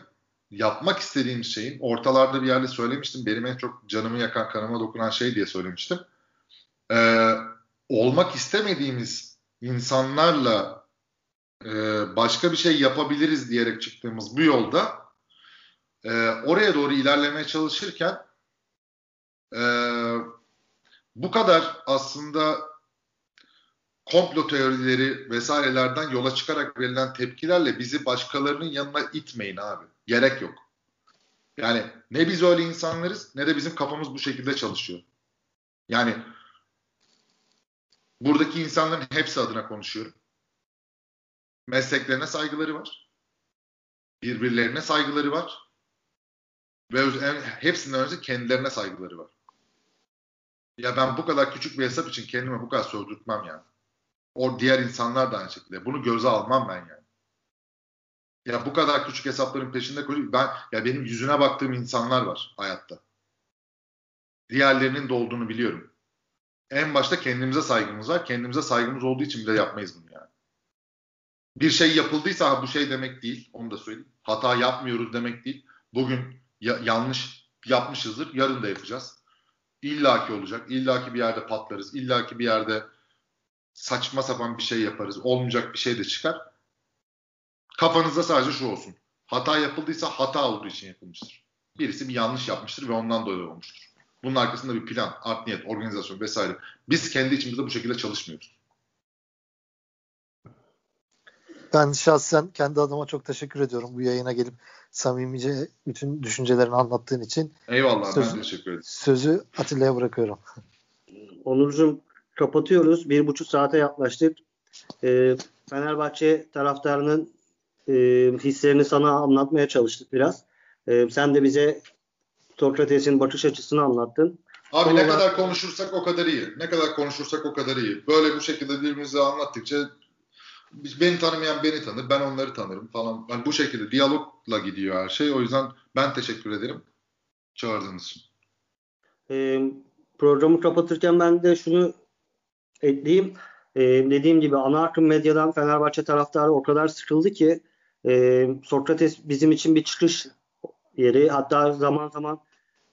yapmak istediğimiz şeyin ortalarda bir yerde söylemiştim. Benim en çok canımı yakan, kanıma dokunan şey diye söylemiştim. Ee, olmak istemediğimiz insanlarla e, başka bir şey yapabiliriz diyerek çıktığımız bu yolda e, oraya doğru ilerlemeye çalışırken e, bu kadar aslında komplo teorileri vesairelerden yola çıkarak verilen tepkilerle bizi başkalarının yanına itmeyin abi. Gerek yok. Yani ne biz öyle insanlarız ne de bizim kafamız bu şekilde çalışıyor. Yani buradaki insanların hepsi adına konuşuyorum. Mesleklerine saygıları var. Birbirlerine saygıları var. Ve hepsinden önce kendilerine saygıları var. Ya ben bu kadar küçük bir hesap için kendime bu kadar sövdürtmem yani. O diğer insanlar da aynı şekilde. Bunu göze almam ben yani. Ya bu kadar küçük hesapların peşinde koşuyor. Ben ya benim yüzüne baktığım insanlar var hayatta. Diğerlerinin de olduğunu biliyorum. En başta kendimize saygımız var. Kendimize saygımız olduğu için bile yapmayız bunu yani. Bir şey yapıldıysa bu şey demek değil. Onu da söyleyeyim. Hata yapmıyoruz demek değil. Bugün ya, yanlış yapmışızdır. Yarın da yapacağız. İlla ki olacak. İlla ki bir yerde patlarız. İlla ki bir yerde saçma sapan bir şey yaparız. Olmayacak bir şey de çıkar. Kafanızda sadece şu olsun. Hata yapıldıysa hata olduğu için yapılmıştır. Birisi bir yanlış yapmıştır ve ondan dolayı olmuştur. Bunun arkasında bir plan, art niyet, organizasyon vesaire. Biz kendi içimizde bu şekilde çalışmıyoruz. Ben şahsen kendi adıma çok teşekkür ediyorum bu yayına gelip samimice bütün düşüncelerini anlattığın için. Eyvallah sözü, ben teşekkür ederim. Sözü Atilla'ya bırakıyorum. Onurcuğum kapatıyoruz. Bir buçuk saate yaklaştık. E, Fenerbahçe taraftarının e, hislerini sana anlatmaya çalıştık biraz. E, sen de bize Sokrates'in bakış açısını anlattın. Abi Son ne kadar konuşursak o kadar iyi. Ne kadar konuşursak o kadar iyi. Böyle bu şekilde birbirimize anlattıkça beni tanımayan beni tanır, ben onları tanırım falan. Yani bu şekilde diyalogla gidiyor her şey. O yüzden ben teşekkür ederim çağırdığınız için. E, programı kapatırken ben de şunu ekleyeyim. E, dediğim gibi ana akım medyadan Fenerbahçe taraftarı o kadar sıkıldı ki e, Sokrates bizim için bir çıkış yeri. Hatta zaman zaman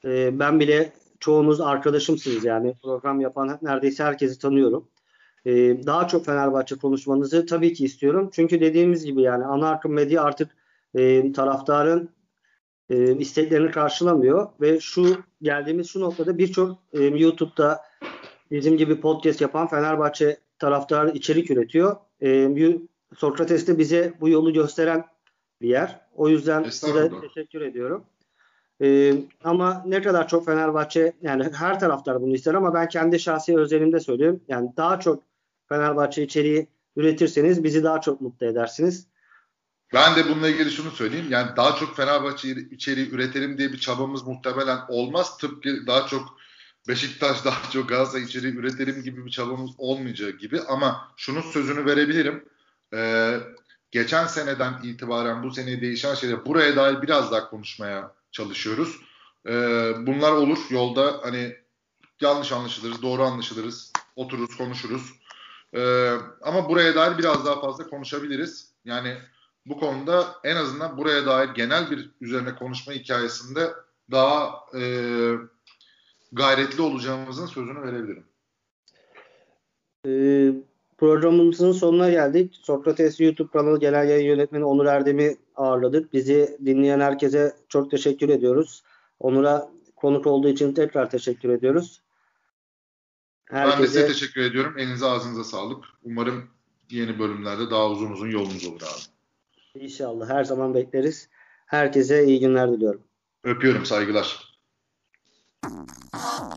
e, ben bile çoğunuz arkadaşımsınız yani program yapan neredeyse herkesi tanıyorum. E, daha çok Fenerbahçe konuşmanızı tabii ki istiyorum. Çünkü dediğimiz gibi yani ana akım medya artık e, taraftarın e, isteklerini karşılamıyor ve şu geldiğimiz şu noktada birçok e, YouTube'da bizim gibi podcast yapan Fenerbahçe taraftarı içerik üretiyor. E, Sokrates de bize bu yolu gösteren bir yer. O yüzden size teşekkür ediyorum. Ee, ama ne kadar çok Fenerbahçe yani her taraftar bunu ister ama ben kendi şahsi özelimde söylüyorum. Yani daha çok Fenerbahçe içeriği üretirseniz bizi daha çok mutlu edersiniz. Ben de bununla ilgili şunu söyleyeyim. Yani daha çok Fenerbahçe içeriği üretelim diye bir çabamız muhtemelen olmaz. Tıpkı daha çok Beşiktaş daha çok Galatasaray içeriği üretelim gibi bir çabamız olmayacağı gibi ama şunun sözünü verebilirim. Ee, geçen seneden itibaren bu sene değişen şeyler buraya dair biraz daha konuşmaya çalışıyoruz. Ee, bunlar olur yolda hani yanlış anlaşılırız, doğru anlaşılırız, otururuz, konuşuruz. Ee, ama buraya dair biraz daha fazla konuşabiliriz. Yani bu konuda en azından buraya dair genel bir üzerine konuşma hikayesinde daha e, gayretli olacağımızın sözünü verebilirim. Ee, programımızın sonuna geldik. Sokrates YouTube kanalı genel yayın yönetmeni Onur Erdem'i ağırladık. Bizi dinleyen herkese çok teşekkür ediyoruz. Onur'a konuk olduğu için tekrar teşekkür ediyoruz. Herkese... Ben de size teşekkür ediyorum. Elinize ağzınıza sağlık. Umarım yeni bölümlerde daha uzun uzun yolumuz olur abi. İnşallah. Her zaman bekleriz. Herkese iyi günler diliyorum. Öpüyorum. Saygılar. Oh.